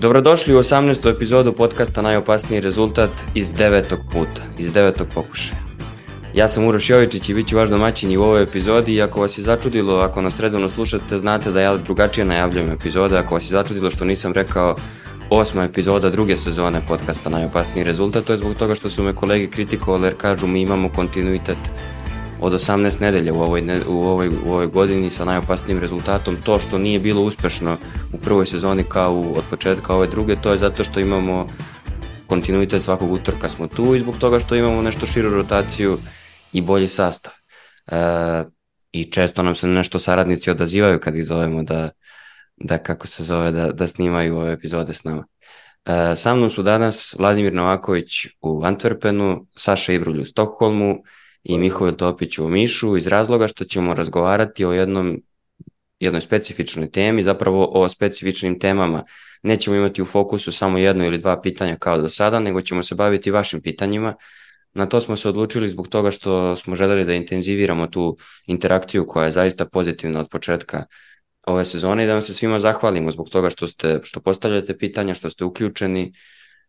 Dobrodošli u 18. epizodu podcasta Najopasniji rezultat iz devetog puta, iz devetog pokušaja. Ja sam Uroš Jovičić i bit ću vaš domaćin i u ovoj epizodi i ako vas je začudilo, ako nas redovno slušate, znate da ja drugačije najavljam epizode, ako vas je začudilo što nisam rekao osma epizoda druge sezone podcasta Najopasniji rezultat, to je zbog toga što su me kolege kritikovali jer kažu mi imamo kontinuitet od 18 nedelja u ovoj, u ovoj, u ovoj godini sa najopasnijim rezultatom. To što nije bilo uspešno u prvoj sezoni kao u, od početka ove druge, to je zato što imamo kontinuitet svakog utorka smo tu i zbog toga što imamo nešto širu rotaciju i bolji sastav. E, I često nam se nešto saradnici odazivaju kad ih zovemo da, da kako se zove, da, da snimaju ove epizode s nama. E, sa mnom su danas Vladimir Novaković u Antwerpenu, Saša Ibrulj u Stokholmu, i Mihovil Topić u Mišu iz razloga što ćemo razgovarati o jednom jednoj specifičnoj temi, zapravo o specifičnim temama. Nećemo imati u fokusu samo jedno ili dva pitanja kao do sada, nego ćemo se baviti vašim pitanjima. Na to smo se odlučili zbog toga što smo želeli da intenziviramo tu interakciju koja je zaista pozitivna od početka ove sezone i da vam se svima zahvalimo zbog toga što ste što postavljate pitanja, što ste uključeni,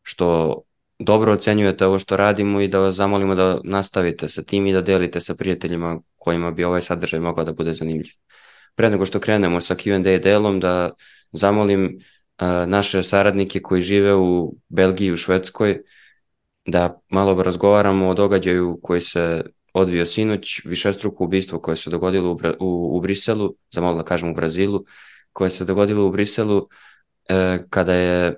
što dobro ocenjujete ovo što radimo i da vas zamolimo da nastavite sa tim i da delite sa prijateljima kojima bi ovaj sadržaj mogao da bude zanimljiv. Pre nego što krenemo sa Q&A delom da zamolim uh, naše saradnike koji žive u Belgiji i u Švedskoj da malo razgovaramo o događaju koji se odvio sinoć, višestruko ubistvo koje se dogodilo u, u, u Briselu, zamolio da kažem u Brazilu, koje se dogodilo u Briselu e, kada je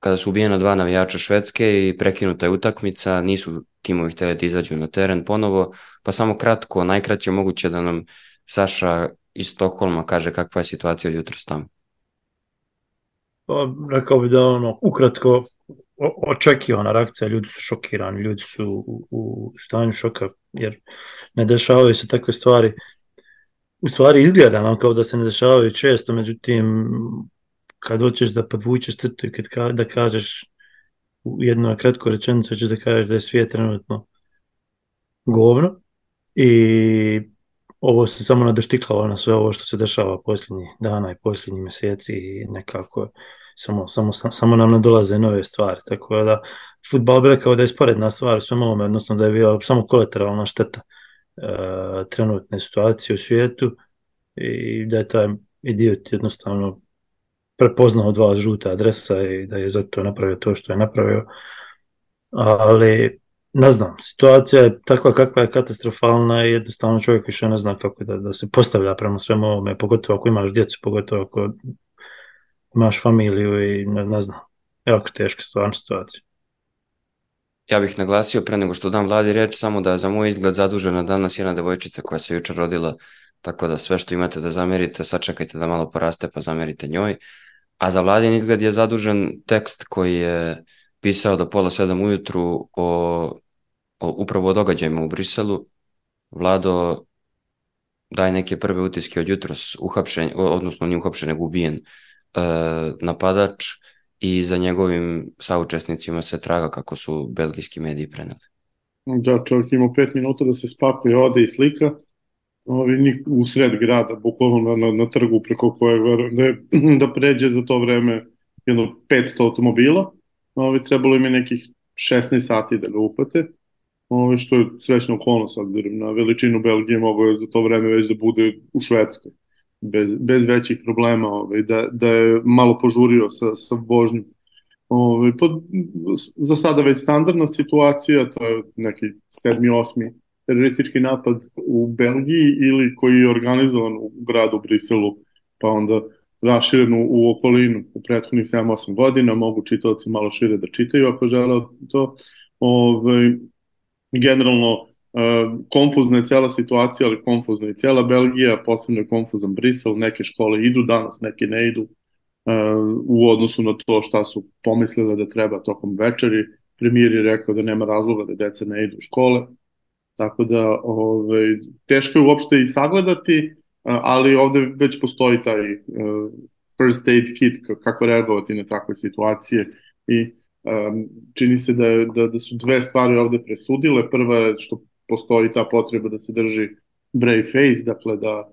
kada su ubijena dva navijača Švedske i prekinuta je utakmica, nisu timovi hteli da izađu na teren ponovo, pa samo kratko, najkraće moguće da nam Saša iz Stokholma kaže kakva je situacija jutra tamo. Pa, rekao bih da ono, ukratko, očekivana reakcija, ljudi su šokirani, ljudi su u, u stanju šoka, jer ne dešavaju se takve stvari. U stvari izgleda nam kao da se ne dešavaju često, međutim, kad hoćeš da podvučeš crtu i kad ka, da kažeš u jednoj kratkoj rečenici hoćeš da kažeš da je svijet trenutno govno i ovo se samo nadoštiklalo na sve ovo što se dešava posljednjih dana i posljednjih meseci i nekako samo, samo, samo nam nadolaze nove stvari, tako da futbal bi rekao da je sporedna stvar u svem ovome, odnosno da je bio samo kolateralna šteta e, trenutne situacije u svijetu i da je taj idiot jednostavno prepoznao dva žuta adresa i da je zato napravio to što je napravio. Ali ne znam, situacija je takva kakva je katastrofalna i jednostavno čovjek više ne zna kako da, da se postavlja prema svemu ovome, pogotovo ako imaš djecu, pogotovo ako imaš familiju i ne, ne znam, jako teška stvarna situacija. Ja bih naglasio pre nego što dam vladi reč samo da za moj izgled zadužena danas jedna devojčica koja se jučer rodila, tako da sve što imate da zamerite, sačekajte da malo poraste pa zamerite njoj. A za vladin izgled je zadužen tekst koji je pisao do pola sedam ujutru o, o upravo o događajima u Briselu. Vlado daje neke prve utiske od jutros uhapšen, odnosno nije uhapšen, nego ubijen napadač i za njegovim saučesnicima se traga kako su belgijski mediji preneli. Da, čovjek ima pet minuta da se spakuje, ode i slika ovi, u sred grada, bukvalno na, na, na trgu preko kojeg da, da pređe za to vreme jedno 500 automobila. Ovi, trebalo im je nekih 16 sati da ga upate, ovi, što je srećna okolnost, na veličinu Belgije mogo je za to vreme već da bude u Švedskoj, bez, bez većih problema, ovi, da, da je malo požurio sa, sa vožnjom. Ovi, pod, za sada već standardna situacija, to je neki 7. 8 teroristički napad u Belgiji ili koji je organizovan u gradu Briselu, pa onda raširen u, okolinu u prethodnih 7-8 godina, mogu čitavci malo šire da čitaju ako žele to. Ove, ovaj, generalno, konfuzna je cela situacija, ali konfuzna je cela Belgija, posebno je konfuzan Brisel, neke škole idu danas, neke ne idu, u odnosu na to šta su pomislile da treba tokom večeri. Premijer je rekao da nema razloga da deca ne idu u škole, Tako da ovaj, teško je uopšte i sagledati ali ovde već postoji taj first aid kit, kako reagovati na takve situacije i čini se da, da, da su dve stvari ovde presudile. Prva je što postoji ta potreba da se drži brave face, dakle da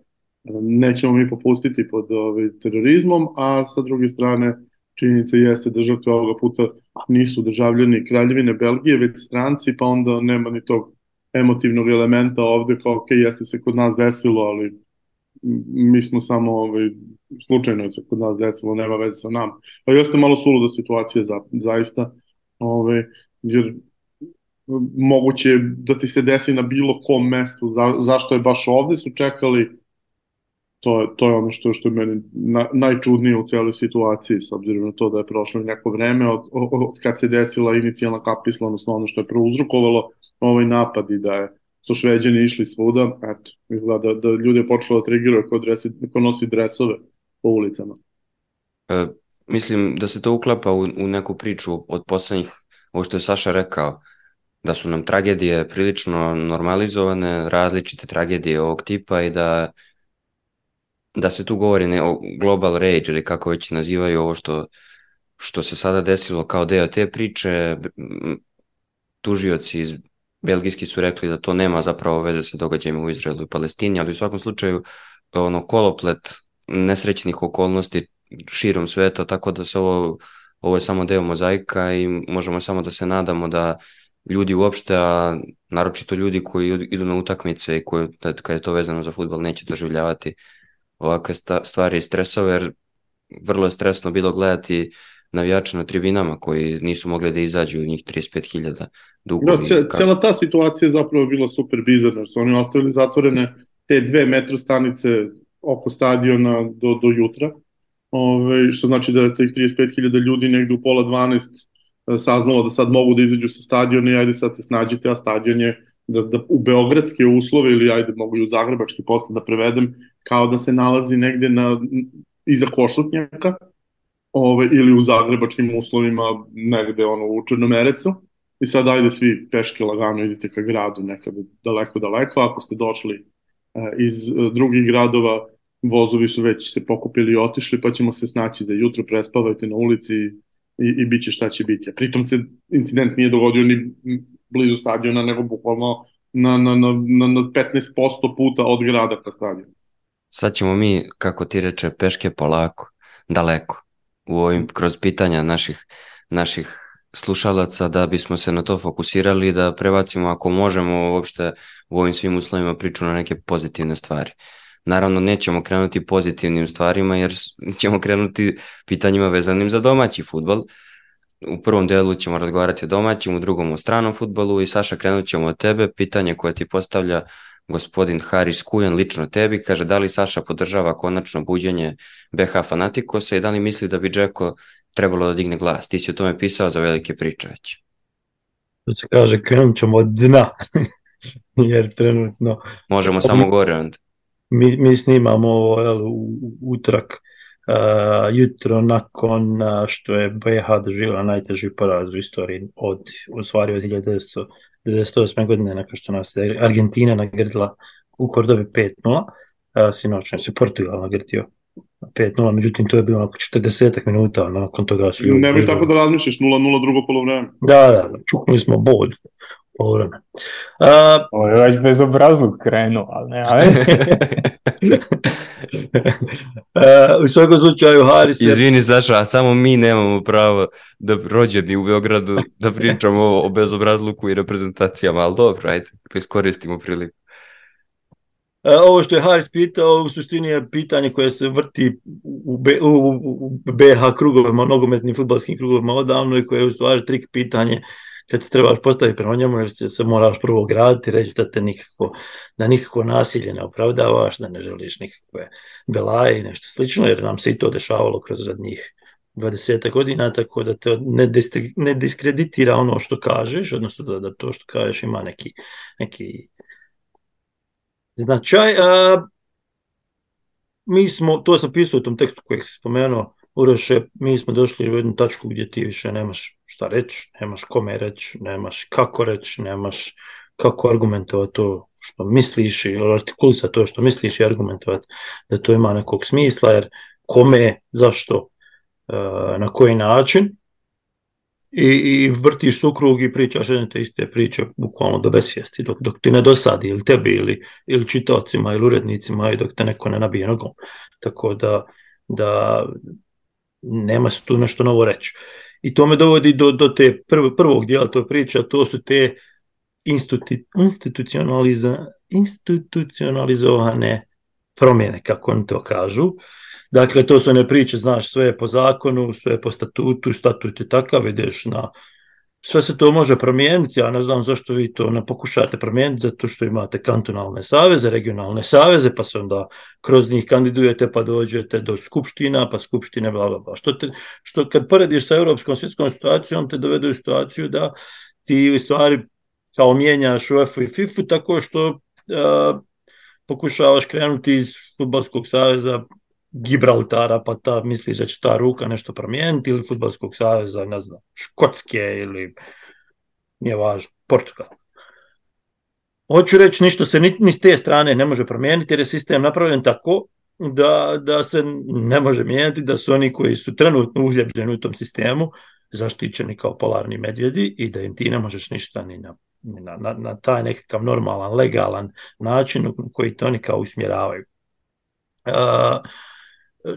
nećemo mi popustiti pod ovaj, terorizmom, a sa druge strane činjenica jeste da žrtve ovoga puta nisu državljani Kraljevine Belgije, već stranci, pa onda nema ni tog emotivnog elementa ovde kao, ok, jeste se kod nas desilo, ali mi smo samo ovaj, slučajno se kod nas desilo, nema veze sa nam. Pa jeste malo suluda situacija za, zaista, ovaj, jer moguće da ti se desi na bilo kom mestu, za, zašto je baš ovde su čekali to, to je ono što, što je meni na, najčudnije u cijeloj situaciji, s obzirom na to da je prošlo neko vreme od, od, od kad se desila inicijalna kapisla, odnosno ono što je prouzrukovalo ovaj napad i da je su šveđani išli svuda, eto, izgleda da, da ljudi je počelo da trigiraju ko, dresi, ko nosi dresove po ulicama. E, mislim da se to uklapa u, u neku priču od poslednjih, ovo što je Saša rekao, da su nam tragedije prilično normalizovane, različite tragedije ovog tipa i da da se tu govori ne, o global rage ili kako već nazivaju ovo što, što se sada desilo kao deo te priče, tužioci iz belgijski su rekli da to nema zapravo veze sa događajima u Izraelu i Palestini, ali u svakom slučaju ono koloplet nesrećnih okolnosti širom sveta, tako da se ovo, ovo je samo deo mozaika i možemo samo da se nadamo da ljudi uopšte, a naročito ljudi koji idu na utakmice i koji, da, kada je to vezano za futbol, neće doživljavati ovakve stvari i stresove, jer vrlo je stresno bilo gledati navijače na tribinama koji nisu mogli da izađu njih 35.000 dugo. Da, cijela ta situacija je zapravo bila super bizarna, jer su oni ostavili zatvorene te dve metro stanice oko stadiona do, do jutra, Ove, što znači da je tih 35.000 ljudi negde u pola 12 e, saznalo da sad mogu da izađu sa stadiona i ajde sad se snađite, a stadion je da, da u beogradske uslove ili ajde mogu i u zagrebački posle da prevedem, kao da se nalazi negde na, iza košutnjaka ove, ili u zagrebačkim uslovima negde ono u Črnomerecu. I sad ajde svi peške lagano idite ka gradu nekada daleko daleko, ako ste došli e, iz e, drugih gradova vozovi su već se pokupili i otišli pa ćemo se snaći za jutro, prespavajte na ulici i, i, bit će šta će biti. Pritom se incident nije dogodio ni blizu stadiona, nego bukvalno na, na, na, na, na 15% puta od grada ka stadionu. Sad ćemo mi, kako ti reče, peške polako, daleko, u ovim, kroz pitanja naših, naših slušalaca da bismo se na to fokusirali da prebacimo ako možemo uopšte u ovim svim uslovima priču na neke pozitivne stvari. Naravno nećemo krenuti pozitivnim stvarima jer ćemo krenuti pitanjima vezanim za domaći futbol, u prvom delu ćemo razgovarati o domaćim, u drugom o stranom futbolu i Saša krenut ćemo od tebe. Pitanje koje ti postavlja gospodin Haris Kujan lično tebi, kaže da li Saša podržava konačno buđenje BH Fanatikosa i da li misli da bi Džeko trebalo da digne glas? Ti si o tome pisao za velike priče već. To se kaže krenut ćemo od dna, jer trenutno... Možemo samo gore onda. Mi, mi snimamo jel, u, utrak uh, jutro nakon uh, što je BH doživjela najteži poraz u istoriji od, u stvari od 1998. godine nakon što nas je Argentina nagrdila u Kordovi 5-0, uh, je Portugal nagrdio 5-0, međutim to je bilo oko 40 minuta, nakon toga su... Ne bi tako da razmišljaš, 0-0 drugo polovreme. Da, da, čuknuli smo bod polovreme. Uh, Ovo je već bezobrazluk krenuo, ali ne, ali... uh, u svakom slučaju Haris je... Izvini Saša, a samo mi nemamo pravo da rođeni u Beogradu da pričamo o, o bezobrazluku i reprezentacijama, ali dobro, ajde, da iskoristimo priliku. E, ovo što je Haris pitao, u suštini je pitanje koje se vrti u, B, u, u BH krugovima, nogometnim futbalskim krugovima odavno i koje je u stvari trik pitanje kad se trebaš postaviti prema njemu jer se moraš prvo graditi, reći da te nikako, da nikako nasilje ne opravdavaš, da ne želiš nikakve belaje i nešto slično, jer nam se i to dešavalo kroz zadnjih 20 godina, tako da te ne, ne diskreditira ono što kažeš, odnosno da, da to što kažeš ima neki, neki značaj. A, mi smo, to sam pisao u tom tekstu kojeg si spomenuo, Uroše, mi smo došli u jednu tačku gdje ti više nemaš šta reći, nemaš kome reći, nemaš kako reći, nemaš kako argumentovati to što misliš i artikulisati to što misliš i argumentovati da to ima nekog smisla, jer kome, zašto, e, na koji način i, i vrtiš sukrug i pričaš jedne te iste priče bukvalno do besvijesti dok, dok ti ne dosadi ili tebi ili, ili čitavcima ili urednicima i dok te neko ne nabije nogom. Tako da, da nema se tu nešto novo reći. I to me dovodi do, do te prv, prvog dijela toj priče, a to su te institu, institucionaliza, institucionalizovane promjene, kako oni to kažu. Dakle, to su one priče, znaš, sve je po zakonu, sve je po statutu, statut je takav, ideš na... Sve se to može promijeniti, ja ne znam zašto vi to ne pokušate promijeniti, zato što imate kantonalne saveze, regionalne saveze, pa se onda kroz njih kandidujete, pa dođete do skupština, pa skupštine, bla, bla, bla. Što, te, što kad porediš sa europskom svjetskom situacijom, te dovedu u situaciju da ti u stvari kao mijenjaš UEFA i FIFA tako što uh, pokušavaš krenuti iz futbalskog saveza Gibraltara, pa ta misliš da će ta ruka nešto promijeniti, ili futbalskog saveza, ne znam, Škotske ili nije važno, Portugal. Hoću reći, ništa se ni, ni s te strane ne može promijeniti, jer je sistem napravljen tako da, da se ne može mijenjati, da su oni koji su trenutno uhljebljeni u tom sistemu zaštićeni kao polarni medvjedi i da im ti ne možeš ništa ni na, ni na, na, na taj nekakav normalan, legalan način u koji to oni kao usmjeravaju. Uh,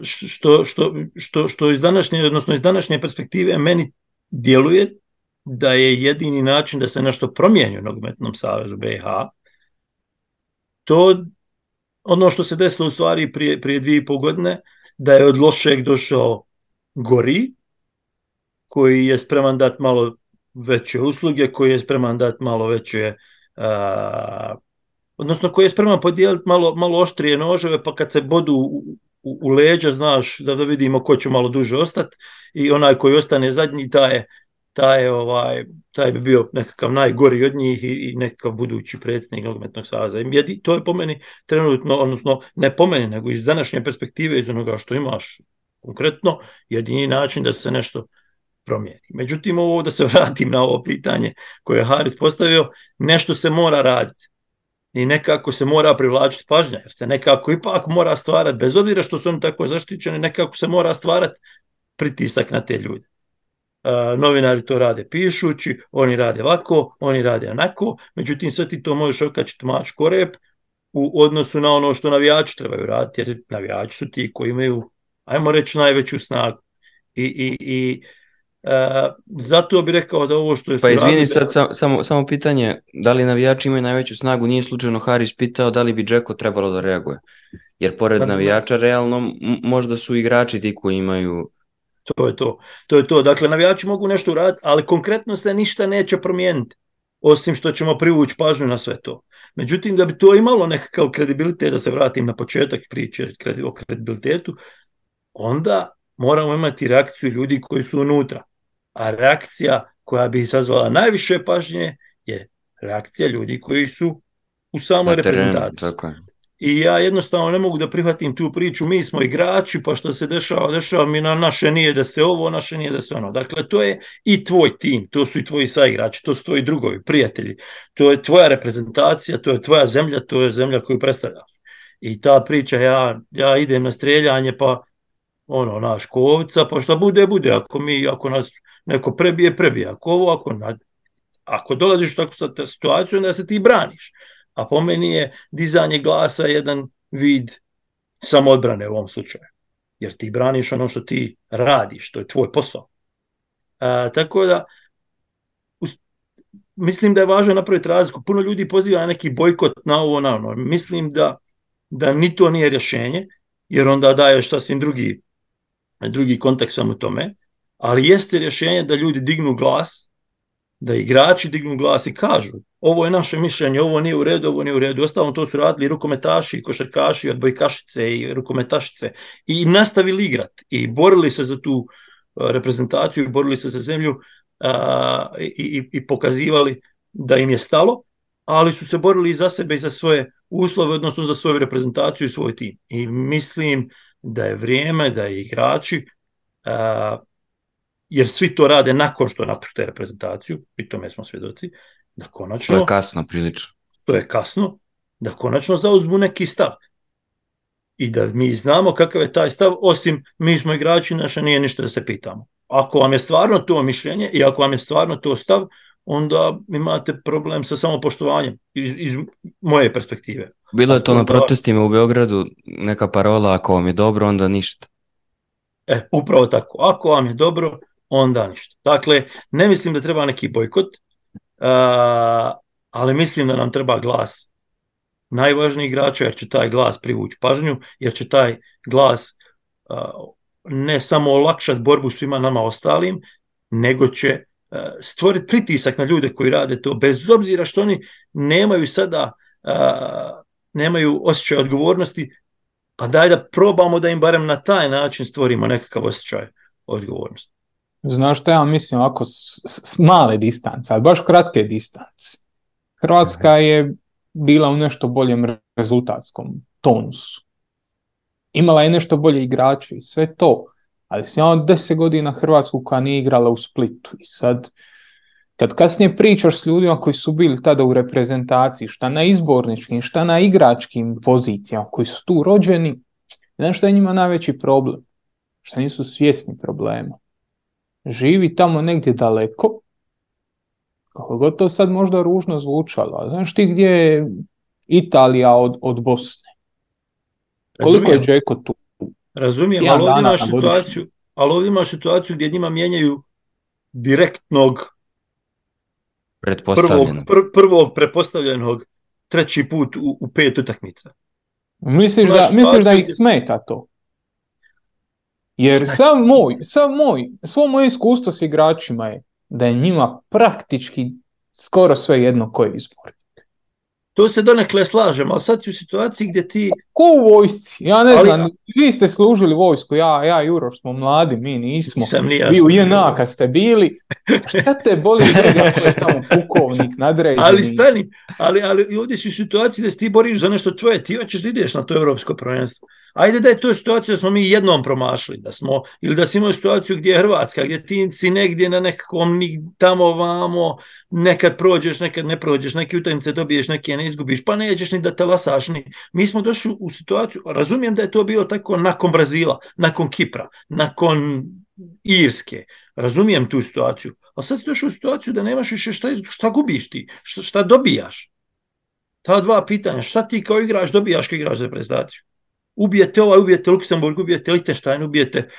što, što, što, što iz današnje, odnosno iz današnje perspektive meni djeluje da je jedini način da se nešto promijeni u nogometnom savezu BiH to ono što se desilo u stvari prije, prije dvije i pol godine, da je od lošeg došao gori, koji je spreman dati malo veće usluge, koji je spreman dati malo veće a, odnosno koji je spreman podijeliti malo, malo oštrije noževe, pa kad se bodu u, u, leđa, znaš, da, da vidimo ko će malo duže ostati i onaj koji ostane zadnji, taj je, taj, je, ovaj, taj bi bio nekakav najgori od njih i, i nekakav budući predsjednik nogometnog saveza. I to je po meni trenutno, odnosno ne po meni, nego iz današnje perspektive, iz onoga što imaš konkretno, jedini način da se nešto promijeni. Međutim, ovo da se vratim na ovo pitanje koje je Haris postavio, nešto se mora raditi i nekako se mora privlačiti pažnja, jer se nekako ipak mora stvarati, bez obzira što su oni tako zaštićeni, nekako se mora stvarati pritisak na te ljude. Uh, novinari to rade pišući, oni rade ovako, oni rade onako, međutim sve ti to možeš okačiti mač korep u odnosu na ono što navijači trebaju raditi, jer navijači su ti koji imaju, ajmo reći, najveću snagu. I, i, i E, zato bih rekao da ovo što je... Pa izvini sad sam, samo, samo pitanje, da li navijači imaju najveću snagu, nije slučajno Haris pitao da li bi Džeko trebalo da reaguje. Jer pored pa, navijača realno možda su igrači ti koji imaju... To je to. To je to. Dakle, navijači mogu nešto uraditi, ali konkretno se ništa neće promijeniti. Osim što ćemo privući pažnju na sve to. Međutim, da bi to imalo nekakav kredibilitet, da se vratim na početak priče o kredibilitetu, onda moramo imati reakciju ljudi koji su unutra a reakcija koja bi sazvala najviše pažnje je reakcija ljudi koji su u samoj reprezentaciji. Tako je. I ja jednostavno ne mogu da prihvatim tu priču, mi smo igrači, pa što se dešava, dešava mi na naše nije da se ovo, naše nije da se ono. Dakle, to je i tvoj tim, to su i tvoji saigrači, to su tvoji drugovi, prijatelji, to je tvoja reprezentacija, to je tvoja zemlja, to je zemlja koju predstavljaš. I ta priča, ja, ja idem na streljanje, pa ono, naš kovca, pa šta bude, bude, ako mi, ako nas neko prebije, prebije. Ako ovo, ako, ako dolaziš u takvu situaciju, onda se ti braniš. A po meni je dizanje glasa jedan vid samodbrane u ovom slučaju. Jer ti braniš ono što ti radiš, to je tvoj posao. A, tako da, mislim da je važno napraviti razliku. Puno ljudi poziva na neki bojkot na ovo, na ono. Mislim da, da ni to nije rješenje, jer onda daješ sasvim drugi, drugi kontekst samo tome ali jeste rješenje da ljudi dignu glas, da igrači dignu glas i kažu ovo je naše mišljenje, ovo nije u redu, ovo nije u redu. Ostalom to su radili rukometaši, košarkaši, odbojkašice i rukometašice i nastavili igrat i borili se za tu reprezentaciju, borili se za zemlju a, i, i, i pokazivali da im je stalo, ali su se borili i za sebe i za svoje uslove, odnosno za svoju reprezentaciju i svoj tim. I mislim da je vrijeme da igrači a, jer svi to rade nakon što napušte reprezentaciju, i tome smo svjedoci, da konačno, je kasno prilično. što je kasno, da konačno zauzmu neki stav. I da mi znamo kakav je taj stav, osim mi smo igrači, naša nije ništa da se pitamo. Ako vam je stvarno to mišljenje i ako vam je stvarno to stav, onda imate problem sa samopoštovanjem iz, iz moje perspektive. Bilo je to na protestima u Beogradu, neka parola ako vam je dobro, onda ništa. E, upravo tako. Ako vam je dobro, onda ništa. Dakle, ne mislim da treba neki bojkot, a, ali mislim da nam treba glas najvažnijih igrača, jer će taj glas privući pažnju, jer će taj glas ne samo olakšati borbu svima nama ostalim, nego će stvoriti pritisak na ljude koji rade to, bez obzira što oni nemaju sada nemaju osjećaj odgovornosti, pa daj da probamo da im barem na taj način stvorimo nekakav osjećaj odgovornosti. Znaš što ja mislim ovako s, s- s male distance, ali baš kratke distance. Hrvatska je bila u nešto boljem re- rezultatskom tonusu. Imala je nešto bolje igrače i sve to. Ali sam ja deset godina Hrvatsku koja nije igrala u Splitu. I sad, kad kasnije pričaš s ljudima koji su bili tada u reprezentaciji, šta na izborničkim, šta na igračkim pozicijama, koji su tu rođeni, znaš što je njima najveći problem? Šta nisu svjesni problema živi tamo negdje daleko, kako god to sad možda ružno zvučalo, ali znaš ti gdje je Italija od, od Bosne? Koliko je Razumijem, Džeko tu? razumijem ali ovdje imaš situaciju, ali ovdje imaš situaciju gdje njima mijenjaju direktnog prvog, pr, prvog prepostavljenog treći put u, u pet utakmica. Misliš da, misliš da ih smeta to? Jer sav moj, sav moj, svo moje iskustvo s igračima je da je njima praktički skoro sve jedno koji izbor. To se donekle slažem, ali sad si u situaciji gdje ti Ko u vojsci? Ja ne Ali- znam, vi ste služili vojsku, ja, ja i Uroš smo mladi, mi nismo. Vi u. JNA kad ste bili, šta te boli ko je tamo pukovnik, nadređeni? Ali stani, ali, ali ovdje si u situaciji da se ti boriš za nešto tvoje, ti hoćeš da ideš na to evropsko prvenstvo. Ajde da je to situacija da smo mi jednom promašili, da smo, ili da si imao situaciju gdje je Hrvatska, gdje ti si negdje na nekakvom tamo vamo, nekad prođeš, nekad ne prođeš, neke utakmice dobiješ, neke ne izgubiš, pa nećeš ni da te lasaš ni. Mi smo došli u situaciju, razumijem da je to bilo tako nakon Brazila, nakon Kipra, nakon Irske, razumijem tu situaciju, ali sad si došao u situaciju da nemaš više šta, šta gubiš ti, šta, šta dobijaš. Ta dva pitanja, šta ti kao igrač dobijaš kao igrač za reprezentaciju? Ubijete ovaj, ubijete Luksemburg, ubijete Liechtenstein, ubijete...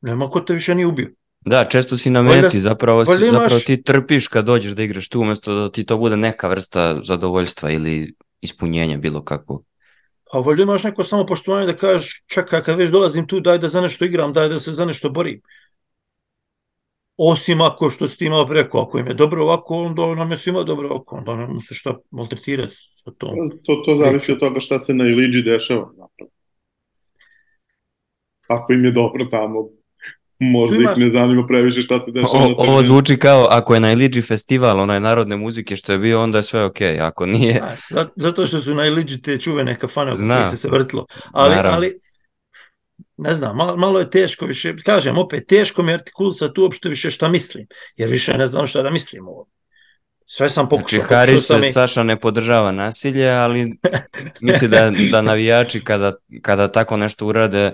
Nema ko te više nije ubio. Da, često si na Valjda- meti, zapravo, si, valjda imaš- zapravo ti trpiš kad dođeš da igraš tu, umjesto da ti to bude neka vrsta zadovoljstva ili ispunjenja bilo kakvo. Pa valjda imaš neko samo poštovanje da kažeš čekaj kad već dolazim tu daj da za nešto igram, daj da se za nešto borim. Osim ako što si ti malo preko, ako im je dobro ovako, onda nam je svima dobro ovako, onda ne se šta maltretirati sa tom. To, to zavisi od toga šta se na Iliđi dešava. Ako im je dobro tamo, možda imaš- ih ne zanima previše šta se dešava O, na ovo zvuči kao ako je na Iliđi festival, onaj narodne muzike što je bio, onda je sve ok, ako nije, Da, za- zato što su na Iliđi te čuvene kafane Znam. kojih se se vrtilo. Ali, Naravno. ali ne znam, malo, malo je teško više, kažem opet, teško mi je artikulisati uopšte više šta mislim, jer više ne znam šta da mislim ovo. Sve sam Znači, pokušao. Haris pokušao sam i- Saša ne podržava nasilje, ali misli da, da navijači kada, kada tako nešto urade,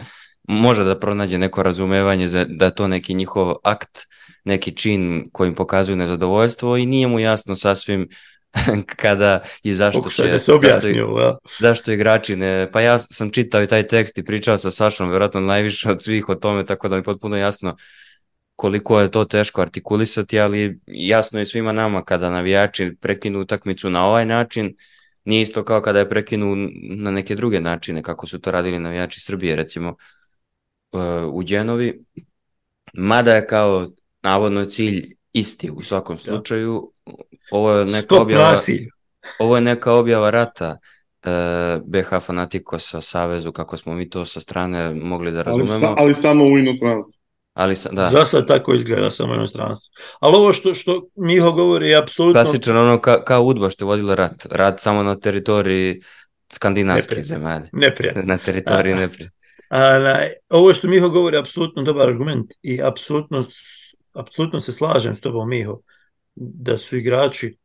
može da pronađe neko razumevanje za, da to neki njihov akt, neki čin kojim pokazuju nezadovoljstvo i nije mu jasno sasvim kada i zašto Pokušaj će, da se zašto, objasni ovo. ja. zašto igrači ne, pa ja sam čitao i taj tekst i pričao sa Sašom, vjerojatno najviše od svih o tome, tako da mi potpuno jasno koliko je to teško artikulisati, ali jasno je svima nama kada navijači prekinu utakmicu na ovaj način, nije isto kao kada je prekinu na neke druge načine, kako su to radili navijači Srbije, recimo u Đenovi, mada je kao navodno cilj isti u svakom Da. slučaju, ovo je neka Stop objava, nasilju. ovo je neka objava rata e, BH Fanatikosa Savezu, kako smo mi to sa strane mogli da Ali, razumemo, sa, ali samo u inostranstvu. ali sa, da, Za sad tako izgleda samo inostranstvo. Ali ovo što, što Miho govori je apsolutno... klasičan ono ka, kao Udba što je vodila rat, rat samo na teritoriji skandinavskih zemalja, neprijatno. na teritoriji neprijatelja. Ovo što Miho govori je apsolutno dobar argument i apsolutno, apsolutno se slažem s tobom Miho. da su igrači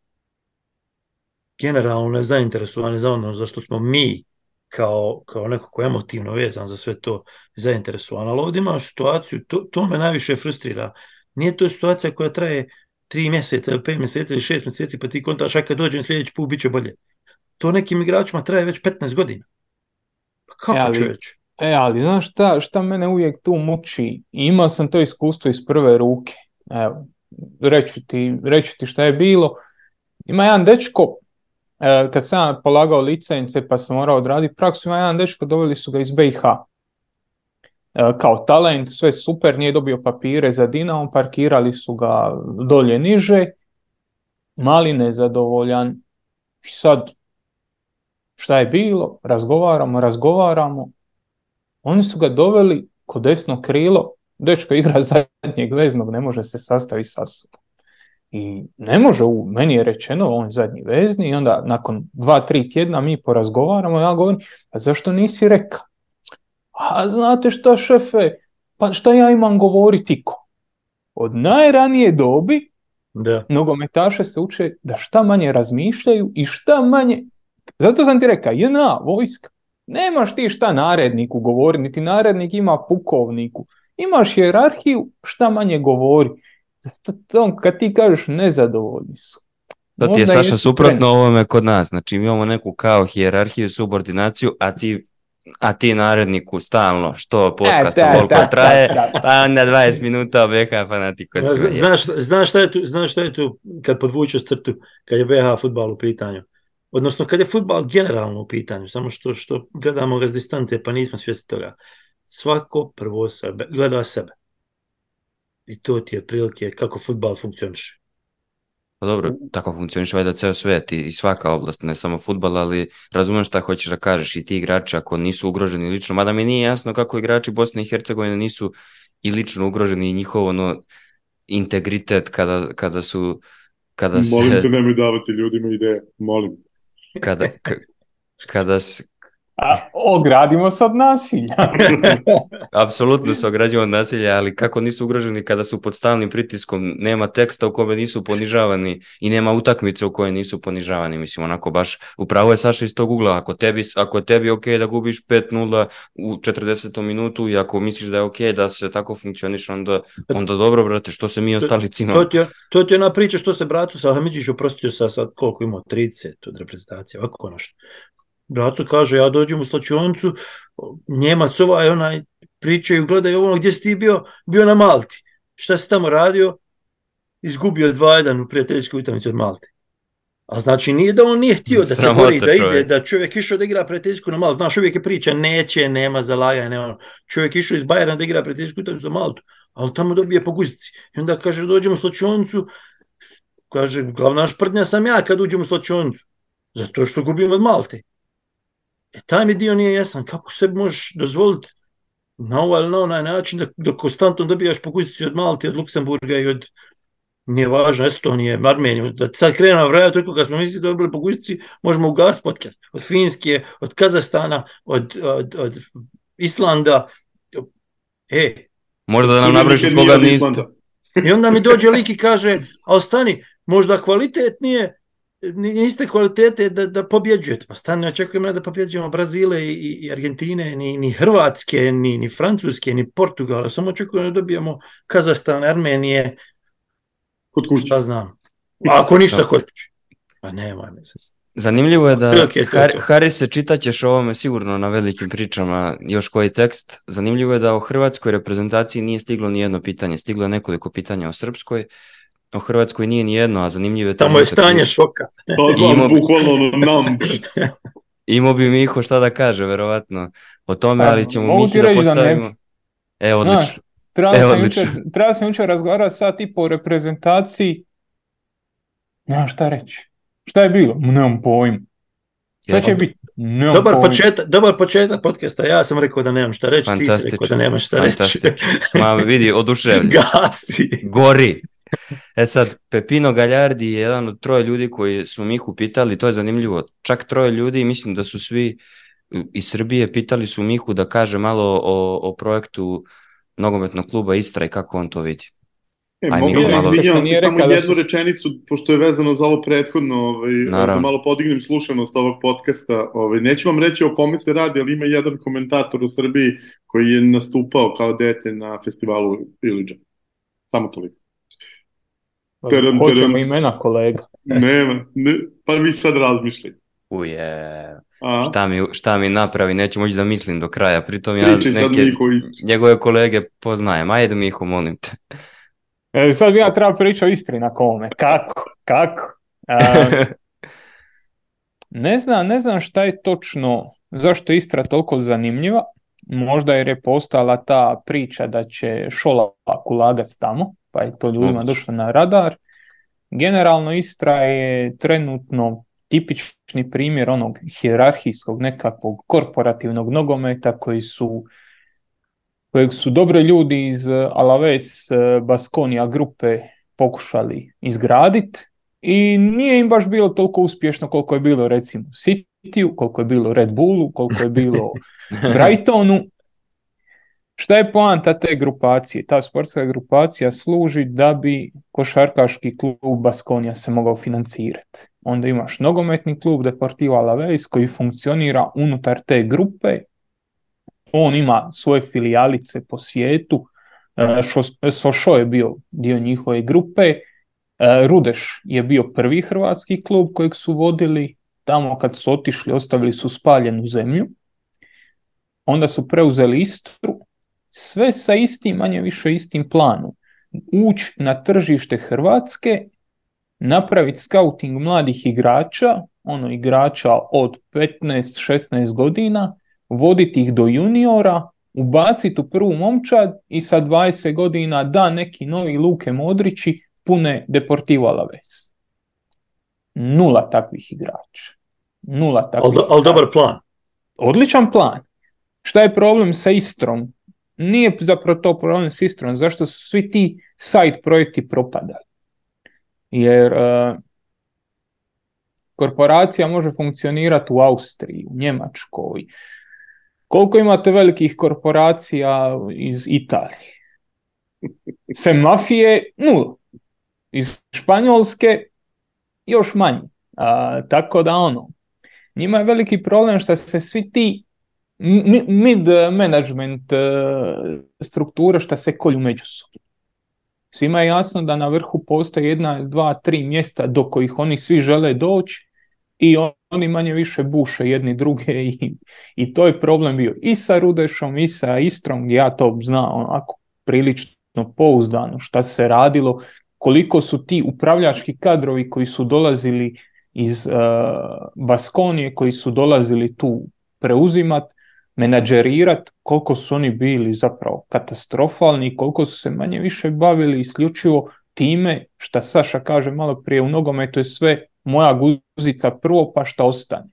generalno nezainteresovani za ono za što smo mi kao, kao neko ko je emotivno vezan za sve to zainteresovan. Ali ovdje imaš situaciju, to, to me najviše frustrira. Nije to situacija koja traje tri mjeseca ili pet mjeseci ili šest mjeseci pa ti kontaš, a kad dođem sljedeći put bit će bolje. To nekim igračima traje već 15 godina. Pa kako E, ali- čovječ? E, ali znaš šta, šta mene uvijek tu muči? Imao sam to iskustvo iz prve ruke. Evo, reću ti, reću ti šta je bilo. Ima jedan dečko, e, kad sam polagao licence pa sam morao odraditi praksu, ima jedan dečko, doveli su ga iz BiH. E, kao talent, sve super, nije dobio papire za Dinamo, parkirali su ga dolje niže, mali nezadovoljan. I sad, šta je bilo? Razgovaramo, razgovaramo. Oni su ga doveli kod desno krilo, dečko igra zadnjeg veznog, ne može se sastaviti sa sobom. I ne može, u, meni je rečeno, on je zadnji vezni i onda nakon dva, tri tjedna mi porazgovaramo, ja govorim, a zašto nisi rekao? A znate šta šefe, pa šta ja imam govoriti ko? Od najranije dobi Da. nogometaše se uče da šta manje razmišljaju i šta manje... Zato sam ti rekao, JNA, vojska, nemaš ti šta naredniku govori, niti narednik ima pukovniku. Imaš hjerarhiju, šta manje govori. Kad ti kažeš nezadovoljni su. To ti je Saša suprotno ovome kod nas. Znači mi imamo neku kao hijerarhiju, subordinaciju, a ti a ti naredniku stalno, što podcast E, da, traje, da. pa onda 20 minuta BH fanatiko Zna- sve. Znaš, znaš, šta je tu, znaš šta je tu kad podvučeš crtu, kad je BH futbal u pitanju? Odnosno kad je futbal generalno u pitanju, samo što, što gledamo ga s distance pa nismo svjesni toga. Svako prvo sebe, gleda sebe. I to ti je otprilike kako futbal funkcioniše. Pa dobro, tako funkcioniše valjda ceo svet i, i svaka oblast, ne samo futbal, ali razumem šta hoćeš da kažeš i ti igrači ako nisu ugroženi lično, mada mi nije jasno kako igrači Bosne i Hercegovine nisu i lično ugroženi i njihov ono, integritet kada, kada su kada se, Molim te, nemoj davati ljudima ideje. Molim. Kada, k- kada se, A, ogradimo se od nasilja. apsolutno se ograđuju od nasilja, ali kako nisu ugroženi kada su pod stalnim pritiskom, nema teksta u kome nisu ponižavani i nema utakmice u kojoj nisu ponižavani, mislim, onako baš, upravo je Saša iz tog ugla, ako tebi, ako je tebi ok da gubiš 5-0 u 40. minutu i ako misliš da je ok da se tako funkcioniš, onda, onda dobro, brate, što se mi ostali To cimamo? ti, je, to ti je ona priča što se bratu sa Hamidžić oprostio sa sad koliko imao 30 od reprezentacije, ovako nešto. Bracu kaže, ja dođem u slačionicu, Njemac ovaj, onaj, pričaju, gledaju ono, gdje si ti bio? Bio na Malti. Šta si tamo radio? Izgubio 2-1 u prijateljskoj utakmici od Malte. A znači nije da on nije htio da se bori, da ide, da čovjek išao da igra prijateljsku na Maltu. Znaš, uvijek je priča, neće, nema zalaganja, nema. Čovjek išao iz Bajera da igra prijateljsku utakmicu za Maltu, ali tamo dobije po guzici. I onda kaže, dođemo u slačionicu, kaže, glavna šprdnja sam ja kad uđem u slačionicu. Zato što gubim od Malte. E, taj mi dio nije jasan. Kako se možeš dozvoliti na ovaj ili na onaj način da, da konstantno dobijaš po od Malte, od Luksemburga i od nije važno, Estonije, Armenije, da sad krenemo vrajati, toliko kad smo mislili dobili po guzici, možemo ugasiti podcast. Od Finske, od Kazastana, od, od, od Islanda. E, Možda da nam nikad koga niste. I onda mi dođe lik i kaže, a ostani, možda kvalitet nije, niste kvalitete da, da pobjeđujete. Pa stani, očekujemo da pobjeđujemo Brazile i, i Argentine, ni, ni Hrvatske, ni, ni Francuske, ni Portugala. Samo očekujemo da dobijemo Kazastan, Armenije, Kod kuće. šta znam. A ako ništa Da. kod kuće. Pa nema mi se. Zanimljivo je da to Har. Harise čitaćeš o ovome sigurno na velikim pričama još koji tekst. Zanimljivo je da o hrvatskoj reprezentaciji nije stiglo ni jedno pitanje. Stiglo je nekoliko pitanja o srpskoj. O Hrvatskoj nije ni jedno, a zanimljivo je... Tamo je stanje šoka. Odmah, Imao bi- nam. Imao bi Miho šta da kaže, verovatno, o tome, Pa, ali ćemo Mihi ti da reći da postavimo. E, odlično. Znaš, Trebao E, sam odlično. sam jučer razgovarati sat i po o reprezentaciji. Nemam šta reći. Šta je bilo? Nemam pojma. Šta će biti? Nemam Dobar pojma. početak, dobar početak podcasta. Ja sam rekao da nemam šta reći, ti si rekao da nemaš šta reći. Ma vidi, oduševljen. Gasi. Gori. E sad, Pepino Galjardi je jedan od troje ljudi koji su Mihu pitali, to je zanimljivo, čak troje ljudi, mislim da su svi iz Srbije pitali su Mihu da kaže malo o, o projektu nogometnog kluba Istra i kako on to vidi. E, Aj, mogu nije da malo- izvinjavam Nije se samo rekao da jednu su- rečenicu, pošto je vezano za ovo prethodno, ovaj, Naravno. da malo podignem slušanost ovog podcasta. Ovaj, neću vam reći o kome se radi, ali ima jedan komentator u Srbiji koji je nastupao kao dete na festivalu Iliđa. Samo toliko. Tadam, Hoćemo imena kolega. Nema, ne, pa vi sad razmišljajte. Uje, A? šta mi, šta mi napravi, neću moći da mislim do kraja, pritom ja sad neke njegove kolege poznajem, ajde Miho, molim te. E, sad bi ja trebao pričati o Istri na kome. Kako? Kako? E, ne znam, ne znam šta je točno, zašto je Istra toliko zanimljiva. Možda jer je postala ta priča da će Šolak ulagati tamo, pa je to ljudima došlo na radar. Generalno Istra je trenutno tipični primjer onog hijerarhijskog nekakvog korporativnog nogometa koji su kojeg su dobri ljudi iz Alaves Baskonija grupe pokušali izgraditi i nije im baš bilo toliko uspješno koliko je bilo recimo Cityu, koliko je bilo Red Bullu, koliko je bilo Brightonu. Šta je poanta te grupacije? Ta sportska grupacija služi da bi košarkaški klub Baskonija se mogao financirati. Onda imaš nogometni klub Deportivo Alaves koji funkcionira unutar te grupe. On ima svoje filijalice po svijetu. E, Šo- Sošo je bio dio njihove grupe. E, Rudeš je bio prvi hrvatski klub kojeg su vodili. Tamo kad su otišli ostavili su spaljenu zemlju. Onda su preuzeli Istru. Sve sa istim, manje više istim planom. Ući na tržište Hrvatske, napraviti scouting mladih igrača, ono igrača od 15-16 godina, voditi ih do juniora, ubaciti u prvu momčad i sa 20 godina da neki novi Luke Modrići pune Deportivo Alaves. Nula takvih igrača. Nula takvih Ali, ali dobar plan. odličan plan. Šta je problem sa Istrom? Nije zapravo to problem s Istrom, zašto su svi ti side projekti propadali? Jer e, korporacija može funkcionirati u Austriji, u Njemačkoj. Koliko imate velikih korporacija iz Italije? Sem mafije, nula. Iz Španjolske još manje. A, tako da ono, njima je veliki problem što se svi ti mid management e, strukture što se kolju međusobno. Svima je jasno da na vrhu postoje jedna, dva, tri mjesta do kojih oni svi žele doći i oni manje više buše jedni druge i, i to je problem bio i sa Rudešom i sa Istrom ja to znam onako prilično pouzdano šta se radilo, koliko su ti upravljački kadrovi koji su dolazili iz uh, Baskonije, koji su dolazili tu preuzimat, menadžerirat, koliko su oni bili zapravo katastrofalni i koliko su se manje više bavili isključivo time šta Saša kaže malo prije u nogometu je sve moja guzica prvo pa šta ostane.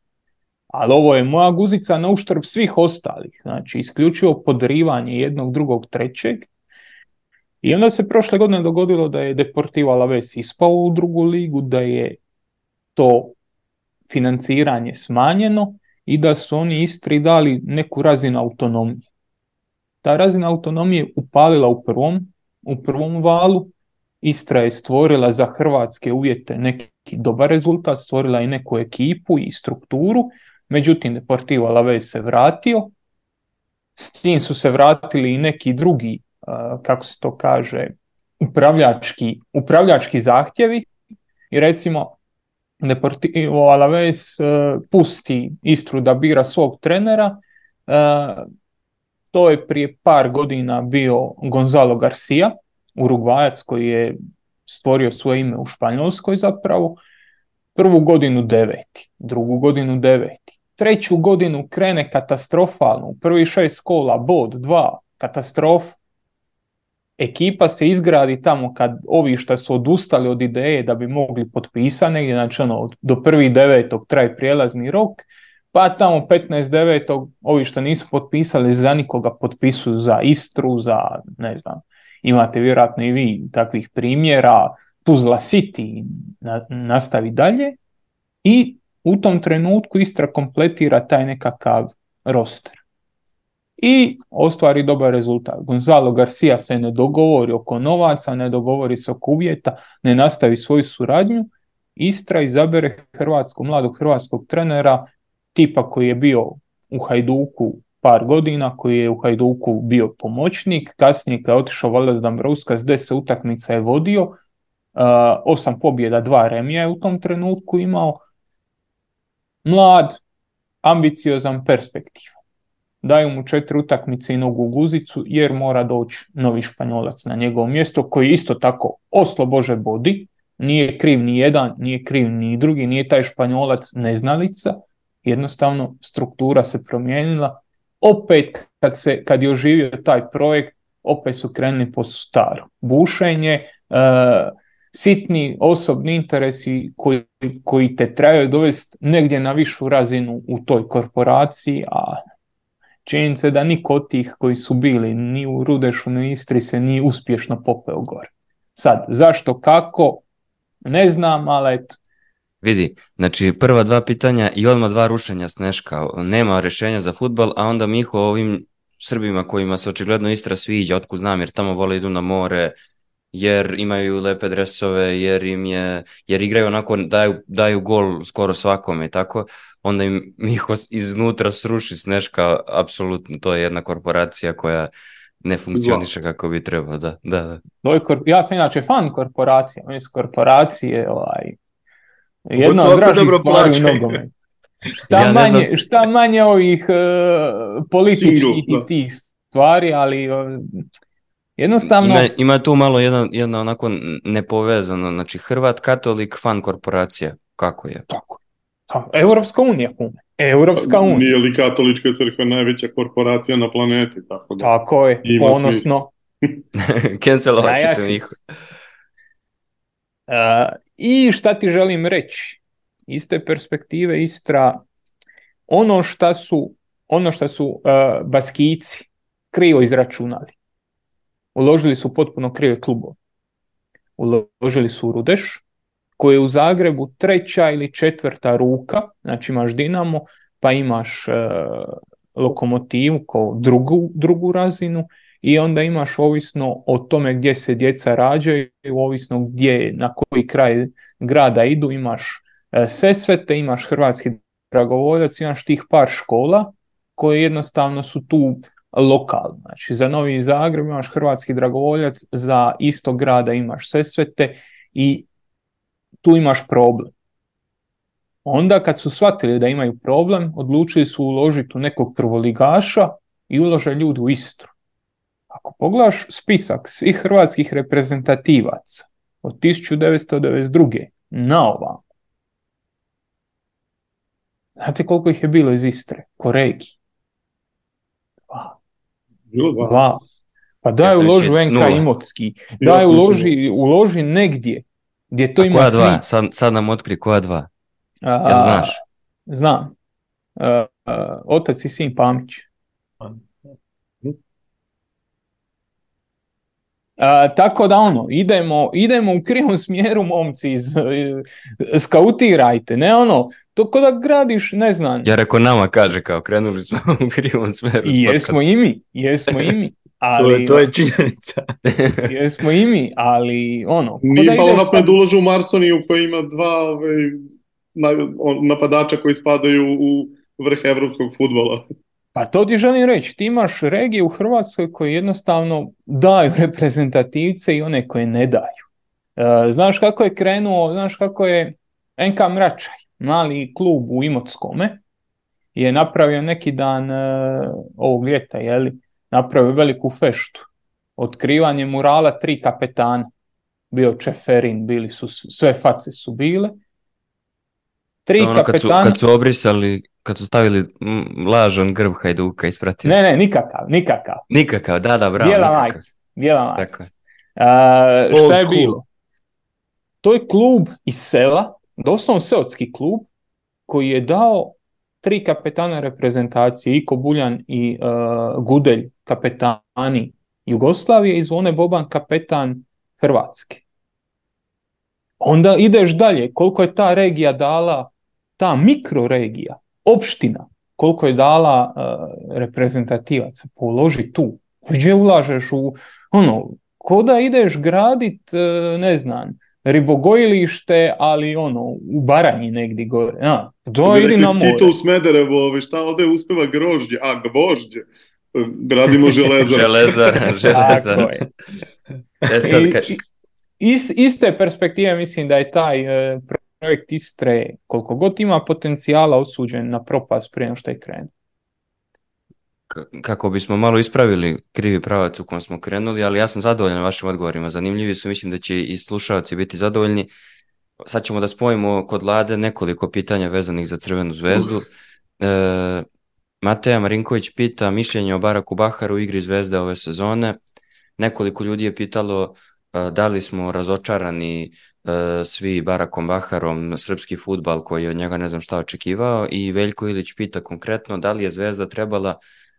Ali ovo je moja guzica na uštrb svih ostalih. Znači, isključivo podrivanje jednog, drugog, trećeg. I onda se prošle godine dogodilo da je Deportivo Alaves ispao u drugu ligu, da je to financiranje smanjeno i da su oni Istri dali neku razinu autonomije. Ta razina autonomije upalila u prvom, u prvom valu, Istra je stvorila za hrvatske uvjete neki dobar rezultat, stvorila i neku ekipu i strukturu, međutim Deportivo Alaves se vratio, s tim su se vratili i neki drugi, kako se to kaže, upravljački, upravljački zahtjevi. I recimo Deportivo Alaves uh, pusti Istru da bira svog trenera, uh, to je prije par godina bio Gonzalo Garcia, Urugvajac koji je stvorio svoje ime u Španjolskoj zapravo, prvu godinu deveti, drugu godinu deveti, treću godinu krene katastrofalno, prvi šest kola, bod, dva, katastrofa. Ekipa se izgradi tamo kad ovi što su odustali od ideje da bi mogli potpisati negdje, znači ono, do prvi devetog traje prijelazni rok, pa tamo 15 devetog ovi što nisu potpisali za nikoga potpisuju za Istru, za ne znam, imate vjerojatno i vi takvih primjera, Tuzla City na, nastavi dalje i u tom trenutku Istra kompletira taj nekakav roster. I ostvari dobar rezultat. Gonzalo Garcia se ne dogovori oko novaca, ne dogovori se oko uvjeta, ne nastavi svoju suradnju. Istra izabere hrvatskog, mladog hrvatskog trenera, tipa koji je bio u Hajduku par godina, koji je u Hajduku bio pomoćnik, kasnije kad je otišao valjda Dambrovska, s deset utakmica je vodio, uh, osam pobjeda, dva remija je u tom trenutku imao, mlad, ambiciozan, perspektivan. Daju mu četiri utakmice i nogu u guzicu jer mora doći novi španjolac na njegovo mjesto koji isto tako oslo Bože bodi, nije kriv ni jedan, nije kriv ni drugi, nije taj španjolac neznalica, jednostavno struktura se promijenila, opet kad, se, kad je oživio taj projekt, opet su krenuli po staru. Bušenje, e, sitni osobni interesi koji, koji te trebaju dovesti negdje na višu razinu u toj korporaciji, a činjenica je da niko od tih koji su bili ni u Rudešu ni Istri se nije uspješno popeo gore. Sad, zašto, kako, ne znam, ali eto, Vidi, znači prva dva pitanja i odmah dva rušenja Sneška. Nema rješenja za futbal, a onda Miho ovim Srbima kojima se očigledno Istra sviđa, otku znam, jer tamo vole idu na more, jer imaju lepe dresove, jer im je, jer igraju onako, daju, daju gol skoro svakome i tako, onda im Miho iznutra sruši Sneška, apsolutno, to je jedna korporacija koja ne funkcioniše kako bi trebalo, da, da, da. Ja sam inače fan korporacija, mi su korporacije, ovaj, jedna od dražih stvari u nogometu. Šta, ja manje, znam... šta manje ovih uh, političkih i tih stvari, ali uh, jednostavno... Ima, ima tu malo jedna, jedna onako nepovezano, znači Hrvat katolik fan korporacija, kako je? Tako Ta, Europska unija, kume. Europska unija. Nije li katolička crkva najveća korporacija na planeti, tako da. Tako je, Ima ponosno. Cancelovat ćete ih. Uh, I šta ti želim reći? Iz te perspektive Istra, ono šta su, ono šta su uh, Baskici krivo izračunali. Uložili su potpuno krive klubove. Uložili su u Rudeš, koji je u Zagrebu treća ili četvrta ruka, znači imaš Dinamo, pa imaš uh, Lokomotivu kao drugu, drugu razinu i onda imaš ovisno o tome gdje se djeca rađaju, ovisno gdje, na koji kraj grada idu, imaš e, Sesvete, imaš Hrvatski dragovoljac, imaš tih par škola koje jednostavno su tu lokalno. Znači za Novi Zagreb imaš Hrvatski dragovoljac, za isto grada imaš Sesvete i tu imaš problem. Onda kad su shvatili da imaju problem, odlučili su uložiti u nekog prvoligaša i ulože ljudi u Istru. Ako pogledaš spisak svih hrvatskih reprezentativaca od 1992. na ovam, znate koliko ih je bilo iz Istre, ko regiji? Dva. Dva. Pa daj uloži u NK Imotski, daj uloži, uloži negdje gdje to A ima koja dva? Sad, sad nam otkri koja dva. Ja znaš? Znam. A, a, otac i sin Pamić. tako da ono, idemo, idemo u krivom smjeru momci, iz, skautirajte, ne ono, to ko da gradiš, ne znam. Ja reko nama kaže kao krenuli smo u krivom smjeru. I jesmo i mi, jesmo i mi. Ali, to, je, to je činjenica. jesmo i mi, ali ono... Nije da palo napred sad... ulažu u Marsoniju koji ima dva ove, napadača koji spadaju u vrh evropskog futbola. Pa to ti želim reći, ti imaš regije u Hrvatskoj koje jednostavno daju reprezentativce i one koje ne daju. E, znaš kako je krenuo, znaš kako je NK Mračaj, mali klub u Imotskome, je napravio neki dan e, ovog ljeta, jeli, napravio veliku feštu. Otkrivanje murala tri kapetana. Bio Čeferin, bili su, sve face su bile. Tri ono kapetana... Kad su, kad su obrisali kad su stavili lažan grb Hajduka, ispratio Ne, ne, nikakav, nikakav. Nikakav, da, da, bravo. Bijela majica, bijela majica. Uh, šta je bilo? To je klub iz sela, doslovno seotski klub, koji je dao tri kapetana reprezentacije, Iko Buljan i uh, Gudelj, kapetani Jugoslavije i Zvone Boban, kapetan Hrvatske. Onda ideš dalje, koliko je ta regija dala, ta mikroregija, opština koliko je dala uh, reprezentativaca, položi tu. Gdje ulažeš u, ono, ko da ideš gradit, uh, ne znam, ribogojilište, ali ono, u Baranji negdje gore. Ja, to idi na more. Tito u Smederevo, ove, šta ovde uspeva grožđe, a gvožđe. Gradimo železar. železar, železar. E sad. I, iz, iste perspektive mislim da je taj e, projekt Istre, koliko god ima potencijala, osuđen na propast prije nego što je krenu. kako bismo malo ispravili krivi pravac u kojem smo krenuli, ali ja sam zadovoljan vašim odgovorima. Zanimljivi su, mislim da će i slušalci biti zadovoljni. Sad ćemo da spojimo kod Lade nekoliko pitanja vezanih za Crvenu zvezdu. E, Mateja Marinković pita mišljenje o Baraku Baharu u igri Zvezde ove sezone. Nekoliko ljudi je pitalo e, da li smo razočarani e, svi Barakom Baharom, srpski futbal koji je od njega ne znam šta očekivao i Veljko Ilić pita konkretno da li je Zvezda trebala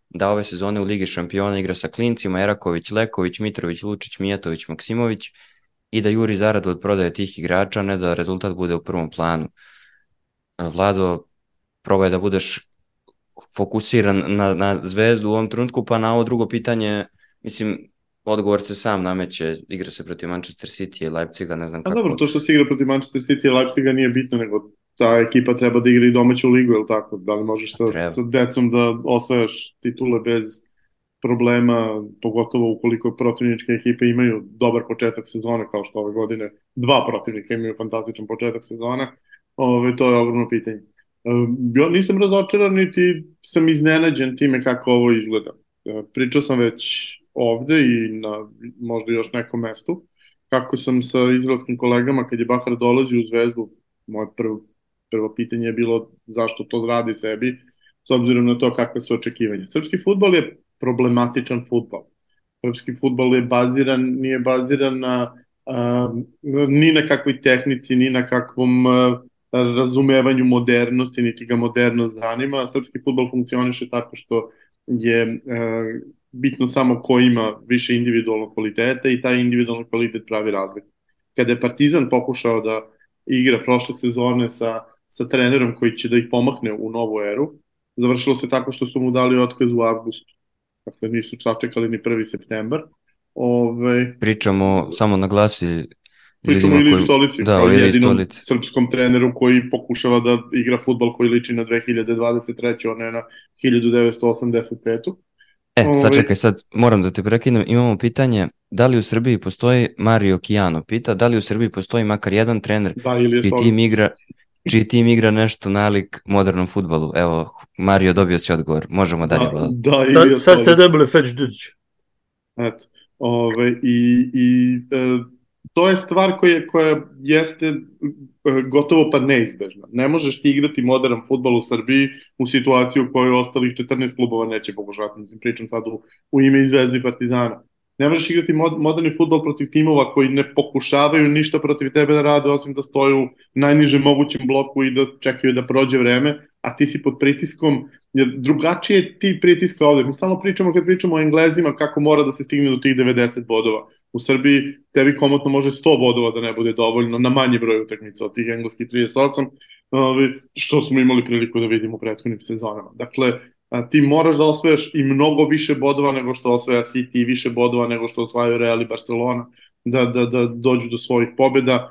da ove sezone u Ligi šampiona igra sa klincima Eraković, Leković, Mitrović, Lučić, Mijatović, Maksimović i da juri zaradu od prodaje tih igrača, ne da rezultat bude u prvom planu. Vlado, probaj da budeš fokusiran na, na zvezdu u ovom trenutku, pa na ovo drugo pitanje, mislim, odgovor se sam nameće, igra se protiv Manchester City i Leipziga, ne znam A kako. dobro, to što se igra protiv Manchester City i Leipziga nije bitno, nego ta ekipa treba da igra i domaću ligu, ili tako? Da li možeš sa, Treba. sa decom da osvajaš titule bez problema, pogotovo ukoliko protivničke ekipe imaju dobar početak sezone, kao što ove godine dva protivnika imaju fantastičan početak sezone, ove, to je ogromno pitanje. Ja nisam razočaran, niti sam iznenađen time kako ovo izgleda. E, Pričao sam već ovde i na možda još nekom mestu, kako sam sa izraelskim kolegama, kad je Bahar dolazio u Zvezdu, moje prvo, prvo pitanje je bilo zašto to radi sebi, s obzirom na to kakve su očekivanja. Srpski futbol je problematičan futbol. Srpski futbol je baziran, nije baziran na a, ni na kakvoj tehnici, ni na kakvom a, razumevanju modernosti, niti ga modernost zanima. Srpski futbol funkcioniše tako što je e, bitno samo ko ima više individualnog kvaliteta i taj individualni kvalitet pravi razliku. Kada je Partizan pokušao da igra prošle sezone sa, sa trenerom koji će da ih pomakne u novu eru, završilo se tako što su mu dali otkaz u avgustu. Dakle, nisu čačekali ni 1. septembar. Ove, Pričamo, samo naglasi Pričamo o Iliji koji- Stolici, Da, kao jedinom Stolici. srpskom treneru koji pokušava da igra futbol koji liči na 2023. a ne na 1985. E, Ovaj- sad čekaj, sad moram da te prekinem. Imamo pitanje, da li u Srbiji postoji, Mario Kijano pita, da li u Srbiji postoji makar jedan trener Da, čiji Stolici. tim igra, čiji tim igra nešto nalik modernom futbolu? Evo, Mario dobio si odgovor, možemo dalje. Da, da, Ilija Sad, sad ste dobili Fetch Dudić. Eto, ove, i, i e, to je stvar koja, koja jeste e, gotovo pa neizbežna. Ne možeš ti igrati modern futbol u Srbiji u situaciji u kojoj ostalih 14 klubova neće pokušati. Mislim, pričam sad u, u ime i Zvezdi Partizana. Ne možeš igrati mod, moderni futbol protiv timova koji ne pokušavaju ništa protiv tebe da rade osim da stoju u najnižem mogućem bloku i da čekaju da prođe vreme, a ti si pod pritiskom jer drugačije je ti pritiska ovde. Mi stalno pričamo kad pričamo o Englezima kako mora da se stigne do tih 90 bodova. U Srbiji tebi komotno može 100 bodova da ne bude dovoljno na manji broj utakmica od tih engleskih 38, ovaj, što smo imali priliku da vidimo u prethodnim sezonama. Dakle, ti moraš da osvajaš i mnogo više bodova nego što osvaja City i više bodova nego što osvajaju Real i Barcelona da, da, da dođu do svojih pobjeda.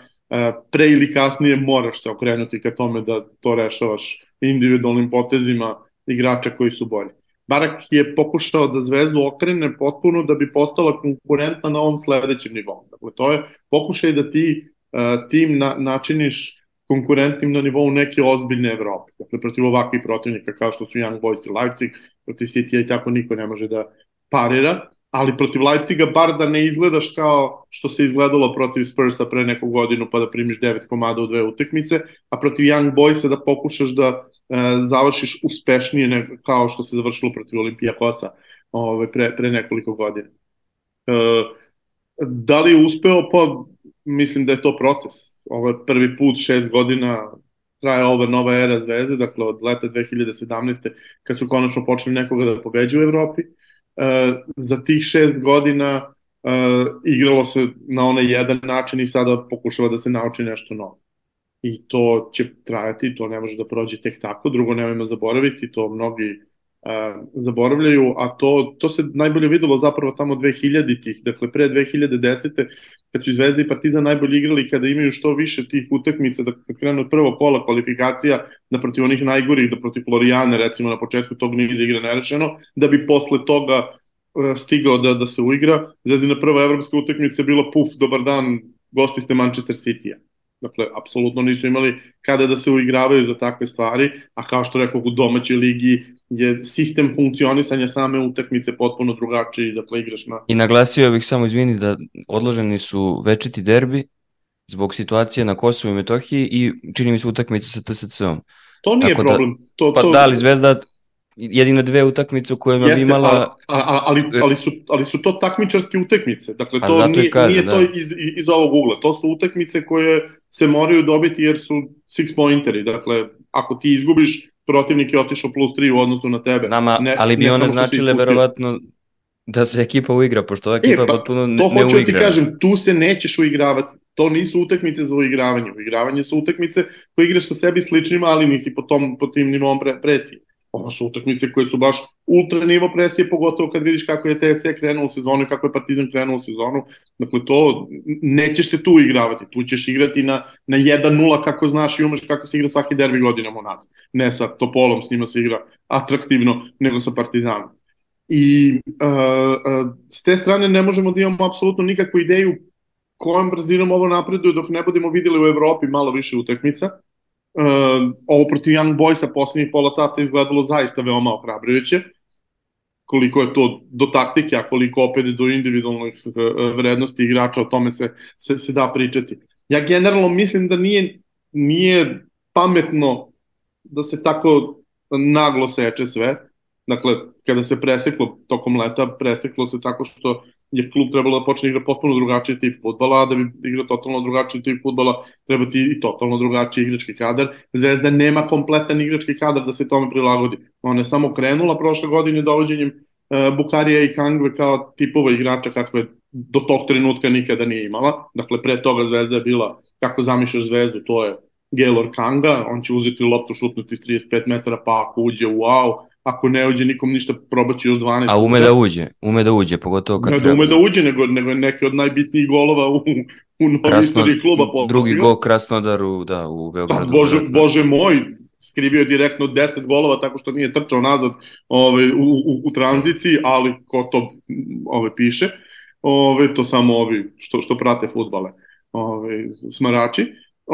Pre ili kasnije moraš se okrenuti ka tome da to rešavaš individualnim potezima igrača koji su bolji. Barak je pokušao da Zvezdu okrene potpuno da bi postala konkurentna na ovom sledećem nivou. Dakle, to je pokušaj da ti uh, tim na, načiniš konkurentnim na nivou neke ozbiljne Evrope. Dakle, protiv ovakvih protivnika kao što su Young Boys i Leipzig, protiv City i tako niko ne može da parira, ali protiv Leipziga bar da ne izgledaš kao što se izgledalo protiv Spursa pre neku godinu pa da primiš devet komada u dve utakmice, a protiv Young Boysa da pokušaš da e, završiš uspešnije ne, kao što se završilo protiv Olimpijakosa ove, pre, pre nekoliko godina. E, da li je uspeo? Pa mislim da je to proces. Ovo je prvi put šest godina traje ova nova era Zvezde, dakle od leta 2017. kad su konačno počeli nekoga da pobeđu u Evropi. E, za tih šest godina e, igralo se na onaj jedan način i sada pokušava da se nauči nešto novo. i to će trajati, to ne može da prođe tek tako, drugo nemojmo zaboraviti, to mnogi zaboravljaju, a to, to se najbolje videlo zapravo tamo 2000-ih, dakle pre 2010. kad su Zvezda i Partizan najbolje igrali kada imaju što više tih utakmica, da krenu prvo kola kvalifikacija, da protiv onih najgorih, da protiv Florijane recimo na početku tog niza igra nerešeno, da bi posle toga uh, stigao da, da se uigra. Zvezdina prva evropska utakmica je bila puf, dobar dan, gosti ste Manchester City-a Dakle, apsolutno nisu imali kada da se uigravaju za takve stvari, a kao što rekao, u domaćoj ligi je sistem funkcionisanja same utakmice potpuno drugačiji, dakle igraš na... I naglasio bih samo, izvini, da odloženi su večiti derbi zbog situacije na Kosovu i Metohiji i čini mi se utakmice sa TSC-om. To nije Tako da- problem. Da, to, pa to... da li Zvezda jedine dve utakmice u kojima Jeste, bi imala... A, a, ali, ali, su, ali su to takmičarske utakmice, dakle to nije, kaže, nije da. to iz, iz ovog ugla, to su utakmice koje se moraju dobiti jer su six pointeri, dakle ako ti izgubiš, protivnik je otišao plus 3 u odnosu na tebe. Nama, ne, ali bi ne one značile verovatno da se ekipa uigra, pošto ova ekipa e, pa, potpuno ne, uigra. To hoću da ti kažem, tu se nećeš uigravati. To nisu utakmice za uigravanje. Uigravanje su utakmice koje igraš sa sebi sličnima, ali nisi po, tom, po tim nivom presije. Ovo su utakmice koje su baš ultra nivo presije, pogotovo kad vidiš kako je TSE krenuo u sezonu i kako je Partizan krenuo u sezonu. Dakle, to nećeš se tu igravati. Tu ćeš igrati na, na 1-0 kako znaš i umeš kako se igra svaki derbi godinama u nas. Ne sa Topolom, s njima se igra atraktivno, nego sa Partizanom. I uh, uh, s te strane ne možemo da imamo apsolutno nikakvu ideju kojom brzinom ovo napreduje dok ne budemo videli u Evropi malo više utakmica uh, ovo protiv Young Boysa poslednjih pola sata izgledalo zaista veoma ohrabrujuće koliko je to do taktike, a koliko opet do individualnih uh, vrednosti igrača, o tome se, se, se da pričati. Ja generalno mislim da nije, nije pametno da se tako naglo seče sve. Dakle, kada se preseklo tokom leta, preseklo se tako što je klub trebalo da počne igra potpuno drugačiji tip futbala, da bi igrao totalno drugačiji tip futbala treba ti i totalno drugačiji igrački kadar. Zvezda nema kompletan igrački kadar da se tome prilagodi. Ona je samo krenula prošle godine dovođenjem uh, Bukarija i Kangve kao tipova igrača kakve do tog trenutka nikada nije imala. Dakle, pre toga Zvezda je bila, kako zamišljaš Zvezdu, to je Gaylor Kanga, on će uzeti loptu, šutnuti s 35 metara, pa ako uđe, wow, ako ne uđe nikom ništa, probaći još 12. A ume da uđe, ume da uđe, pogotovo kad ne da ume da uđe, nego, nego je neki od najbitnijih golova u, u novoj istoriji kluba. Drugi gol Krasnodaru, da, u Beogradu. Sad, bože, bože moj, skrivio direktno 10 golova tako što nije trčao nazad ovaj, u, u, u tranziciji, ali ko to ovaj, piše, ovaj, to samo ovi što, što prate futbale, ovaj, smarači.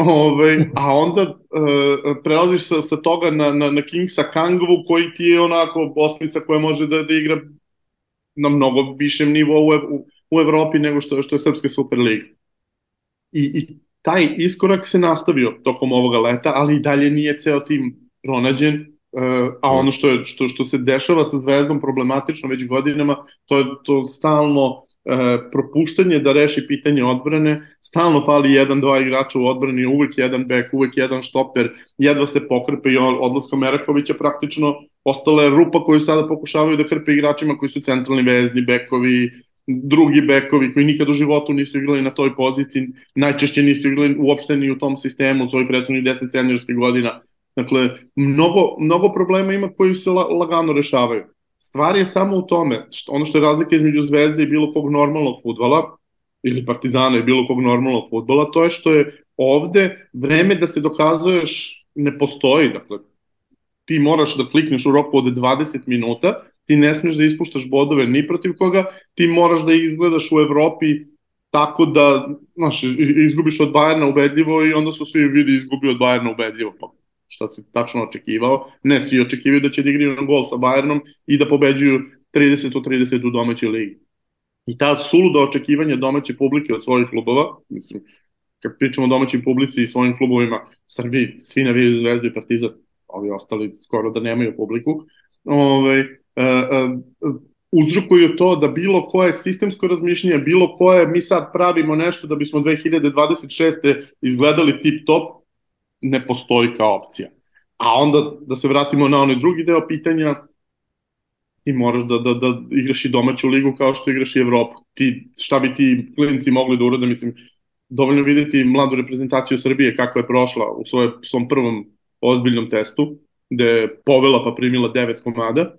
Ove, a onda uh, prelaziš sa, sa toga na, na, na Kingsa Kangovu koji ti je onako osmica koja može da, da igra na mnogo višem nivou u, u Evropi nego što, što je Srpska Superliga. I, I taj iskorak se nastavio tokom ovoga leta, ali i dalje nije ceo tim pronađen, uh, a ono što, je, što, što se dešava sa Zvezdom problematično već godinama, to je to stalno e, propuštanje da reši pitanje odbrane, stalno fali jedan, dva igrača u odbrani, uvek jedan bek, uvek jedan štoper, jedva se pokrpe i odlaska Merakovića praktično ostala je rupa koju sada pokušavaju da krpe igračima koji su centralni vezni, bekovi, drugi bekovi koji nikad u životu nisu igrali na toj poziciji, najčešće nisu igrali uopšte ni u tom sistemu u svojih prethodnih 10 seniorskih godina. Dakle, mnogo, mnogo problema ima koji se lagano rešavaju. Stvar je samo u tome, što, ono što je razlika između Zvezde i bilo kog normalnog futbala, ili Partizana i bilo kog normalnog futbola, to je što je ovde vreme da se dokazuješ ne postoji. Dakle, ti moraš da klikneš u roku od 20 minuta, ti ne smeš da ispuštaš bodove ni protiv koga, ti moraš da izgledaš u Evropi tako da, znaš, izgubiš od Bajerna ubedljivo i onda su svi vidi izgubio od Bajerna ubedljivo, pa šta si tačno očekivao. Ne, svi očekivaju da će da igraju na gol sa Bayernom i da pobeđuju 30 u 30 u domaćoj ligi. I ta suluda očekivanja domaće publike od svojih klubova, mislim, kad pričamo o domaćoj publici i svojim klubovima, Srbiji, svi navijaju Zvezdu i Partizan, ovi ostali skoro da nemaju publiku, ovaj, uh, uh, uzrokuju to da bilo koje sistemsko razmišljanje, bilo koje mi sad pravimo nešto da bismo 2026. izgledali tip top, ne postoji kao opcija. A onda da se vratimo na onaj drugi deo pitanja, ti moraš da, da, da igraš i domaću ligu kao što igraš i Evropu. Ti, šta bi ti klinci mogli da urade, mislim, dovoljno videti mladu reprezentaciju Srbije kako je prošla u svoje, svom prvom ozbiljnom testu, gde je povela pa primila devet komada.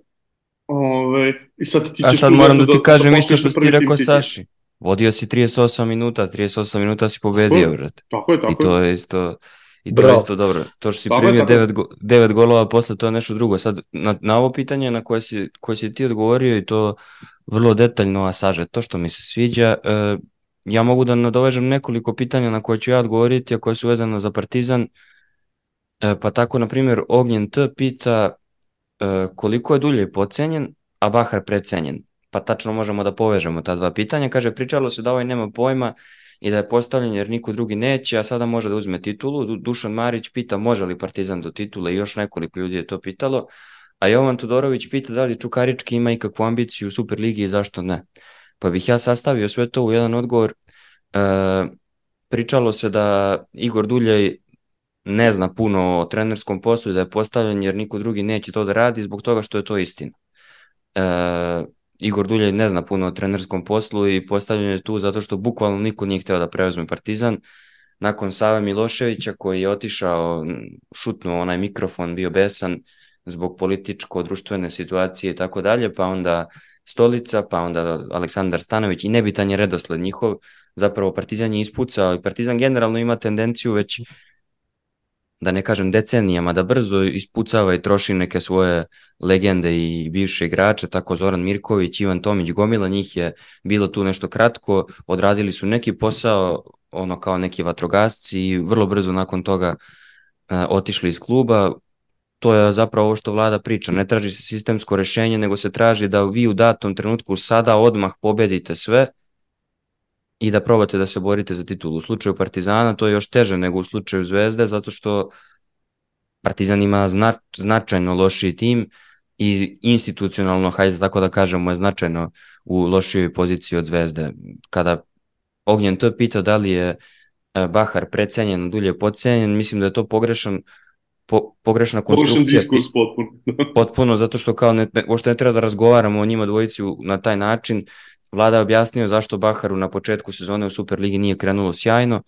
Ove, i sad ti A sad moram da ti kažem isto što si ti rekao. Saši. Vodio si 38 minuta, 38 minuta si pobedio, Tako je, brate. Tako je, I tako to je. je isto i to je Bravo. isto dobro. To što si primio tako devet, go, devet golova posle to je nešto drugo. Sad na, na ovo pitanje na koje si, koje si ti odgovorio i to vrlo detaljno, a saže to što mi se sviđa, e, ja mogu da nadovežem nekoliko pitanja na koje ću ja odgovoriti, a koje su vezane za Partizan. E, pa tako, na primjer, Ognjen T pita e, koliko je Dulje pocenjen, a Bahar precenjen. Pa tačno možemo da povežemo ta dva pitanja. Kaže, pričalo se da ovaj nema pojma i da je postavljen jer niko drugi neće, a sada može da uzme titulu. Du- Dušan Marić pita može li Partizan do titule i još nekoliko ljudi je to pitalo. A Jovan Todorović pita da li Čukarički ima ikakvu ambiciju u Superligi i zašto ne. Pa bih ja sastavio sve to u jedan odgovor. E, pričalo se da Igor Duljaj ne zna puno o trenerskom poslu i da je postavljen jer niko drugi neće to da radi zbog toga što je to istina. E, Igor Duljaj ne zna puno o trenerskom poslu i postavljen je tu zato što bukvalno niko nije hteo da preuzme Partizan. Nakon Save Miloševića koji je otišao, šutnuo onaj mikrofon, bio besan zbog političko-društvene situacije i tako dalje, pa onda Stolica, pa onda Aleksandar Stanović i nebitan je redosled njihov, zapravo Partizan je ispucao i Partizan generalno ima tendenciju već da ne kažem decenijama, da brzo ispucava i troši neke svoje legende i bivše igrače, tako Zoran Mirković, Ivan Tomić, gomila njih je bilo tu nešto kratko, odradili su neki posao, ono kao neki vatrogasci i vrlo brzo nakon toga uh, otišli iz kluba. To je zapravo ovo što vlada priča, ne traži se sistemsko rešenje, nego se traži da vi u datom trenutku sada odmah pobedite sve, i da probate da se borite za titulu. U slučaju Partizana to je još teže nego u slučaju Zvezde, zato što Partizan ima zna, značajno lošiji tim i institucionalno, hajde tako da kažemo, je značajno u lošijoj poziciji od Zvezde. Kada Ognjen to pita da li je e, Bahar precenjen, dulje podcenjen, mislim da je to pogrešan po, pogrešna Pogrešan konstrukcija. diskurs potpuno. Potpuno, zato što kao ne, uopšte ne treba da razgovaramo o njima dvojici na taj način. Vlada je objasnio zašto Baharu na početku sezone u Superligi nije krenulo sjajno.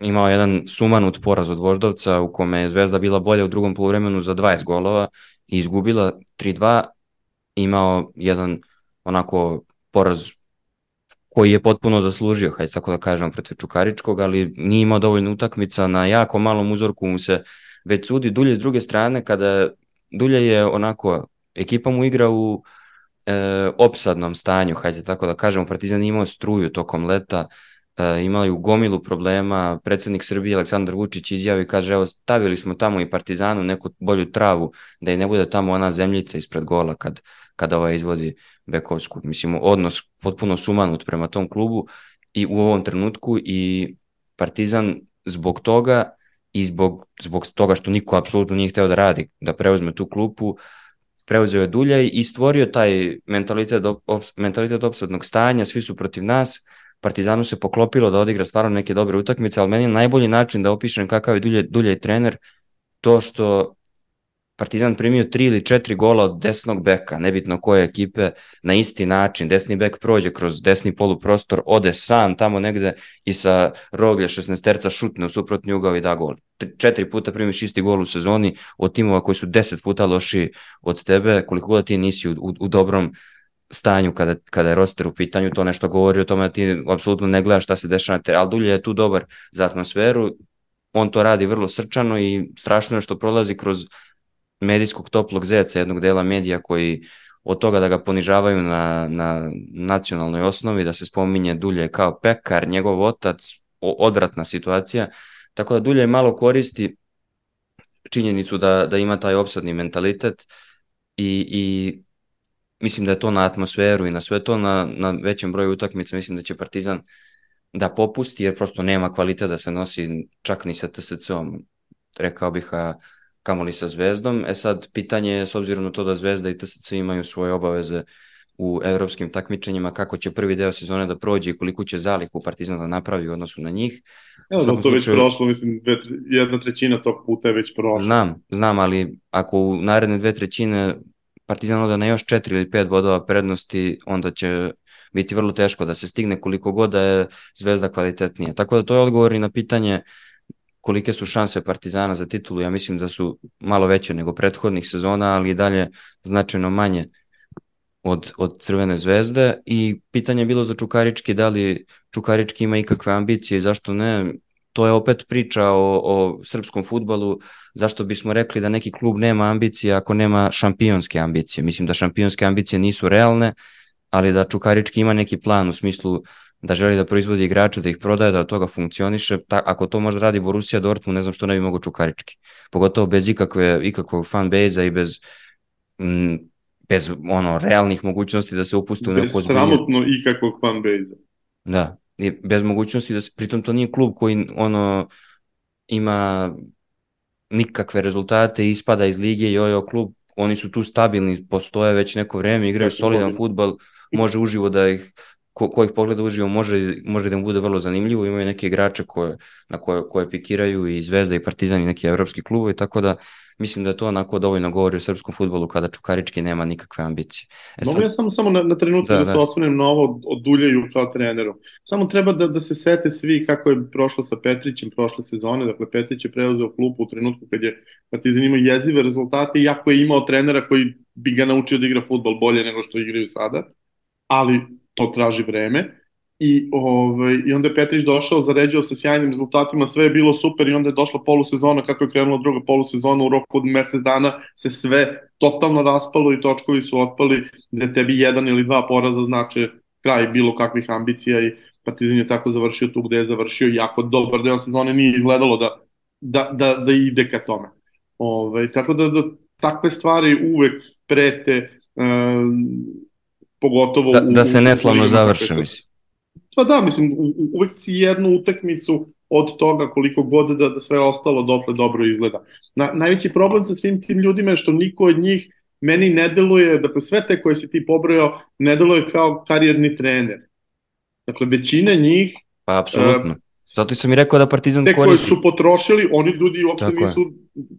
Imao je jedan sumanut poraz od Voždovca u kome je Zvezda bila bolja u drugom poluvremenu za 20 golova i izgubila 3-2. Imao jedan onako poraz koji je potpuno zaslužio, hajde tako da kažem, protiv Čukaričkog, ali nije imao dovoljno utakmica, na jako malom uzorku mu se već sudi. Dulje s druge strane, kada Dulje je onako, ekipa mu igra u e, opsadnom stanju, hajde tako da kažemo, Partizan imao struju tokom leta, e, imaju gomilu problema, predsednik Srbije Aleksandar Vučić izjavi i kaže, evo stavili smo tamo i Partizanu neku bolju travu, da i ne bude tamo ona zemljica ispred gola kad, kada ovaj izvodi Bekovsku. Mislim, odnos potpuno sumanut prema tom klubu i u ovom trenutku i Partizan zbog toga i zbog, zbog toga što niko apsolutno nije hteo da radi, da preuzme tu klupu, preuzeo je Duljaj i stvorio taj mentalitet, op, mentalitet opsadnog stanja, svi su protiv nas, Partizanu se poklopilo da odigra stvarno neke dobre utakmice, ali meni je najbolji način da opišem kakav je Duljaj, Duljaj trener to što Partizan primio tri ili četiri gola od desnog beka, nebitno koje ekipe, na isti način. Desni bek prođe kroz desni poluprostor, ode sam tamo negde i sa roglje 16 terca šutne u suprotni ugao i da gol. Četiri puta primiš isti gol u sezoni od timova koji su deset puta loši od tebe, koliko god ti nisi u, u, u dobrom stanju kada, kada je roster u pitanju, to nešto govori o tome da ti apsolutno ne gledaš šta se dešava na terenu, ali Dulje je tu dobar za atmosferu, on to radi vrlo srčano i strašno je što prolazi kroz medijskog toplog zeca jednog dela medija koji od toga da ga ponižavaju na, na nacionalnoj osnovi, da se spominje Dulje kao pekar, njegov otac, odvratna situacija, tako da Dulje malo koristi činjenicu da, da ima taj opsadni mentalitet i, i mislim da je to na atmosferu i na sve to, na, na većem broju utakmica, mislim da će Partizan da popusti, jer prosto nema kvalitet da se nosi čak ni sa TSC-om, rekao bih, a kamoli sa Zvezdom. E sad, pitanje je, s obzirom na to da Zvezda i TSC imaju svoje obaveze u evropskim takmičenjima, kako će prvi deo sezone da prođe i koliko će zalihu Partizan da napravi u odnosu na njih. Ja, znam, to već prošlo, mislim, dve, jedna trećina tog puta je već prošlo. Znam, znam, ali ako u naredne dve trećine Partizan oda na još četiri ili pet bodova prednosti, onda će biti vrlo teško da se stigne koliko god da je Zvezda kvalitetnija. Tako da to je odgovor i na pitanje kolike su šanse Partizana za titulu. Ja mislim da su malo veće nego prethodnih sezona, ali i dalje značajno manje od, od Crvene zvezde i pitanje je bilo za Čukarički da li Čukarički ima ikakve ambicije i zašto ne. To je opet priča o, o srpskom futbalu, zašto bismo rekli da neki klub nema ambicije ako nema šampionske ambicije. Mislim da šampionske ambicije nisu realne, ali da Čukarički ima neki plan u smislu da želi da proizvodi igrače, da ih prodaje, da od toga funkcioniše. Ta, ako to može da radi Borussia Dortmund, ne znam što ne bi mogo Čukarički. Pogotovo bez ikakve, ikakvog fan base i bez m, bez ono realnih mogućnosti da se upuste u neku Bez sramotno ikakvog fan base Da, i bez mogućnosti da se, pritom to nije klub koji ono ima nikakve rezultate, ispada iz lige i ojo klub, oni su tu stabilni, postoje već neko vreme, igraju solidan futbal, može uživo da ih ko, ko ih pogleda uživo može, može da im bude vrlo zanimljivo, imaju neke igrače koje, na koje, koje pikiraju i Zvezda i Partizan i neki evropski klubovi, tako da mislim da je to onako dovoljno govori o srpskom futbolu kada Čukarički nema nikakve ambicije. E sad, Mogu ja samo, samo na, na trenutku da, da, da se osvrnem na ovo od Duljaju kao treneru. Samo treba da, da se sete svi kako je prošlo sa Petrićem prošle sezone. Dakle, Petrić je preuzeo klupu u trenutku kad je Partizan imao jezive rezultate, iako je imao trenera koji bi ga naučio da igra futbol bolje nego što igraju sada. Ali to traži vreme. I, ovaj, I onda je Petrić došao, zaređao sa sjajnim rezultatima, sve je bilo super i onda je došla polusezona, kako je krenula druga polusezona, u roku od mesec dana se sve totalno raspalo i točkovi su otpali, da tebi jedan ili dva poraza znače kraj bilo kakvih ambicija i Partizan je tako završio tu gde je završio, jako dobar deo sezone nije izgledalo da, da, da, da ide ka tome. Ove, ovaj, tako da, da takve stvari uvek prete um, pogotovo da, da se neslavno završe, mislim. Pa da, mislim, uvek si jednu utakmicu od toga koliko god da, da sve ostalo dotle dobro izgleda. Na, najveći problem sa svim tim ljudima je što niko od njih meni ne deluje, dakle sve te koje si ti pobrojao, ne deluje kao karijerni trener. Dakle, većina njih... Pa, apsolutno. Uh, Zato sam i rekao da Partizan te koristi. Te koji su potrošili, oni ljudi uopšte Tako nisu,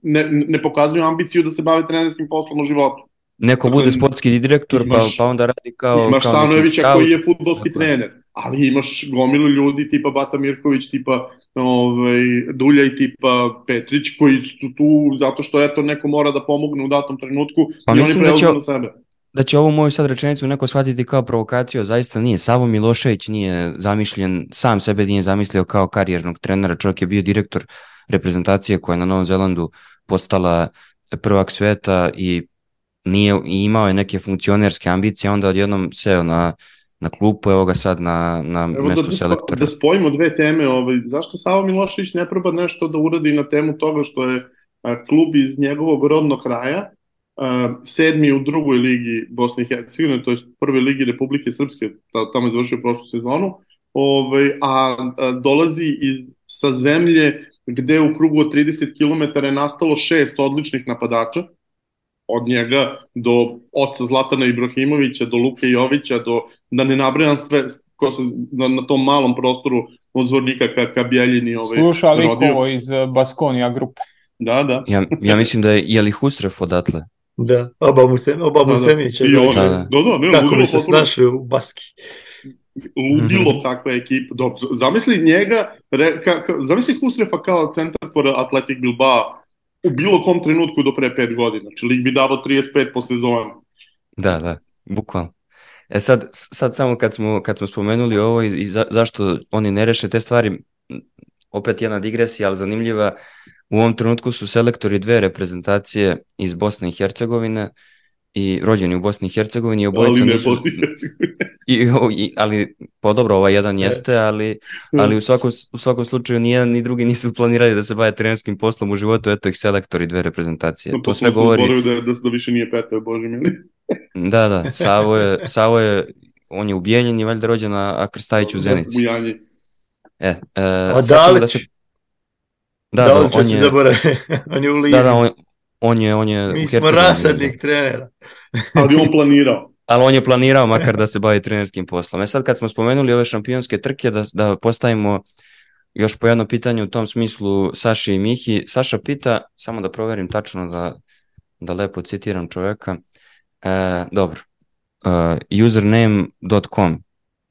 ne, ne pokazuju ambiciju da se bave trenerskim poslom u životu. Neko dakle, bude sportski direktor, pa- imaš, pa, pa onda radi kao... Imaš kao Stanojevića koji je futbolski Tako. trener, ali imaš gomilu ljudi tipa Bata Mirković, tipa ovaj, Dulja i tipa Petrić, koji su tu zato što eto neko mora da pomogne u datom trenutku pa i oni da preuzmu da na sebe da će ovu moju sad rečenicu neko shvatiti kao provokaciju, zaista nije. Savo Milošević nije zamišljen, sam sebe nije zamislio kao karijernog trenera, čovjek je bio direktor reprezentacije koja je na Novom Zelandu postala prvak sveta i nije imao je neke funkcionerske ambicije, onda odjednom seo na na klupu, evo ga sad na, na evo mestu da, da selektora. Da spojimo dve teme, ovaj, zašto Savo Milošević ne proba nešto da uradi na temu toga što je a, klub iz njegovog rodnog kraja, a, sedmi u drugoj ligi Bosne i Hercegovine, to je prve ligi Republike Srpske, tamo je završio prošlu sezonu, ovaj, a, a dolazi iz, sa zemlje gde u krugu od 30 km je nastalo šest odličnih napadača, od njega do oca Zlatana Ibrahimovića, do Luke Jovića, do, da ne nabrajam sve ko se na, na tom malom prostoru od Zvornika ka, ka Bjeljini ovaj, Sluša Likovo iz eh, Baskonija grupe. Da, da. Ja, ja mislim da je, je li Husrev odatle? Da, oba mu se, oba mu da, se miće. Da, da, da. da, da ne, Kako bi se snašli u Baski ludilo mm -hmm. kakva ekipa. Dobro, zamisli njega, re, ka, ka, zamisli Husrefa kao centar for Athletic Bilbao, u bilo kom trenutku do pre pet godina. Znači, lig bi davao 35 po sezoni. Da, da, bukvalno. E sad, sad samo kad smo, kad smo spomenuli ovo i, i za, zašto oni ne reše te stvari, opet jedna digresija, ali zanimljiva, u ovom trenutku su selektori dve reprezentacije iz Bosne i Hercegovine i rođeni u Bosni i Hercegovini i obojica ali nisu... Bosni i Hercegovini. I, i, ali, pa dobro, ovaj jedan jeste, ali, ali u, svakom, u svakom slučaju ni jedan ni drugi nisu planirali da se bave trenerskim poslom u životu, eto ih selektori dve reprezentacije. No, to, to sve govori... Da, da, da više nije peta, bože mili. da, da, Savo je, Savo je, on je u Bijeljini, valjda rođen, a Krstajić u Zenici. E, e, a Dalić? Da, se... da, da, da, on je, on je u Liji. Da, da, on, on je, on je Mi smo rasadnik trenera. Ali on planirao. Ali on je planirao makar da se bavi trenerskim poslom. E sad kad smo spomenuli ove šampionske trke, da, da postavimo još po jedno pitanje u tom smislu Saši i Mihi. Saša pita, samo da proverim tačno da, da lepo citiram čoveka. E, dobro, uh, username.com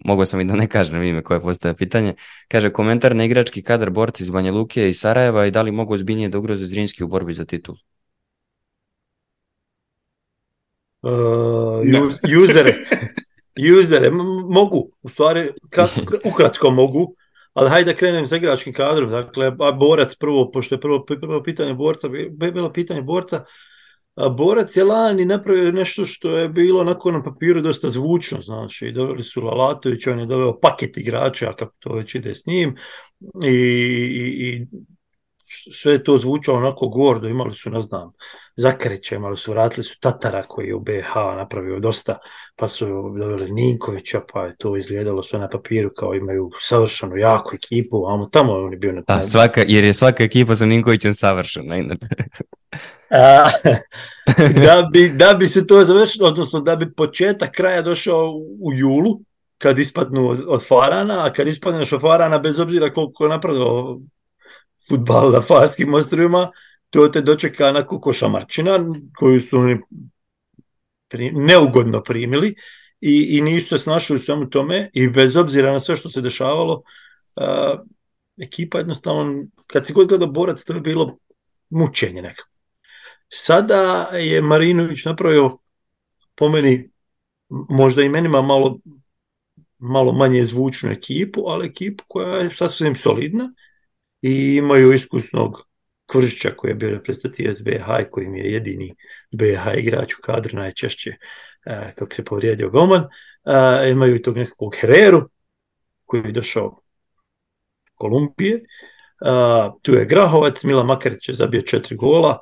mogao sam i da ne kažem ime koje postaje pitanje. Kaže, komentar na igrački kadar borci iz Banja Luke i Sarajeva i da li mogu ozbiljnije da ugroze Zrinski u borbi za titul? Uh, usere, usere, mogu, u stvari, ukratko mogu, ali hajde da krenem sa igračkim kadrom, dakle, borac prvo, pošto je prvo, prvo pitanje borca, bilo pitanje borca, a borac je lani napravio nešto što je bilo onako na papiru dosta zvučno, znači, doveli su Lalatović, on je doveo paket igrača, kako to već ide s njim, i, i, i sve je to zvučalo onako gordo, imali su, ne znam, Zakarića, imali su, vratili su Tatara koji je u BH napravio dosta, pa su doveli Ninkovića, pa je to izgledalo sve na papiru kao imaju savršenu jaku ekipu, a tamo on je bio na taj... svaka, jer je svaka ekipa sa Ninkovićem savršena, inače. a, da, bi, da bi se to završilo, odnosno da bi početak kraja došao u julu, kad ispadnu od, od Farana, a kad ispadneš od Farana, bez obzira koliko je napravio futbal na Farskim ostrovima, to te dočeka onako ko šamarčina koju su oni neugodno primili i, i nisu se snašli u svemu tome i bez obzira na sve što se dešavalo, uh, ekipa jednostavno, kad si god gledao borac, to je bilo mučenje nekako. Sada je Marinović napravio po meni možda i menima malo, malo manje zvučnu ekipu, ali ekipu koja je sasvim solidna i imaju iskusnog Kvržića koji je bio reprezentativac BH i koji mi je jedini BH igrač u kadru najčešće uh, kako se povrijedio Goman. Uh, imaju i tog nekakvog Hereru koji je došao Kolumbije. Uh, tu je Grahovac, Mila Makarić je zabio četiri gola.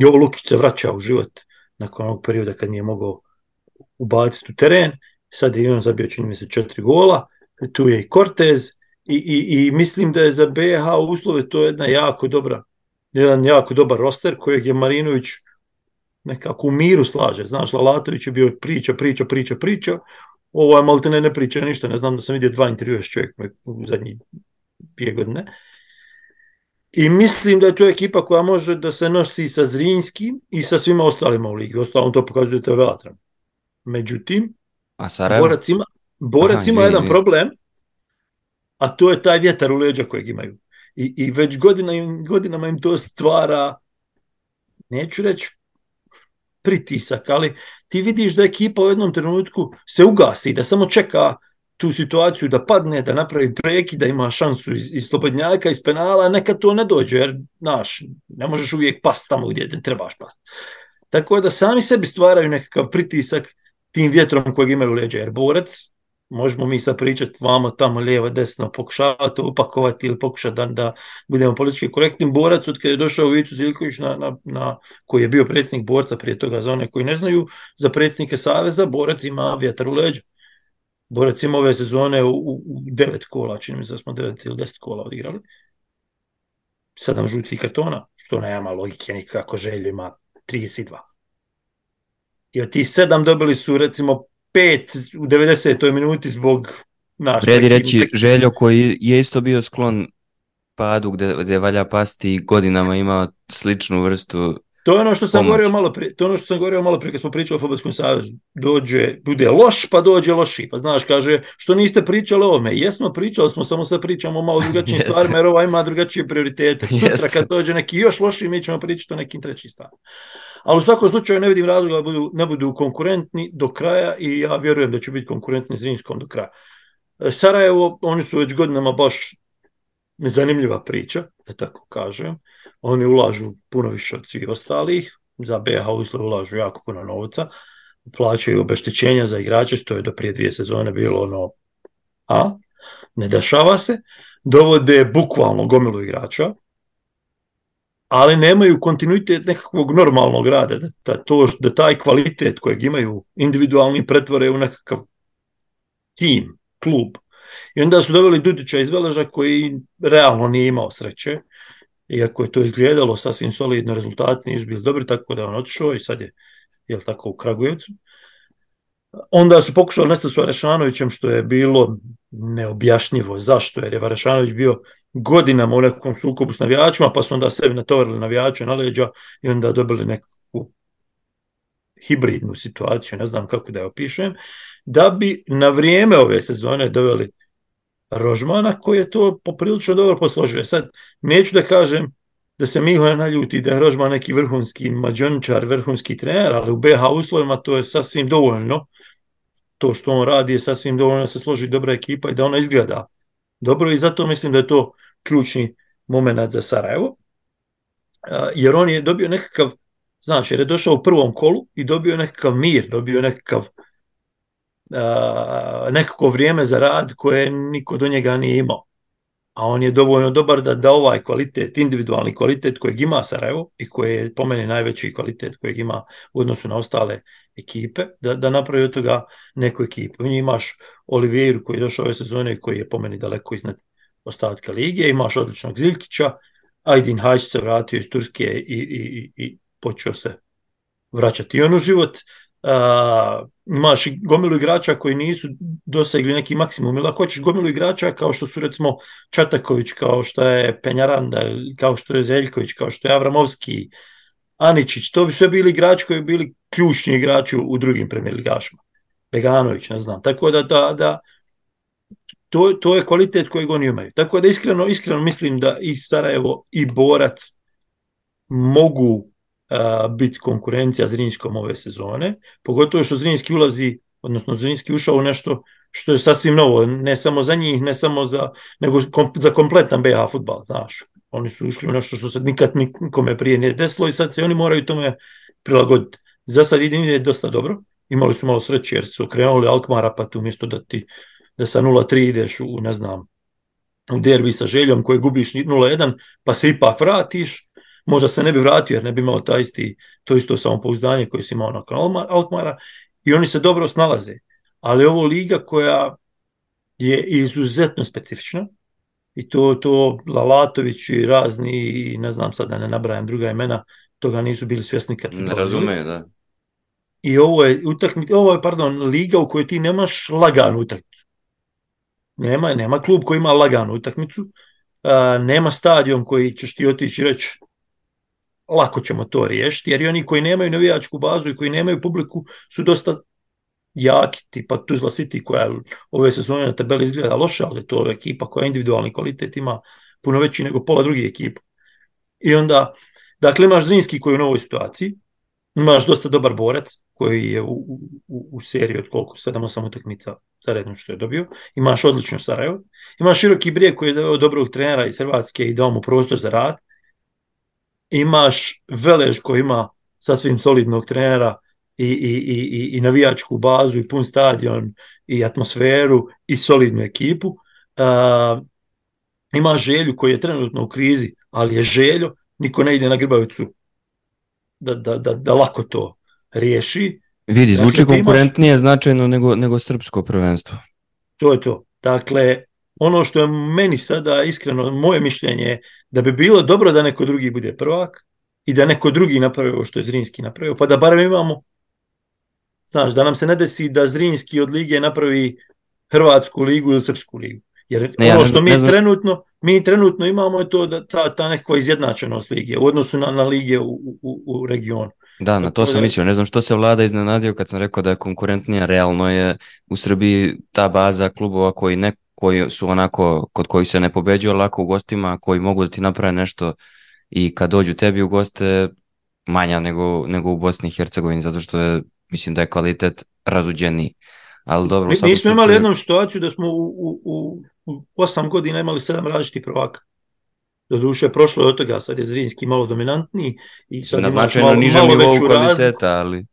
Jovo Lukić se vraća u život nakon ovog perioda kad nije mogao ubaciti u teren. Sad je on zabio čini mi se četiri gola. Tu je i Cortez, i, i, i mislim da je za BH uslove to jedna jako dobra, jedan jako dobar roster kojeg je Marinović nekako u miru slaže. Znaš, Lalatović je bio priča, priča, priča, priča. Ovo je maltene ne priča ništa. Ne znam da sam vidio dva intervjua s čovjekom u zadnjih dvije godine. I mislim da je to ekipa koja može da se nosi sa Zrinskim i sa svima ostalima u ligi. Ostalom to pokazuje to Velatran. Međutim, A Sarajevo? Borac ima, borac Aha, ima jedan problem a to je taj vjetar u leđa kojeg imaju. I, i već godina, godinama im to stvara, neću reći pritisak, ali ti vidiš da ekipa u jednom trenutku se ugasi, da samo čeka tu situaciju da padne, da napravi preki, da ima šansu iz, iz slobodnjaka, iz penala, neka to ne dođe, jer, znaš, ne možeš uvijek past tamo gdje ne trebaš past. Tako da sami sebi stvaraju nekakav pritisak tim vjetrom kojeg imaju leđa, jer borac možemo mi sad pričati vamo, tamo, lijevo, desno, pokušavati upakovati ili pokušati da, da budemo politički korektni. Borac od kada je došao Vicu Ziljković, na, na, na, koji je bio predsjednik borca prije toga za one koji ne znaju, za predsjednike Saveza, Borac ima vjetar u leđu. Borac ima ove sezone u, u devet kola, čini mi se da smo devet ili deset kola odigrali. Sedam žutih kartona, što nema logike nikako želju, ima 32. I od tih sedam dobili su recimo pet u 90. minuti zbog naš. Vredi reći Željo koji je isto bio sklon padu gde, gde valja pasti godinama ima sličnu vrstu To je ono što sam pomoći. govorio malo prije, to je ono što sam govorio malo prije kad smo pričali o Fudbalskom savezu. Dođe, bude loš, pa dođe loši. Pa znaš, kaže, što niste pričali o ovome? Jesmo pričali, smo samo sad pričamo malo drugačijim stvarima, jer ova ima drugačije prioritete. Sutra kad dođe neki još loši, mi ćemo pričati o nekim trećim stvarima. Ali u svakom slučaju ne vidim razloga da budu, ne budu konkurentni do kraja i ja vjerujem da će biti konkurentni Zrinskom do kraja. E, Sarajevo, oni su već godinama baš zanimljiva priča, da tako kažem. Oni ulažu puno više od svih ostalih, za BH uslov ulažu jako puno novca, plaćaju obeštećenja za igrače, što je do prije dvije sezone bilo ono a, ne dešava se, dovode bukvalno gomilu igrača, ali nemaju kontinuitet nekakvog normalnog rada, da, da, to, da taj kvalitet kojeg imaju individualni pretvore u nekakav tim, klub. I onda su doveli Dudića iz Veleža koji realno nije imao sreće, iako je to izgledalo sasvim solidno, rezultati nisu bili dobri, tako da on otišao i sad je, jel tako, u Kragujevcu. Onda su pokušali nestati s Varešanovićem, što je bilo neobjašnjivo. Zašto? Jer je Varešanović bio godinama u nekom sukobu s navijačima, pa su onda sebi natovarili navijače na leđa i onda dobili nekakvu hibridnu situaciju, ne znam kako da je opišem, da bi na vrijeme ove sezone doveli Rožmana koji je to poprilično dobro posložio. Sad, neću da kažem da se Miho naljuti da je Rožman neki vrhunski mađoničar, vrhunski trener, ali u BH uslovima to je sasvim dovoljno. To što on radi je sasvim dovoljno da se složi dobra ekipa i da ona izgleda dobro i zato mislim da je to ključni moment za Sarajevo. Jer on je dobio nekakav, znaš, jer je došao u prvom kolu i dobio nekakav mir, dobio nekakav nekako vrijeme za rad koje niko do njega nije imao. A on je dovoljno dobar da da ovaj kvalitet, individualni kvalitet kojeg ima Sarajevo i koji je po meni najveći kvalitet kojeg ima u odnosu na ostale ekipe, da, da napravi od toga neku ekipu. U njih imaš Olivieru koji je došao ove sezone koji je po meni daleko iznad ostatka lige, imaš odličnog Ziljkića, Aydin Hajć se vratio iz Turske i, i, i počeo se vraćati on u život. Uh, imaš i gomilu igrača koji nisu dosegli neki maksimum, ili ako hoćeš gomilu igrača kao što su recimo Čataković, kao što je Penjaranda, kao što je Zeljković, kao što je Avramovski, Aničić, to bi sve bili igrači koji bi bili ključni igrači u, drugim premier ligašima. Beganović, ne znam. Tako da, da, da to, to je kvalitet kojeg oni imaju. Tako da iskreno, iskreno mislim da i Sarajevo i Borac mogu biti konkurencija Zrinjskom ove sezone, pogotovo što Zrinjski ulazi, odnosno Zrinjski ušao u nešto što je sasvim novo, ne samo za njih, ne samo za, nego kom, za kompletan BH futbal, znaš. Oni su ušli u nešto što se nikad nikome prije nije desilo i sad se oni moraju tome prilagoditi. Za sad ide dosta dobro, imali su malo sreće jer su krenuli Alkmara pa tu umjesto da ti da sa 0-3 ideš u, ne znam, u derbi sa željom koji gubiš 0-1 pa se ipak vratiš, možda se ne bi vratio jer ne bi imao taj isti, to isto samopouzdanje koje si imao nakon Alkmara i oni se dobro snalaze. Ali ovo liga koja je izuzetno specifična i to, to Lalatović i razni, i ne znam sad da ne nabrajam druga imena, toga nisu bili svjesni kad Ne razumeju, da. I ovo je, utakmi, ovo je pardon, liga u kojoj ti nemaš laganu utakmicu. Nema, nema klub koji ima laganu utakmicu, a, nema stadion koji ćeš ti otići reći lako ćemo to riješiti, jer i oni koji nemaju navijačku bazu i koji nemaju publiku su dosta jaki, tipa Tuzla City koja ove sezone na tabeli izgleda loše, ali to je ekipa koja individualni kvalitet ima puno veći nego pola drugih ekipa. I onda, dakle imaš Zinski koji je u novoj situaciji, imaš dosta dobar borac koji je u, u, u seriji od koliko, 7-8 utakmica zaredno što je dobio, imaš odlično Sarajevo, imaš široki brijeg koji je dao dobrog trenera iz Hrvatske i dao mu prostor za rad, imaš Velež koji ima sasvim solidnog trenera i, i, i, i navijačku bazu i pun stadion i atmosferu i solidnu ekipu. Uh, ima želju koji je trenutno u krizi, ali je željo, niko ne ide na grbavicu da, da, da, da lako to riješi. Vidi, zvuči dakle, konkurentnije imaš... značajno nego, nego srpsko prvenstvo. To je to. Dakle, ono što je meni sada iskreno moje mišljenje da bi bilo dobro da neko drugi bude prvak i da neko drugi napravi ovo što je Zrinski napravio, pa da barem imamo znaš, da nam se ne desi da Zrinski od lige napravi Hrvatsku ligu ili Srpsku ligu. Jer ne, ono što mi ne trenutno mi trenutno imamo je to da ta, ta nekakva izjednačenost lige u odnosu na, na lige u, u, u regionu. Da, na to sam mislio. Ne znam što se vlada iznenadio kad sam rekao da je konkurentnija. Realno je u Srbiji ta baza klubova koji ne koji su onako, kod kojih se ne pobeđuje lako u gostima, koji mogu da ti naprave nešto i kad dođu tebi u goste manja nego, nego u Bosni i Hercegovini, zato što je, mislim da je kvalitet razuđeniji. Ali dobro, Mi, mi smo imali jednu situaciju da smo u, u, u, u osam godina imali sedam različitih prvaka. Do duše, prošlo je od toga, sad je Zrinski malo dominantniji i sad na značajno nižem nivou kvaliteta, ali...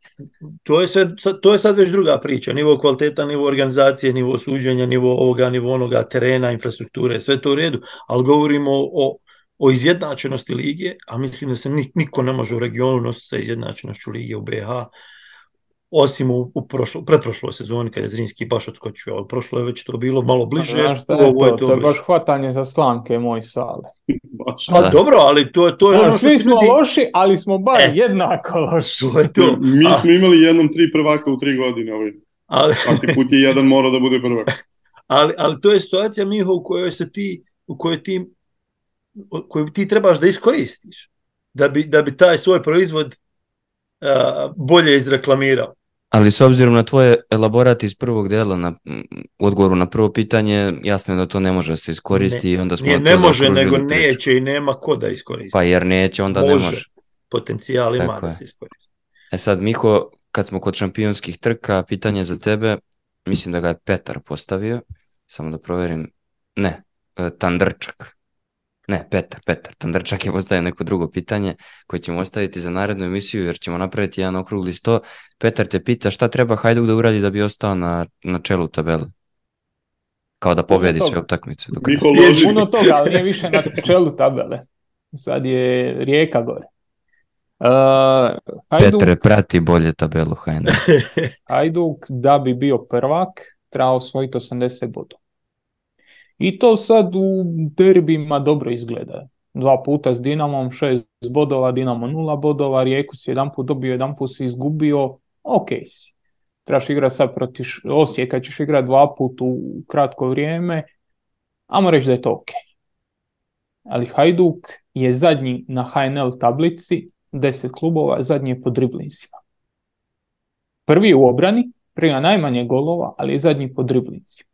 To je, sad, to je sad već druga priča, nivo kvaliteta, nivo organizacije, nivo suđenja, nivo ovoga, nivo onoga, terena, infrastrukture, sve to u redu, ali govorimo o, o izjednačenosti lige, a mislim da se niko ne može u regionu nositi sa izjednačenošću lige u BH, osim u, u prošlo, pretprošloj sezoni kada je Zrinski baš odskočio, ali prošlo je već to bilo malo bliže. Znaš šta je to? Je to, to je baš hvatanje za slanke moj sale. Pa da. dobro, ali to, to je ono Svi smo ljudi... loši, ali smo bar e, jednako loši. To je to. Mi A. smo imali jednom tri prvaka u tri godine. Ovaj. Ali... Svaki put je jedan mora da bude prvak. ali, ali to je situacija Miho u kojoj se ti, u kojoj ti, koju ti trebaš da iskoristiš. Da bi, da bi taj svoj proizvod uh, bolje izreklamirao. Ali s obzirom na tvoje elaborate iz prvog dela na u odgovoru na prvo pitanje, jasno je da to ne može da se iskoristi Ne, i onda smo Nije ne može, nego priču. neće i nema ko da iskoristi. Pa jer neće, onda može. ne može. Potencijal ima da se iskoristi. E sad, Miho, kad smo kod šampionskih trka, pitanje za tebe, mislim da ga je Petar postavio, samo da proverim, ne, e, Tandrčak. Ne, Petar, Petar. Tandrčak je postavio neko drugo pitanje koje ćemo ostaviti za narednu emisiju jer ćemo napraviti jedan okrugli sto. Petar te pita šta treba Hajduk da uradi da bi ostao na, na čelu tabele? Kao da pobedi sve utakmice. do kraja. Miho Je loži. Puno toga, ali nije više na čelu tabele. Sad je rijeka gore. Uh, Hajduk, Petre, prati bolje tabelu HNL. Hajduk da bi bio prvak treba osvojiti 80 bodova. I to sad u derbima dobro izgleda. Dva puta s Dinamom, šest bodova, Dinamo nula bodova, Rijeku si jedan put dobio, jedan put si izgubio, ok si. Trebaš igrati sad protiv Osijeka, ćeš igrati dva put u kratko vrijeme, ajmo reći da je to ok. Ali Hajduk je zadnji na HNL tablici, 10 klubova, zadnji je po driblinsima. Prvi u obrani, prima najmanje golova, ali je zadnji po driblinsima.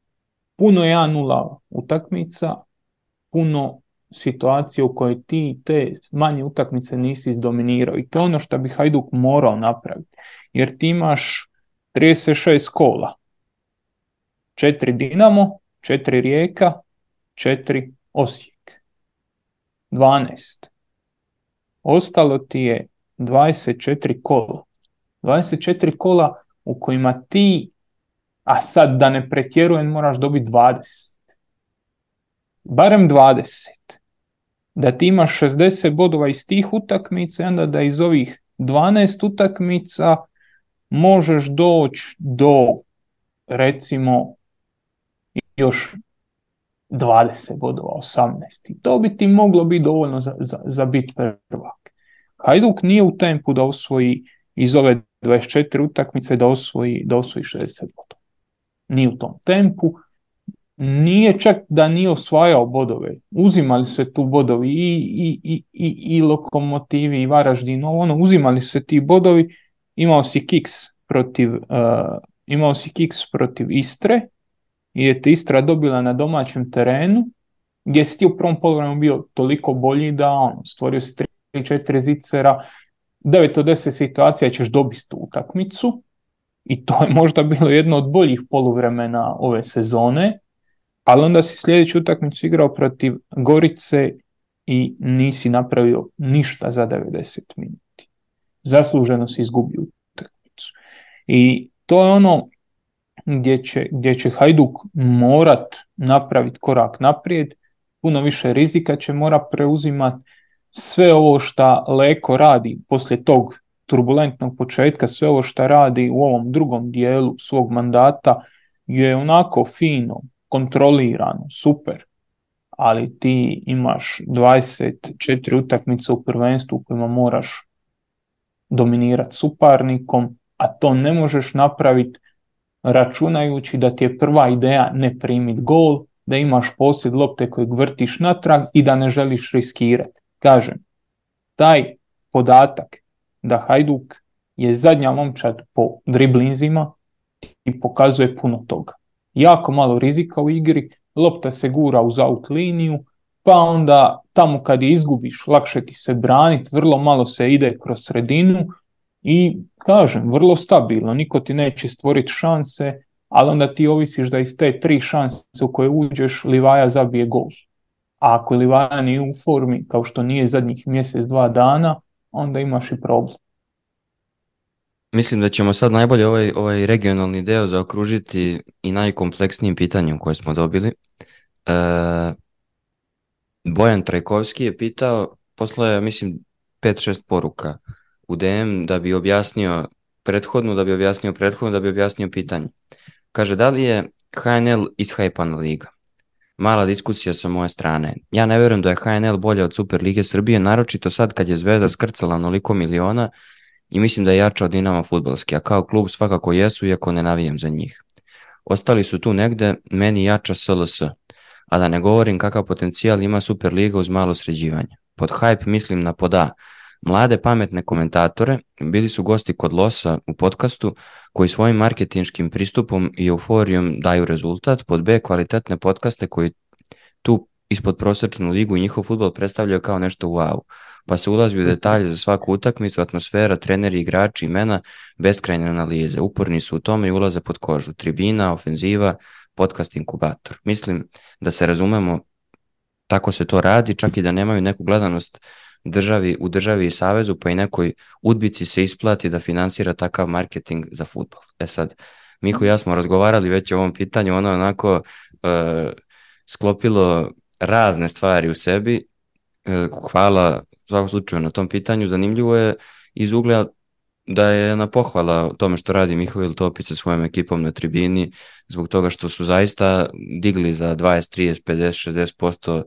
Puno je 1-0 utakmica, puno situacije u kojoj ti te manje utakmice nisi izdominirao i to je ono što bi Hajduk morao napraviti. Jer ti imaš 36 kola. 4 Dinamo, 4 Rijeka, 4 Osijek. 12. Ostalo ti je 24 kola. 24 kola u kojima ti, a sad da ne pretjerujem, moraš dobiti 20. Barem 20. Da ti imaš 60 bodova iz tih utakmica i onda da iz ovih 12 utakmica možeš doći do recimo još 20 bodova, 18. I to bi ti moglo biti dovoljno za, za, za biti prvak. Hajduk nije u tempu da osvoji iz ove 24 utakmice da osvoji, da osvoji 60 bodova. Nije u tom tempu. Nije čak da nije osvajao bodove. Uzimali se tu bodovi i, i, i, i, i lokomotivi i Varaždin, ono, uzimali se ti bodovi. Imao si kiks protiv, uh, imao si kiks protiv Istre, je te Istra dobila na domaćem terenu, gdje si ti u prvom polovremenu bio toliko bolji da ono, stvorio si 3-4 zicera, 9 od 10 situacija ćeš dobiti tu utakmicu i to je možda bilo jedno od boljih poluvremena ove sezone, ali onda si sljedeću utakmicu igrao protiv Gorice i nisi napravio ništa za 90 minuti. Zasluženo si izgubio utakmicu. I to je ono gdje će, gdje će Hajduk morat napraviti korak naprijed, puno više rizika će mora preuzimati, sve ovo što Leko radi poslije tog turbulentnog početka, sve ovo što radi u ovom drugom dijelu svog mandata je onako fino, kontrolirano, super, ali ti imaš 24 utakmice u prvenstvu u kojima moraš dominirati suparnikom, a to ne možeš napraviti računajući da ti je prva ideja ne primiti gol, da imaš posjed lopte kojeg vrtiš natrag i da ne želiš riskirati. Kažem, taj podatak da Hajduk je zadnja momčad po driblinzima i pokazuje puno toga. Jako malo rizika u igri, lopta se gura uz out liniju, pa onda tamo kad je izgubiš lakše ti se braniti, vrlo malo se ide kroz sredinu i kažem, vrlo stabilno, niko ti neće stvoriti šanse, ali onda ti ovisiš da iz te tri šanse u koje uđeš Livaja zabije gol. A ako Livaja nije u formi, kao što nije zadnjih mjesec, dva dana, onda imaš i problem. Mislim da ćemo sad najbolje ovaj, ovaj regionalni deo zaokružiti i najkompleksnijim pitanjem koje smo dobili. E, Bojan Trajkovski je pitao, poslao je, mislim, 5-6 poruka u DM da bi objasnio prethodnu, da bi objasnio prethodnu, da bi objasnio pitanje. Kaže, da li je HNL ishajpana liga? Mala diskusija sa moje strane. Ja ne verujem da je HNL bolja od Super Lige Srbije, naročito sad kad je Zvezda skrcala onoliko miliona i mislim da je jača od Dinama futbalski, a kao klub svakako jesu, iako ne navijem za njih. Ostali su tu negde, meni jača SLS, a da ne govorim kakav potencijal ima Super Liga uz malo sređivanja. Pod hype mislim na pod A, mlade pametne komentatore, bili su gosti kod Losa u podcastu, koji svojim marketinškim pristupom i euforijom daju rezultat, pod B kvalitetne podcaste koji tu ispod prosečnu ligu i njihov futbol predstavljaju kao nešto wow pa se ulazi u detalje za svaku utakmicu, atmosfera, treneri, igrači, imena, beskrajne analize. Uporni su u tome i ulaze pod kožu. Tribina, ofenziva, podcast inkubator. Mislim da se razumemo, tako se to radi, čak i da nemaju neku gledanost državi, u državi i savezu, pa i nekoj udbici se isplati da finansira takav marketing za futbol. E sad, Miho i ja smo razgovarali već o ovom pitanju, ono onako uh, sklopilo razne stvari u sebi. Uh, hvala u svakom slučaju na tom pitanju. Zanimljivo je iz ugla da je na pohvala tome što radi Mihovil Topić sa svojom ekipom na tribini, zbog toga što su zaista digli za 20, 30, 50, 60%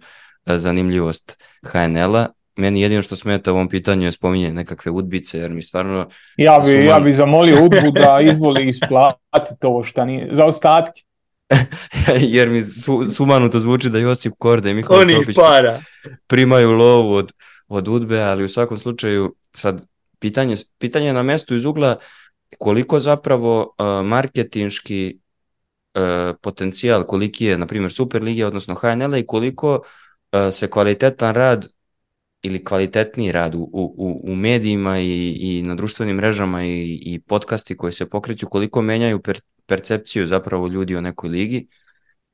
zanimljivost HNL-a. Meni jedino što smeta u ovom pitanju je spominje nekakve udbice, jer mi stvarno... Ja bi, man... ja bi zamolio udbu da izvoli isplatiti ovo šta nije, za ostatke. jer mi su, sumanuto zvuči da Josip Korda i Mihovil Topić para. primaju lovu od od udbe, ali u svakom slučaju sad pitanje, pitanje na mestu iz ugla koliko zapravo uh, marketinški uh, potencijal, koliki je, na primjer, Superligija, odnosno HNL i koliko uh, se kvalitetan rad ili kvalitetniji rad u, u, u medijima i, i na društvenim mrežama i, i podcasti koji se pokreću, koliko menjaju per, percepciju zapravo ljudi o nekoj ligi.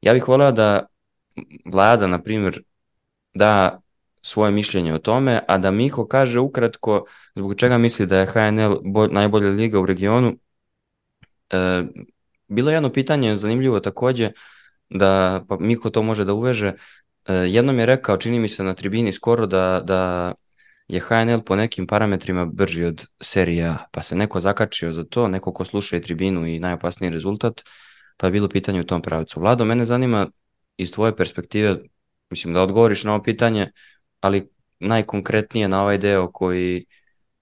Ja bih voleo da vlada, na primjer, da svoje mišljenje o tome, a da Miho kaže ukratko zbog čega misli da je HNL bo, najbolja liga u regionu. E, bilo je jedno pitanje zanimljivo takođe, da pa Miho to može da uveže. E, jednom je rekao, čini mi se na tribini skoro, da, da je HNL po nekim parametrima brži od serije A, pa se neko zakačio za to, neko ko sluša i tribinu i najopasniji rezultat, pa je bilo pitanje u tom pravcu. Vlado, mene zanima iz tvoje perspektive, mislim da odgovoriš na ovo pitanje, ali najkonkretnije na ovaj deo koji,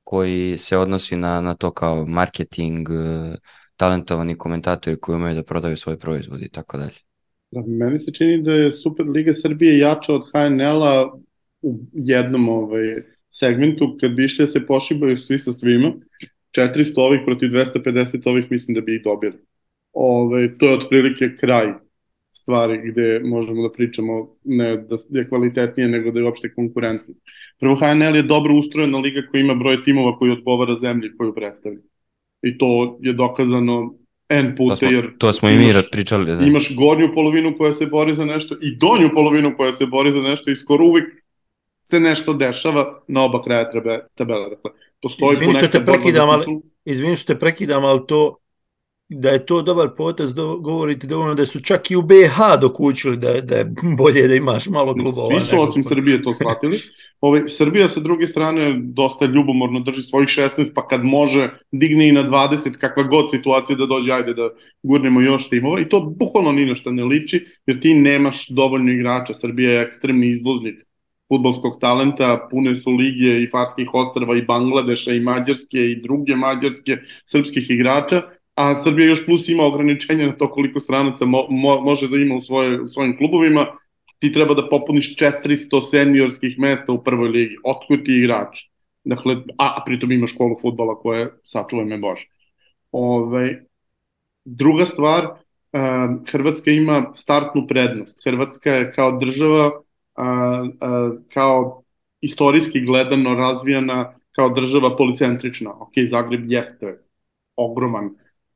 koji se odnosi na, na to kao marketing, e, talentovani komentatori koji umeju da prodaju svoje proizvode i tako dalje. Da, meni se čini da je Superliga Srbije jača od HNL-a u jednom ovaj, segmentu, kad bi išli da se pošibaju svi sa svima, 400 ovih protiv 250 ovih mislim da bi ih dobili. Ove, ovaj, to je otprilike kraj stvari gde možemo da pričamo ne da je kvalitetnije nego da je uopšte konkurentno. Prvo HNL je dobro ustrojena liga koja ima broj timova koji odgovara zemlji koju predstavlja. I to je dokazano N puta, to smo, jer to smo i mi pričali. Da. Imaš gornju polovinu koja se bori za nešto i donju polovinu koja se bori za nešto i skoro uvek se nešto dešava na oba kraja tabela. Dakle, postoji izvini što te prekidam, ali, izvini što te prekidam, ali to da je to dobar potez, do, govorite dovoljno da su čak i u BH dokučili da, da je bolje da imaš malo klubova. Svi su osim Srbije to shvatili. Ove, Srbija sa druge strane dosta ljubomorno drži svojih 16, pa kad može digne i na 20, kakva god situacija da dođe, ajde da gurnemo još timova. I to bukvalno ni na što ne liči, jer ti nemaš dovoljno igrača. Srbija je ekstremni izvoznik futbolskog talenta, pune su lige i Farskih ostrava i Bangladeša i Mađarske i druge mađarske srpskih igrača a Srbija još plus ima ograničenja na to koliko stranaca mo, mo, može da ima u, svoje, u svojim klubovima, ti treba da popuniš 400 seniorskih mesta u prvoj ligi. Otkud ti igrač? Dakle, a, a pritom ima školu futbala koja je, sačuvaj me Bože. Ove, druga stvar, uh, Hrvatska ima startnu prednost. Hrvatska je kao država, uh, kao istorijski gledano razvijana kao država policentrična. Ok, Zagreb jeste ogroman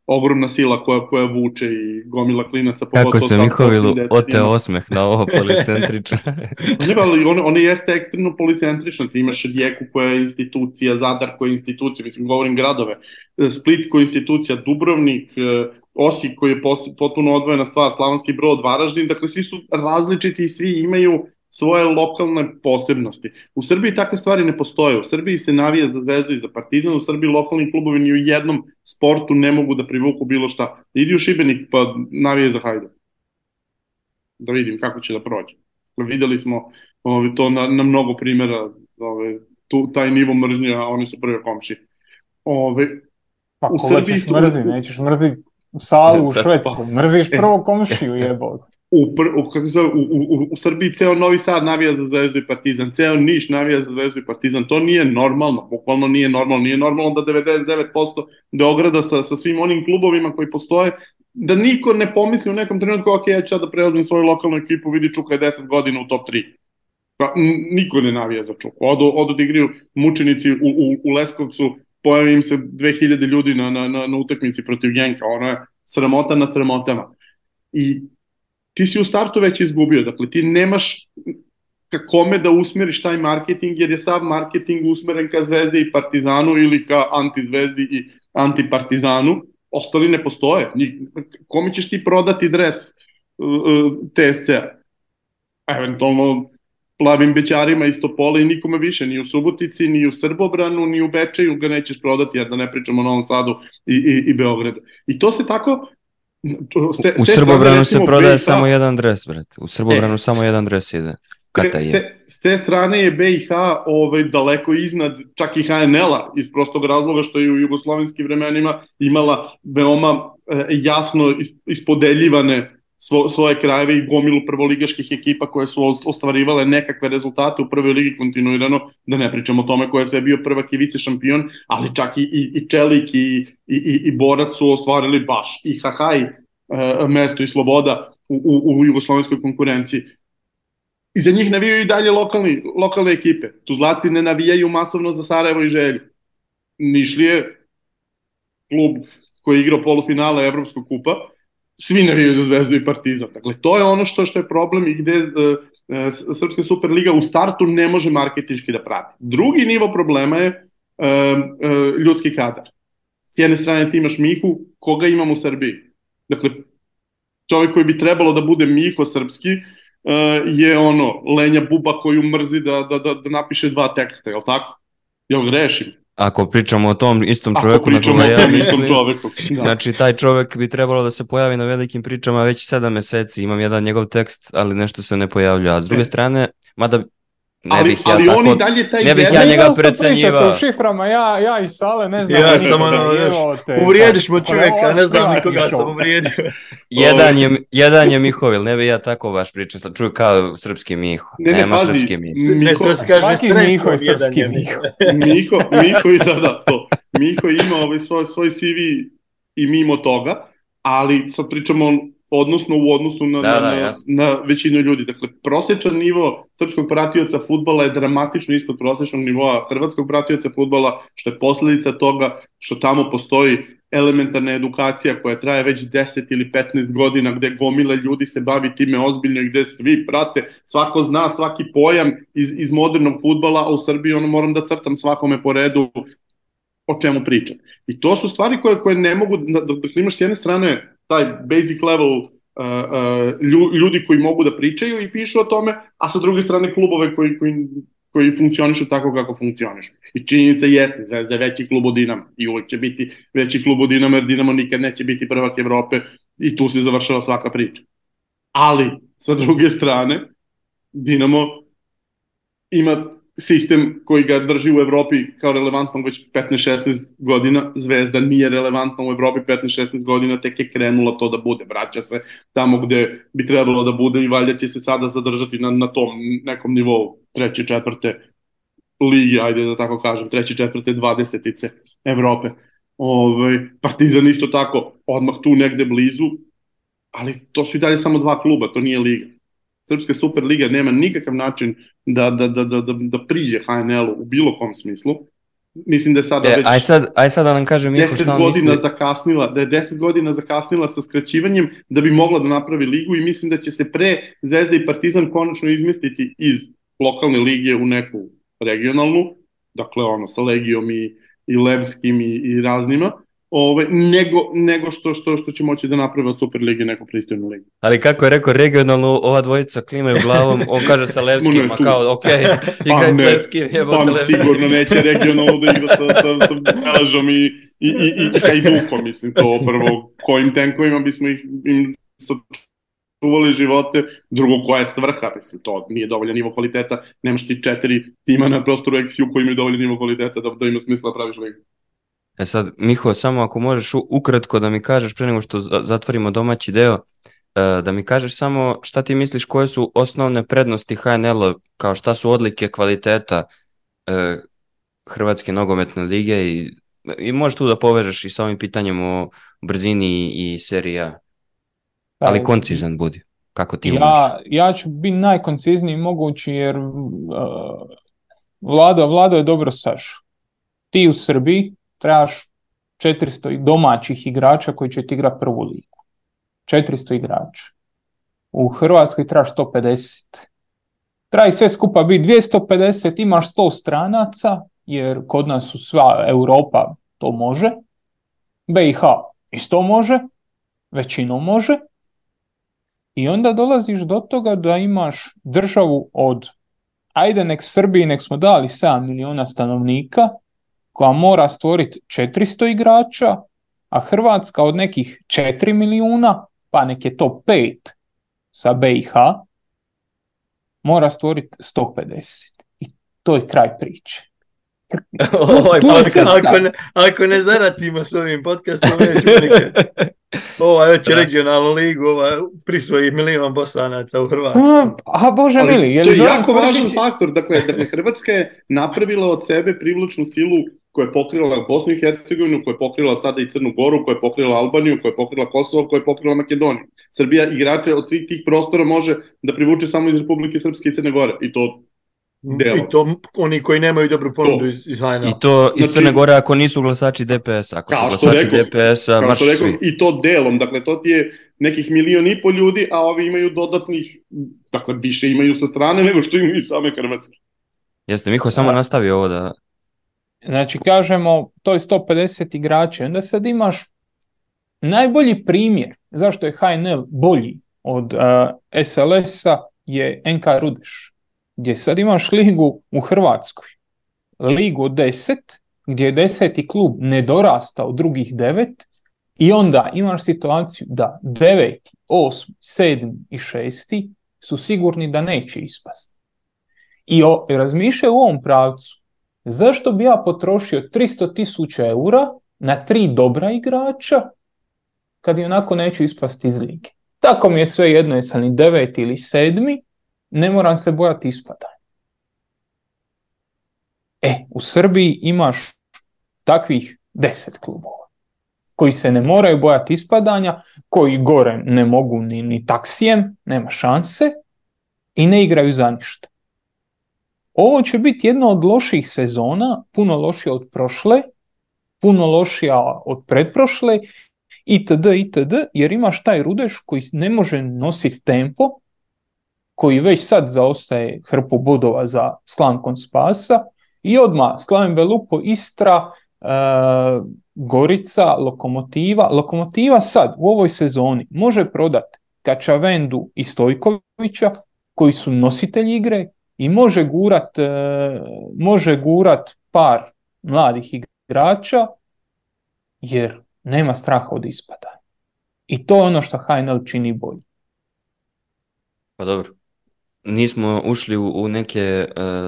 ogromna sila koja, koja vuče i gomila klinaca. Kako se Mihovilu ote osmeh na ovo policentrično. ne, ali one, one jeste ekstremno policentrično. Ti imaš Rijeku koja je institucija, Zadar koja je institucija, mislim, govorim gradove, Split koja je institucija, Dubrovnik, Osijek koji je potpuno odvojena stvar, Slavonski brod, Varaždin, dakle svi su različiti i svi imaju svoje lokalne posebnosti. U Srbiji takve stvari ne postoje. U Srbiji se navija za Zvezdu i za Partizan, u Srbiji lokalni klubovi ni u jednom sportu ne mogu da privuku bilo šta. Idi u Šibenik pa navije za Hajduk. Da vidim kako će da prođe. Videli smo ovaj, to na, na mnogo primjera, ovaj, tu, taj nivo mržnje, a oni su prve komši. Ovaj, pa, u Srbiji su... Mrzi, nećeš mrziti salu u Švedsku, mrziš prvo komšiju jebot. U, u, kako zove, u, u, u Srbiji ceo Novi Sad navija za Zvezdu i Partizan, ceo Niš navija za Zvezdu i Partizan, to nije normalno, bukvalno nije normalno, nije normalno da 99% Beograda sa, sa svim onim klubovima koji postoje, da niko ne pomisli u nekom trenutku, ok, ja ću da preozim svoju lokalnu ekipu, vidi Čuka je 10 godina u top 3. Pa, niko ne navija za Čuku. Odu, odu da igriju mučenici u, u, u Leskovcu, pojavi im se 2000 ljudi na, na, na, na utakmici protiv Genka, ono je sramota na sramotama. I ti si u startu već izgubio, dakle ti nemaš kome da usmeriš taj marketing, jer je sav marketing usmeren ka Zvezdi i Partizanu ili ka antizvezdi i antipartizanu, ostali ne postoje. Kome ćeš ti prodati dres uh, uh TSC-a? Eventualno plavim bećarima iz Topola i nikome više, ni u Subotici, ni u Srbobranu, ni u Bečeju ga nećeš prodati, jer da ne pričamo o Novom Sadu i, i, i Beogradu. I to se tako Ste, u Srbobranu se prodaje BiH, samo jedan dres, brate. U Srbobranu e, samo jedan dres ide. Kata je. S te strane je BiH ovaj, daleko iznad čak i HNL-a iz prostog razloga što je u jugoslovenskim vremenima imala veoma e, jasno ispodeljivane svo, svoje krajeve i gomilu prvoligaških ekipa koje su ostvarivale nekakve rezultate u prvoj ligi kontinuirano, da ne pričamo o tome ko je sve bio prvak i vice šampion, ali čak i, i, i Čelik i, i, i, i Borac su ostvarili baš i Hahaj e, mesto i sloboda u, u, u jugoslovenskoj konkurenciji. I za njih navijaju i dalje lokalni, lokalne ekipe. Tuzlaci ne navijaju masovno za Sarajevo i Želju. Nišlije, klub koji je igrao polufinale Evropskog kupa, svi navijaju za Zvezdu i Partizan. Dakle, to je ono što, što je problem i gde uh, Srpska Superliga u startu ne može marketički da prati. Drugi nivo problema je uh, uh, ljudski kadar. S jedne strane ti imaš Mihu, koga imamo u Srbiji. Dakle, čovjek koji bi trebalo da bude Miho srpski, je ono, lenja buba koju mrzi da, da, da, da napiše dva teksta, je li tako? Jel grešim? Ako pričamo o tom istom čoveku na koga ja mislim, čoveku, da. znači taj čovek bi trebalo da se pojavi na velikim pričama već sedam meseci, imam jedan njegov tekst, ali nešto se ne pojavlja. A s druge strane, mada Ne ali, bih ja ali tako, oni dalje taj ne bih ja njega precenjivao. u šiframa, ja, ja i Sale ne znam. Ja samo no, uvrijediš mu čovjeka, ne znam nikoga sam uvrijedio. jedan, je, jedan je Mihovil, ne bih ja tako baš pričao, sam čuju kao srpski Miho. Ne, ne, Nema pazi, srpski Miho. Ne, to se kaže Miho je srpski Miho. Miho, Miho, da, da, to. Miho ima ovaj svoj, svoj CV i mimo toga, ali sad pričamo odnosno u odnosu na, da, na, da, na većinu ljudi. Dakle, prosječan nivo srpskog pratioca futbala je dramatično ispod prosječnog nivoa hrvatskog pratioca futbala, što je posledica toga što tamo postoji elementarna edukacija koja traje već 10 ili 15 godina, gde gomile ljudi se bavi time ozbiljno i gde svi prate, svako zna svaki pojam iz, iz modernog futbala, a u Srbiji ono moram da crtam svakome po redu o čemu pričam. I to su stvari koje, koje ne mogu, da, da, da imaš s jedne strane taj basic level uh, uh, ljudi koji mogu da pričaju i pišu o tome, a sa druge strane klubove koji, koji, koji funkcionišu tako kako funkcionišu. I činjenica jeste, Zvezda je veći klub od Dinama i uvek će biti veći klub od Dinama jer Dinamo nikad neće biti prvak Evrope i tu se završava svaka priča. Ali, sa druge strane, Dinamo ima sistem koji ga drži u Evropi kao relevantnom već 15-16 godina, Zvezda nije relevantna u Evropi 15-16 godina, tek je krenula to da bude, vraća se tamo gde bi trebalo da bude i valjda će se sada zadržati na, na tom nekom nivou treće, četvrte lige, ajde da tako kažem, treće, četvrte, dvadesetice Evrope. Ove, ovaj, Partizan isto tako, odmah tu negde blizu, ali to su i dalje samo dva kluba, to nije liga. Srpska Superliga nema nikakav način da, da, da, da, da priđe HNL-u u bilo kom smislu. Mislim da je sada e, već aj sad, aj sad da nam kažem Miko šta godina misli. zakasnila, da je 10 godina zakasnila sa skraćivanjem da bi mogla da napravi ligu i mislim da će se pre Zvezda i Partizan konačno izmestiti iz lokalne lige u neku regionalnu, dakle ono sa Legijom i, i Levskim i, i raznima, ovaj, nego, nego što, što, što će moći da naprave od Superlige neku pristojnu ligu. Ali kako je rekao, regionalno ova dvojica klimaju glavom, on kaže sa Levskim, a kao, ok, igraj s Levskim, Levskim. sigurno neće regionalno da igra sa, sa, sa Belažom i, i, i, i Hajdukom, mislim, to prvo, kojim tenkovima bismo ih im sačuvali živote, drugo koja je svrha, mislim, to nije dovoljan nivo kvaliteta, nemaš ti četiri tima na prostoru XU koji imaju dovoljan nivo kvaliteta da, da ima smisla da praviš ligu. E sad, Miho, samo ako možeš ukratko da mi kažeš pre nego što zatvorimo domaći deo, E, da mi kažeš samo šta ti misliš koje su osnovne prednosti HNL-a, kao šta su odlike kvaliteta e, Hrvatske nogometne lige i, i možeš tu da povežeš i sa ovim pitanjem o brzini i serija, ali koncizan budi. Kako ti ja, ja ću biti najkoncizniji mogući jer uh, vlada, vlada je dobro saš. Ti u Srbiji trebaš 400 domaćih igrača koji će ti igrati prvu ligu. 400 igrača. U Hrvatskoj trebaš 150. Treba sve skupa biti 250, imaš 100 stranaca, jer kod nas su sva Europa to može. BiH isto može, većinom može. I onda dolaziš do toga da imaš državu od, ajde nek Srbiji, nek smo dali 7 miliona stanovnika, koja mora stvoriti 400 igrača, a Hrvatska od nekih 4 milijuna, pa nek je to 5 sa BiH, mora stvoriti 150. I to je kraj priče. Ovaj podcast, ako ne, ako ne zaratimo s ovim podcastom, neću nikad. Ova već regionalnu ligu, ova prisvoji milion bosanaca u Hrvatskoj. A, bože mili, je to li je Zoran jako važan faktor. Dakle, dakle, Hrvatska je napravila od sebe privlačnu silu koja je pokrila Bosnu i Hercegovinu, koja je pokrila sada i Crnu Goru, koja je pokrila Albaniju, koja je pokrila Kosovo, koja je pokrila Makedoniju. Srbija igrače od svih tih prostora može da privuče samo iz Republike Srpske i Crne Gore. I to delo. I to oni koji nemaju dobru ponudu To. iz, iz HNL. I to iz Znači- Crne Gore ako nisu glasači DPS, ako Kao su glasači rekoh, DPS-a, Kao baš što rekao, svi. i to delom, dakle to ti je nekih milion i po ljudi, a ovi imaju dodatnih, dakle više imaju sa strane nego što imaju i same Hrvatske. Jeste, Miho, samo Da. nastavi ovo da... Znači, kažemo, to je 150 igrača. Onda sad imaš najbolji primjer zašto je HNL bolji od uh, SLS-a je NK Rudeš. Gdje sad imaš ligu u Hrvatskoj. Ligu od 10, gdje je deseti klub ne dorasta od drugih devet i onda imaš situaciju da deveti, osmi, sedmi i šesti su sigurni da neće ispasti. I o, razmišljaju u ovom pravcu zašto bi ja potrošio 300 tisuća eura na tri dobra igrača kad i onako neću ispasti iz lige. Tako mi je sve jedno jesam li deveti ili sedmi, ne moram se bojati ispadanja. E, u Srbiji imaš takvih deset klubova koji se ne moraju bojati ispadanja, koji gore ne mogu ni, ni taksijem, nema šanse i ne igraju za ništa. Ovo će biti jedna od loših sezona, puno lošija od prošle, puno lošija od pretprošle, itd., itd., jer imaš taj Rudeš koji ne može nositi tempo, koji već sad zaostaje hrpu bodova za slamkom spasa i odmah Slaven Belupo, Istra, e, Gorica, Lokomotiva. Lokomotiva sad u ovoj sezoni može prodati Kačavendu i Stojkovića koji su nositelji igre i može gurat, e, može gurat par mladih igrača jer nema straha od ispada. I to je ono što HNL čini bolje. Pa dobro. Nismo ušli u, u neke e,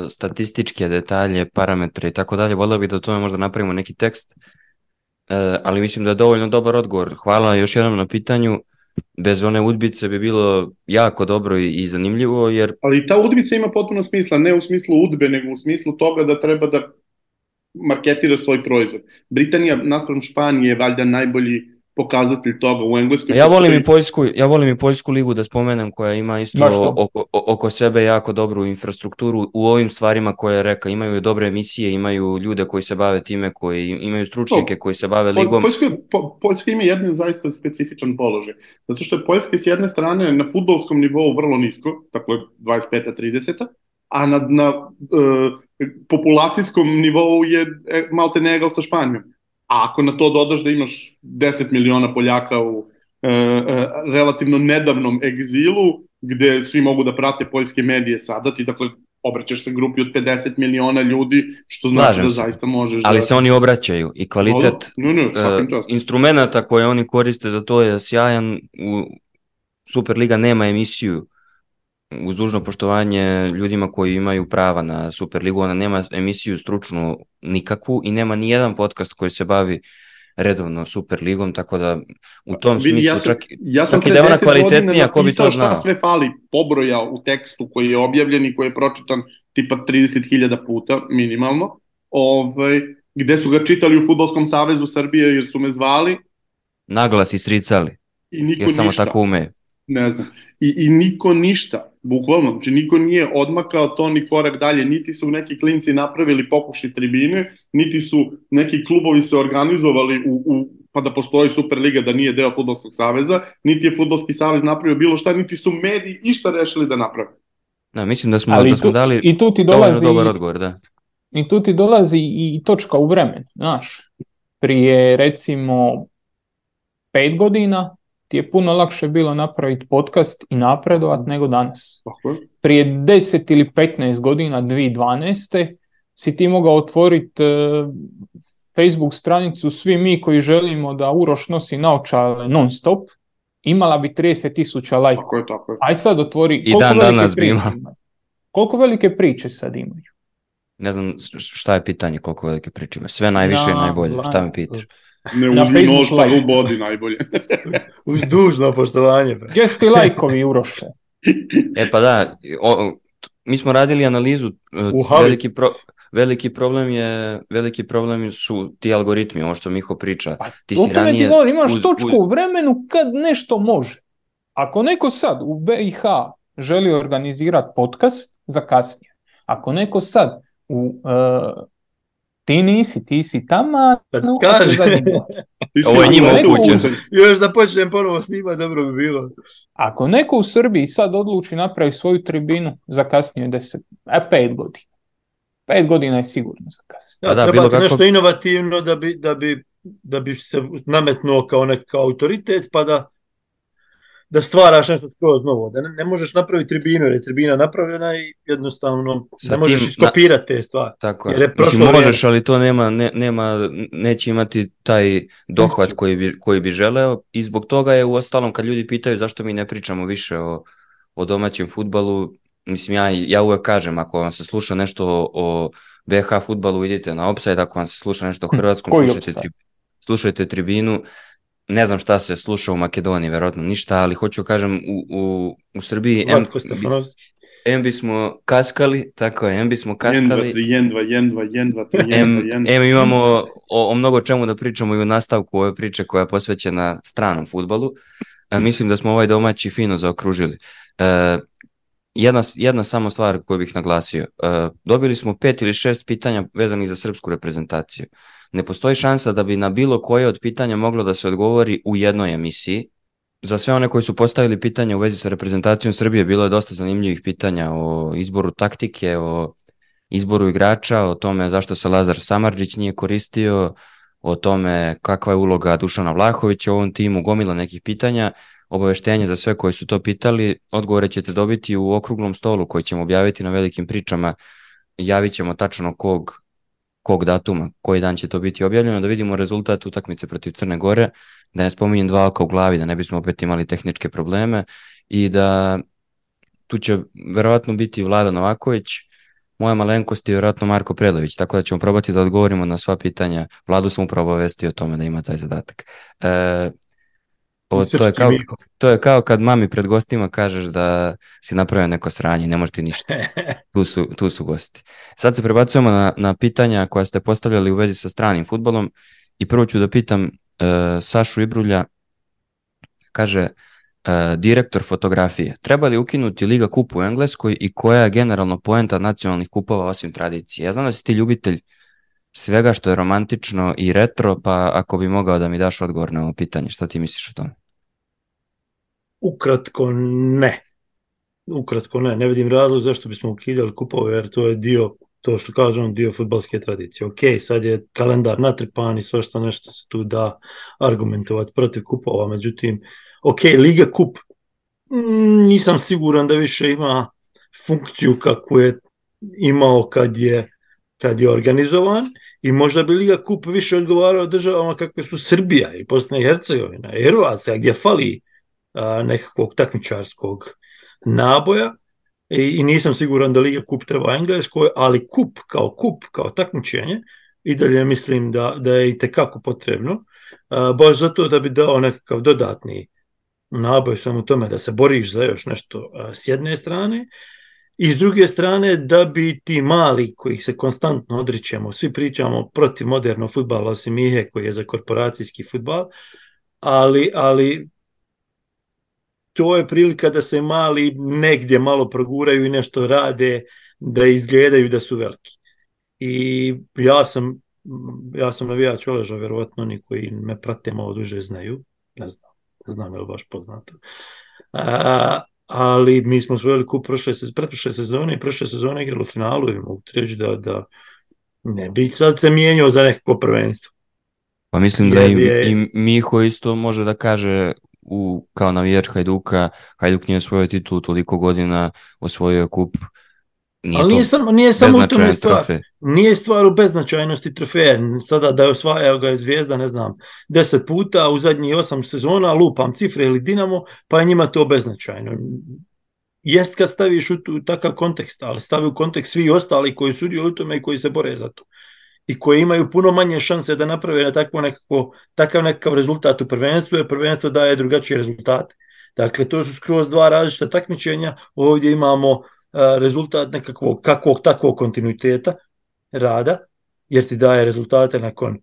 statističke detalje, parametre i tako dalje. Volio bih da o tome možda napravimo neki tekst, E, ali mislim da je dovoljno dobar odgovor. Hvala još jednom na pitanju. Bez one udbice bi bilo jako dobro i, zanimljivo, jer Ali ta udbica ima potpuno smisla, ne u smislu udbe, nego u smislu toga da treba da marketira svoj proizvod. Britanija, naspram Španije, je valjda najbolji pokazatelj toga u Engleskoj. ja volim postoji- i Poljsku, ja volim i Poljsku ligu da spomenem koja ima isto oko, oko sebe jako dobru infrastrukturu u ovim stvarima koje je reka, imaju dobre emisije, imaju ljude koji se bave time, koji imaju stručnjake koji se bave Po- ligom. Poljska, po, Poljska ima jedan zaista specifičan položaj. Zato što je Poljska s jedne strane na futbolskom nivou vrlo nisko, dakle 25-30, a na, na e, populacijskom nivou je e, malte ne egal sa Španijom. A ako na to dodaš da imaš 10 miliona Poljaka u e, e, relativno nedavnom egzilu, gde svi mogu da prate poljske medije sada, ti dakle obraćaš se grupi od 50 miliona ljudi, što znači Slažem da se. zaista možeš Ali da... se oni obraćaju i kvalitet No, no, e, čast. instrumenta koje oni koriste za to je sjajan. U Superliga nema emisiju uz dužno poštovanje ljudima koji imaju prava na Superligu, ona nema emisiju stručnu nikakvu i nema ni jedan podcast koji se bavi redovno Super ligom, tako da u tom smislu ja sam, čak, ja sam čak i da je ona 10 godina kvalitetnija, ko bi to znao. šta sve fali pobroja u tekstu koji je objavljen i koji je pročitan tipa 30.000 puta minimalno, ovaj, gde su ga čitali u Futbolskom savezu Srbije jer su me zvali naglas i sricali, i niko jer samo ništa. tako umeju. Ne znam. I, I niko ništa, bukvalno, znači niko nije odmakao to ni korak dalje, niti su neki klinci napravili pokušaj tribine, niti su neki klubovi se organizovali u, u pa da postoji Superliga da nije deo Fudbalskog saveza, niti je Fudbalski savez napravio bilo šta, niti su mediji išta rešili da naprave. Da, mislim da smo, Ali da smo tu, dali i tu ti dolazi dobar odgovor, da. I tu ti dolazi i točka u vremenu, znaš. Prije recimo pet godina ti je puno lakše bilo napraviti podcast i napredovat nego danas. Prije 10 ili 15 godina, 2012. si ti mogao otvoriti Facebook stranicu svi mi koji želimo da Uroš nosi naočale non stop, imala bi 30 tisuća lajkova. Tako je, tako je. Aj sad otvori, I koliko dan danas bi imala. imaju? Koliko velike priče sad imaju? Ne znam šta je pitanje, koliko velike priče ima. Sve najviše i Na, najbolje, šta me pitaš? Ne Na uzmi Facebook nož pa u bodi najbolje. Uz dužno poštovanje. Gdje su ti lajkovi, Uroše? E pa da, o, mi smo radili analizu, e, veliki, pro, veliki problem je, veliki problem su ti algoritmi, ovo što Miho priča. Ti O si tome ti ranije govorim, imaš uz- točku uz- u vremenu kad nešto može. Ako neko sad u BiH želi organizirati podcast, za kasnije. Ako neko sad u... e, ti nisi, ti si tamo, no, kaže. Ti si Ovo je njima uleto u upućeno. pucanj. Još da počnem ponovo snimati, dobro bi bilo. Ako neko u Srbiji sad odluči napravi svoju tribinu, zakasnije deset, a pet godina. Pet godina je sigurno zakasnije. Pa da, treba bilo ti kako- nešto inovativno da bi, da, bi, da bi se nametnuo kao nekakav autoritet, pa da, da stvaraš nešto skroz novo. Da ne, ne možeš napraviti tribinu, jer je tribina napravljena i jednostavno Sa ne možeš tim na- iskopirati te stvari. Tako Jer je. je prošlo Mislim, možeš, ali to nema, ne, nema, neće imati taj dohvat koji bi, koji bi želeo i zbog toga je u ostalom kad ljudi pitaju zašto mi ne pričamo više o, o domaćem futbalu, mislim ja, ja uvek kažem ako vam se sluša nešto o, o BH futbalu idite na Offside, ako vam se sluša nešto o hrvatskom Koji slušajte, tri, slušajte tribinu, ne znam šta se sluša u Makedoniji, verovatno ništa, ali hoću kažem u, u, u Srbiji Stefanovski. em bismo kaskali, tako je, em bismo kaskali, tri, jen, dva, jen, dva, jen, dva, tri, jen, Em, dva, jen. em imamo o, o mnogo čemu da pričamo i u nastavku ove priče koja je posvećena stranom futbalu. E, mislim da smo ovaj domaći fino zaokružili. E, jedna, jedna samo stvar koju bih naglasio. E, dobili smo pet ili šest pitanja vezanih za srpsku reprezentaciju. Ne postoji šansa da bi na bilo koje od pitanja moglo da se odgovori u jednoj emisiji. Za sve one koji su postavili pitanja u vezi sa reprezentacijom Srbije, bilo je dosta zanimljivih pitanja o izboru taktike, o izboru igrača, o tome zašto se Lazar Samarđić nije koristio, o tome kakva je uloga Dušana Vlahovića u ovom timu, gomila nekih pitanja, obaveštenje za sve koji su to pitali, odgovore ćete dobiti u okruglom stolu koji ćemo objaviti na velikim pričama, javit ćemo tačno kog, kog datuma, koji dan će to biti objavljeno, da vidimo rezultat utakmice protiv Crne Gore, da ne spominjem dva oka u glavi, da ne bismo opet imali tehničke probleme i da tu će verovatno biti Vlada Novaković, moja malenkost je vjerojatno Marko Predović, tako da ćemo probati da odgovorimo na sva pitanja. Vladu sam upravo obavestio o tome da ima taj zadatak. E, o, to, je kao, to je kao kad mami pred gostima kažeš da si napravio neko sranje, ne možeš ti ništa. Tu su, tu su gosti. Sad se prebacujemo na, na pitanja koja ste postavljali u vezi sa stranim futbolom i prvo ću da pitam e, Sašu Ibrulja, kaže e, direktor fotografije, treba li ukinuti Liga kup u Engleskoj i koja je generalno poenta nacionalnih kupova osim tradicije? Ja znam da si ti ljubitelj svega što je romantično i retro, pa ako bi mogao da mi daš odgovor na ovo pitanje, šta ti misliš o tome? Ukratko ne. Ukratko ne. Ne vidim razlog zašto bismo ukidali kupove, jer to je dio, to što kažem, dio futbalske tradicije. Ok, sad je kalendar natripan i svašta nešto se tu da argumentovati protiv kupova, međutim, ok, Liga kup, mm, nisam siguran da više ima funkciju kakvu je imao kad je kad je organizovan i možda bi Liga Kup više odgovarao državama kakve su Srbija i Bosna i Hercegovina i Hrvatska gdje fali a, nekakvog takmičarskog naboja. I, i nisam siguran da Liga Kup treba Engleskoj, ali kup kao kup, kao takmičenje i dalje mislim da, da je i tekako potrebno a, baš zato da bi dao nekakav dodatni naboj u tome da se boriš za još nešto a, s jedne strane. I s druge strane da bi ti mali kojih se konstantno odričemo, svi pričamo protiv modernog futbala osim Mihe koji je za korporacijski futbal, ali, ali to je prilika da se mali negdje malo proguraju i nešto rade da izgledaju da su veliki. I ja sam ja sam navijač Oleža, verovatno oni koji me prate malo duže znaju, ne znam, ne znam je li baš poznato. A, ali mi smo svojili kup prošle, pretprošle sezone i prošle sezone igrali u finalu i mogu reći da, da ne bi sad se mijenjao za nekako prvenstvo. Pa mislim da i, je... i Miho isto može da kaže u, kao navijač Hajduka, Hajduk nije osvojio titul toliko godina, osvojio kup Nije Ali nije samo, nije samo u tome stvar. Trofej. Nije stvar u beznačajnosti trofeja. Sada da je osvajao ga je zvijezda, ne znam, deset puta u zadnjih osam sezona, lupam cifre ili Dinamo, pa je njima to beznačajno. Jest kad staviš u, takav kontekst, ali stavi u kontekst svi ostali koji sudiju u tome i koji se bore za to. I koji imaju puno manje šanse da naprave na takvo nekako, takav nekakav rezultat u prvenstvu, jer prvenstvo daje drugačije rezultate. Dakle, to su skroz dva različita takmičenja. Ovdje imamo rezultat nekakvog kakvog takvog kontinuiteta rada, jer ti daje rezultate nakon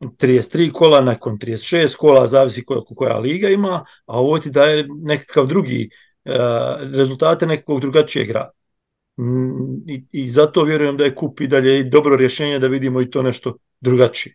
33 kola, nakon 36 kola, zavisi koja, koja liga ima, a ovo ti daje nekakav drugi rezultate nekakvog drugačijeg rada. Mm, I, I zato vjerujem da je kup i dalje dobro rješenje da vidimo i to nešto drugačije.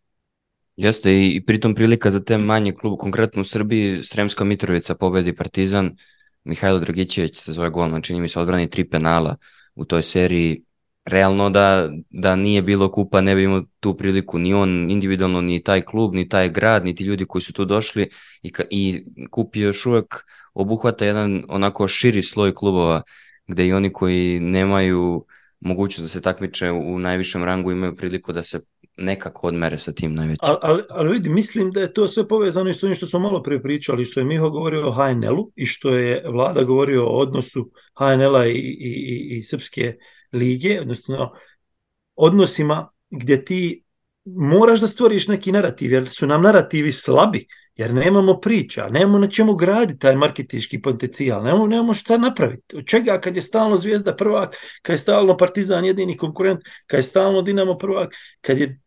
Jeste i pritom prilika za te manje klub, konkretno u Srbiji, Sremska Mitrovica pobedi Partizan, Mihajlo Dragićević sa svoje golman, čini mi se odbrani tri penala u toj seriji. Realno da, da nije bilo kupa, ne bi imao tu priliku ni on individualno, ni taj klub, ni taj grad, ni ti ljudi koji su tu došli i, i kup je još uvek obuhvata jedan onako širi sloj klubova gde i oni koji nemaju mogućnost da se takmiče u najvišem rangu imaju priliku da se nekako odmere sa tim najvećim. Ali, ali, ali vidi, mislim da je to sve povezano i s onim što smo malo prije pričali, što je Miho govorio o HNL-u i što je vlada govorio o odnosu HNL-a i, i, i, i Srpske lige, odnosno odnosima gdje ti moraš da stvoriš neki narativ, jer su nam narativi slabi, jer nemamo priča, nemamo na čemu graditi taj marketički potencijal, nemamo, nemamo šta napraviti. Od čega kad je stalno Zvijezda prvak, kad je stalno Partizan jedini konkurent, kad je stalno Dinamo prvak, kad je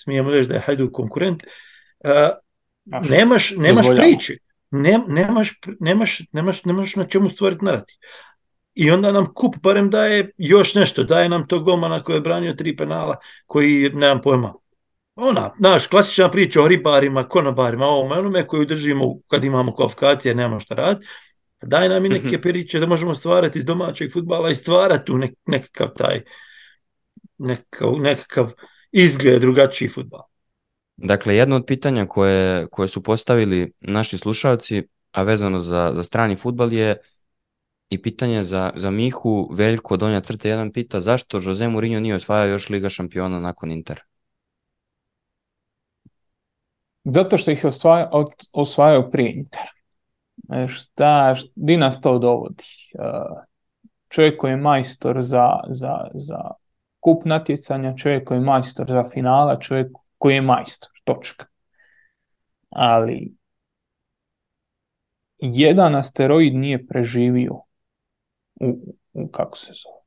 smijemo reći da je Hajduk konkurent, uh, nemaš, nemaš priči, ne, nemaš, nemaš, nemaš, nemaš na čemu stvoriti narativ. I onda nam kup barem daje još nešto, daje nam tog golmana koji je branio tri penala, koji, nemam pojma, ona, naš, klasična priča o ribarima, konobarima, ovome, onome koju držimo kad imamo kvalifikacije, nemamo šta rad, daj nam i neke mhm. priče da možemo stvarati iz domaćeg futbala i stvarati tu nek, nekakav taj nekakav, nekakav izgled drugačiji futbal. Dakle, jedno od pitanja koje, koje su postavili naši slušalci, a vezano za, za strani futbal je i pitanje za, za Mihu, Veljko, Donja Crta, jedan pita zašto Jose Mourinho nije osvajao još Liga šampiona nakon Intera? Zato što ih je osvajao, osvajao prije Intera. E, šta, di nas to dovodi? Čovjek koji je majstor za, za, za kup natjecanja, čovjek koji je majstor za finala, čovjek koji je majstor, točka. Ali jedan asteroid nije preživio u, u kako se zove.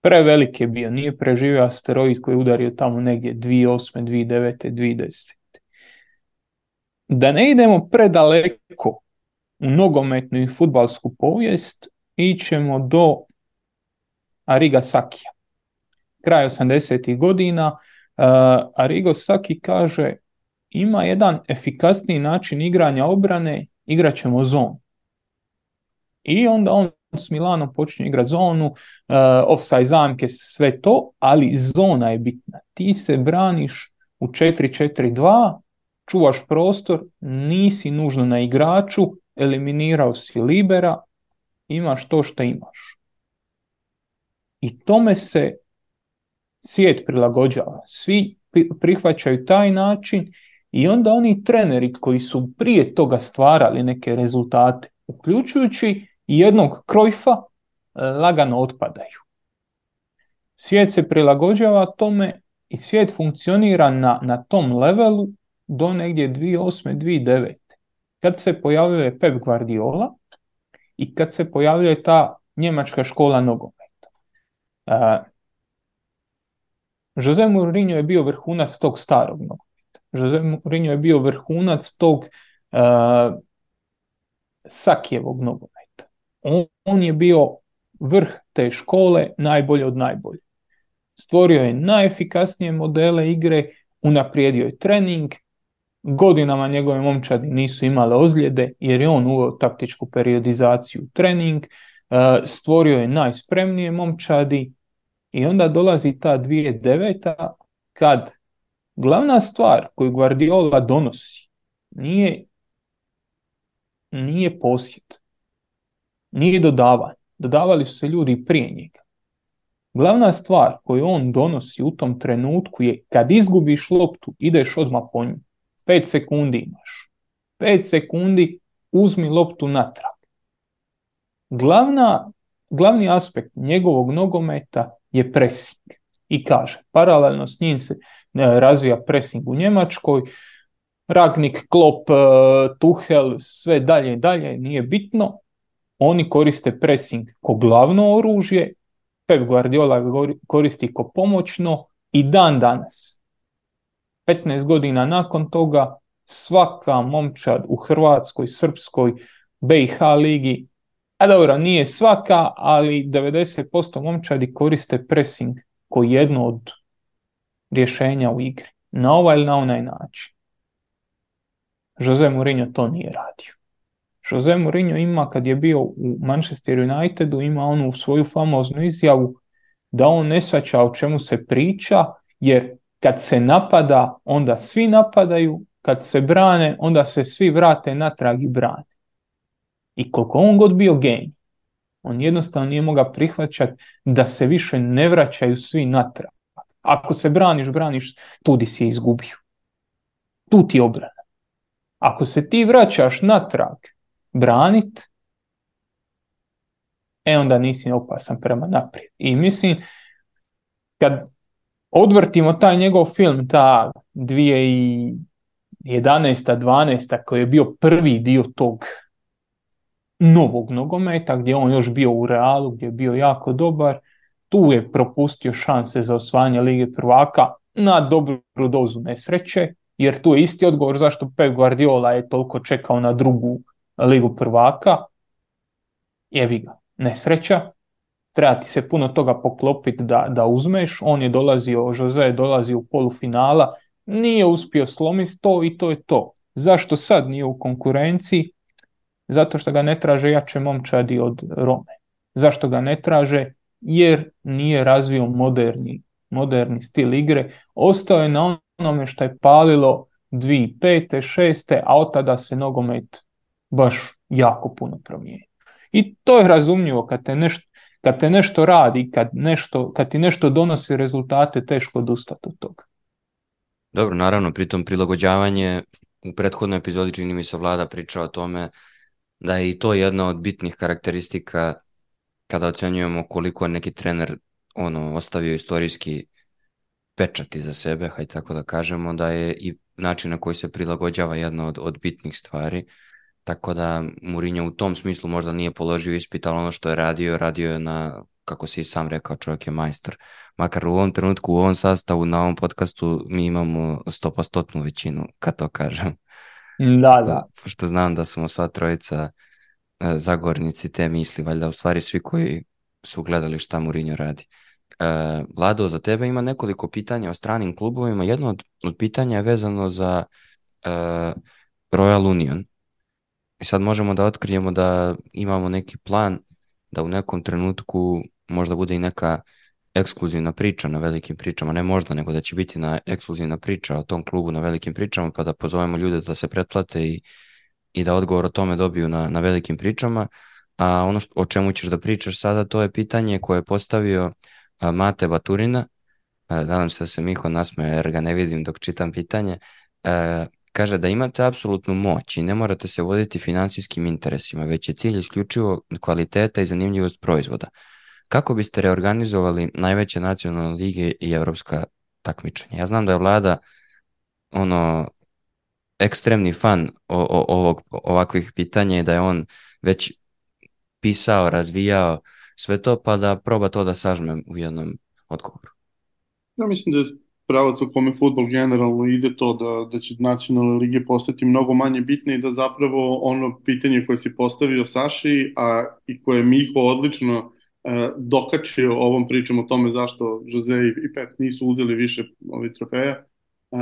Prevelik je bio, nije preživio asteroid koji je udario tamo negdje 2008. 2009. 2010. Da ne idemo predaleko u nogometnu i futbalsku povijest, ićemo do Ariga Sakija kraj 80. godina, uh, Arrigo Saki kaže ima jedan efikasniji način igranja obrane, igrat ćemo zonu. I onda on s Milanom počinje igrati zonu, uh, offside zamke, sve to, ali zona je bitna. Ti se braniš u 4-4-2, čuvaš prostor, nisi nužno na igraču, eliminirao si libera, imaš to što imaš. I tome se svijet prilagođava. Svi prihvaćaju taj način i onda oni treneri koji su prije toga stvarali neke rezultate, uključujući jednog krojfa, e, lagano otpadaju. Svijet se prilagođava tome i svijet funkcionira na, na tom levelu do negdje 2008. 2009. Kad se pojavljuje Pep Guardiola i kad se pojavljuje ta njemačka škola nogometa. Uh, Jose Mourinho je bio vrhunac tog starog nogometa. Jose Mourinho je bio vrhunac tog uh, Sakijevog nogometa. On, on je bio vrh te škole najbolje od najbolje. Stvorio je najefikasnije modele igre, unaprijedio je trening, godinama njegove momčadi nisu imale ozljede jer je on uveo taktičku periodizaciju trening, e, stvorio je najspremnije momčadi i onda dolazi ta 2009. kad glavna stvar koju Guardiola donosi nije, nije posjet, nije dodavanje. Dodavali su se ljudi prije njega. Glavna stvar koju on donosi u tom trenutku je kad izgubiš loptu, ideš odmah po nju. 5 sekundi imaš. 5 sekundi uzmi loptu natrag. Glavna, glavni aspekt njegovog nogometa je pressing. I kaže, paralelno s njim se e, razvija pressing u Njemačkoj, Ragnik, Klopp, e, Tuchel, sve dalje i dalje, nije bitno. Oni koriste pressing ko glavno oružje, Pep Guardiola koristi ko pomoćno i dan danas 15 godina nakon toga svaka momčad u Hrvatskoj, Srpskoj, BiH ligi, a dobro, nije svaka, ali 90% momčadi koriste pressing koji jedno od rješenja u igri. Na ovaj ili na onaj način. Jose Mourinho to nije radio. Jose Mourinho ima, kad je bio u Manchester Unitedu, ima onu svoju famoznu izjavu da on ne svaća o čemu se priča, jer kad se napada, onda svi napadaju, kad se brane, onda se svi vrate natrag i brane. I koliko on god bio genij, on jednostavno nije mogao prihvaćati da se više ne vraćaju svi natrag. Ako se braniš, braniš, tudi si je izgubio. Tu ti je obrana. Ako se ti vraćaš natrag branit, e onda nisi opasan prema naprijed. I mislim, kad odvrtimo taj njegov film, ta 2011. 12. koji je bio prvi dio tog novog nogometa, gdje on još bio u Realu, gdje je bio jako dobar, tu je propustio šanse za osvajanje Lige prvaka na dobru dozu nesreće, jer tu je isti odgovor zašto Pep Guardiola je toliko čekao na drugu Ligu prvaka. Jevi ga, nesreća, treba ti se puno toga poklopiti da, da uzmeš. On je dolazio, Jose je dolazio u polufinala, nije uspio slomiti to i to je to. Zašto sad nije u konkurenciji? Zato što ga ne traže jače momčadi od Rome. Zašto ga ne traže? Jer nije razvio moderni, moderni stil igre. Ostao je na onome što je palilo 2005. 6. a od tada se nogomet baš jako puno promijenio. I to je razumljivo kad te nešto kad te nešto radi, kad, nešto, kad ti nešto donosi rezultate, teško odustati od toga. Dobro, naravno, pritom prilagođavanje u prethodnoj epizodi čini mi se vlada priča o tome da je i to jedna od bitnih karakteristika kada ocenjujemo koliko je neki trener ono ostavio istorijski pečat za sebe, hajde tako da kažemo, da je i način na koji se prilagođava jedna od, od bitnih stvari. Tako da Mourinho u tom smislu možda nije položio ispit, ali ono što je radio, radio je na, kako si sam rekao, čovjek je majstor. Makar u ovom trenutku, u ovom sastavu, na ovom podcastu mi imamo stopostotnu većinu, kad to kažem. Da, što, da. Što znam da smo sva trojica e, zagornici te misli, valjda u stvari svi koji su gledali šta Mourinho radi. E, Vlado, za tebe ima nekoliko pitanja o stranim klubovima. Jedno od, od pitanja je vezano za e, Royal Union. I sad možemo da otkrijemo da imamo neki plan da u nekom trenutku možda bude i neka ekskluzivna priča na velikim pričama, ne možda, nego da će biti na ekskluzivna priča o tom klubu na velikim pričama, pa da pozovemo ljude da se pretplate i, i da odgovor o tome dobiju na, na velikim pričama. A ono što, o čemu ćeš da pričaš sada, to je pitanje koje je postavio a, Mate Baturina. A, nadam se da se Miho nasmeje jer ga ne vidim dok čitam pitanje. A, Kaže da imate apsolutnu moć i ne morate se voditi finansijskim interesima, već je cilj isključivo kvaliteta i zanimljivost proizvoda. Kako biste reorganizovali najveće nacionalne lige i evropska takmičenja? Ja znam da je vlada ono ekstremni fan o, o, ovog, ovakvih pitanja i da je on već pisao, razvijao sve to, pa da proba to da sažme u jednom odgovoru. Ja mislim da pravac u kome futbol generalno ide to da, da će nacionalne lige postati mnogo manje bitne i da zapravo ono pitanje koje si postavio Saši, a i koje Miho odlično e, dokačio ovom pričom o tome zašto Jose i, Pep nisu uzeli više ovih trofeja, e,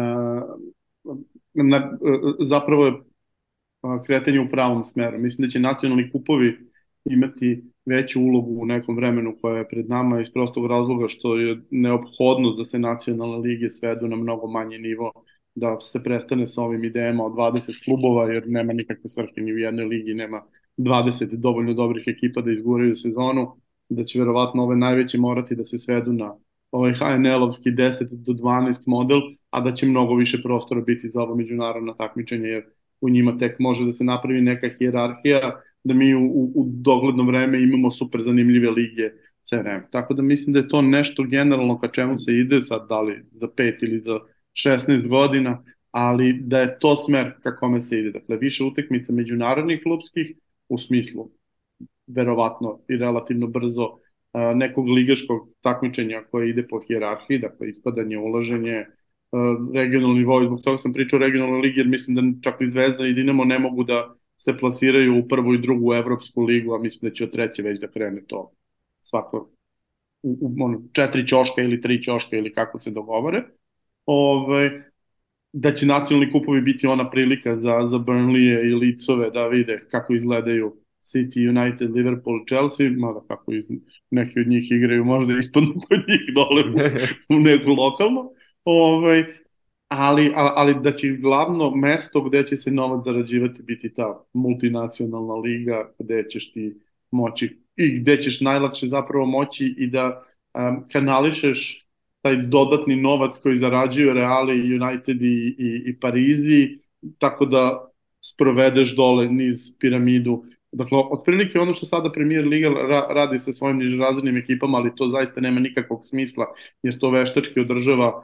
na, e, zapravo je kretanje u pravom smeru. Mislim da će nacionalni kupovi imati veću ulogu u nekom vremenu koja je pred nama iz prostog razloga što je neophodno da se nacionalne lige svedu na mnogo manji nivo, da se prestane sa ovim idejama od 20 klubova, jer nema nikakve svrhe ni u jednoj ligi, nema 20 dovoljno dobrih ekipa da izguraju sezonu, da će verovatno ove najveće morati da se svedu na ovaj HNL-ovski 10 do 12 model, a da će mnogo više prostora biti za ovo međunarodno takmičenje, jer u njima tek može da se napravi neka hijerarhija, da mi u, u, dogledno vreme imamo super zanimljive lige sve vreme. Tako da mislim da je to nešto generalno ka čemu se ide sad, da li za 5 ili za 16 godina, ali da je to smer ka kome se ide. Dakle, više utekmica međunarodnih klubskih u smislu verovatno i relativno brzo nekog ligaškog takmičenja koje ide po hijerarhiji, dakle ispadanje, ulaženje, regionalni nivou, zbog toga sam pričao o regionalnoj ligi, jer mislim da čak i Zvezda i Dinamo ne mogu da se plasiraju u prvu i drugu evropsku ligu, a mislim da će od treće već da krene to svako u, u ono, četiri ćoška ili tri ćoška ili kako se dogovore. Ove, ovaj, da će nacionalni kupovi biti ona prilika za, za Burnley i Licove da vide kako izgledaju City, United, Liverpool, Chelsea, mada kako iz, neki od njih igraju, možda ispadnu kod njih dole u, u neku lokalnu. Ove, ovaj, ali, ali da će glavno mesto gde će se novac zarađivati biti ta multinacionalna liga gde ćeš ti moći i gde ćeš najlakše zapravo moći i da um, kanališeš taj dodatni novac koji zarađuju Reali, United i, i, i Parizi, tako da sprovedeš dole niz piramidu. Dakle, otprilike ono što sada Premier Liga ra radi sa svojim nižerazrednim ekipama, ali to zaista nema nikakvog smisla, jer to veštački održava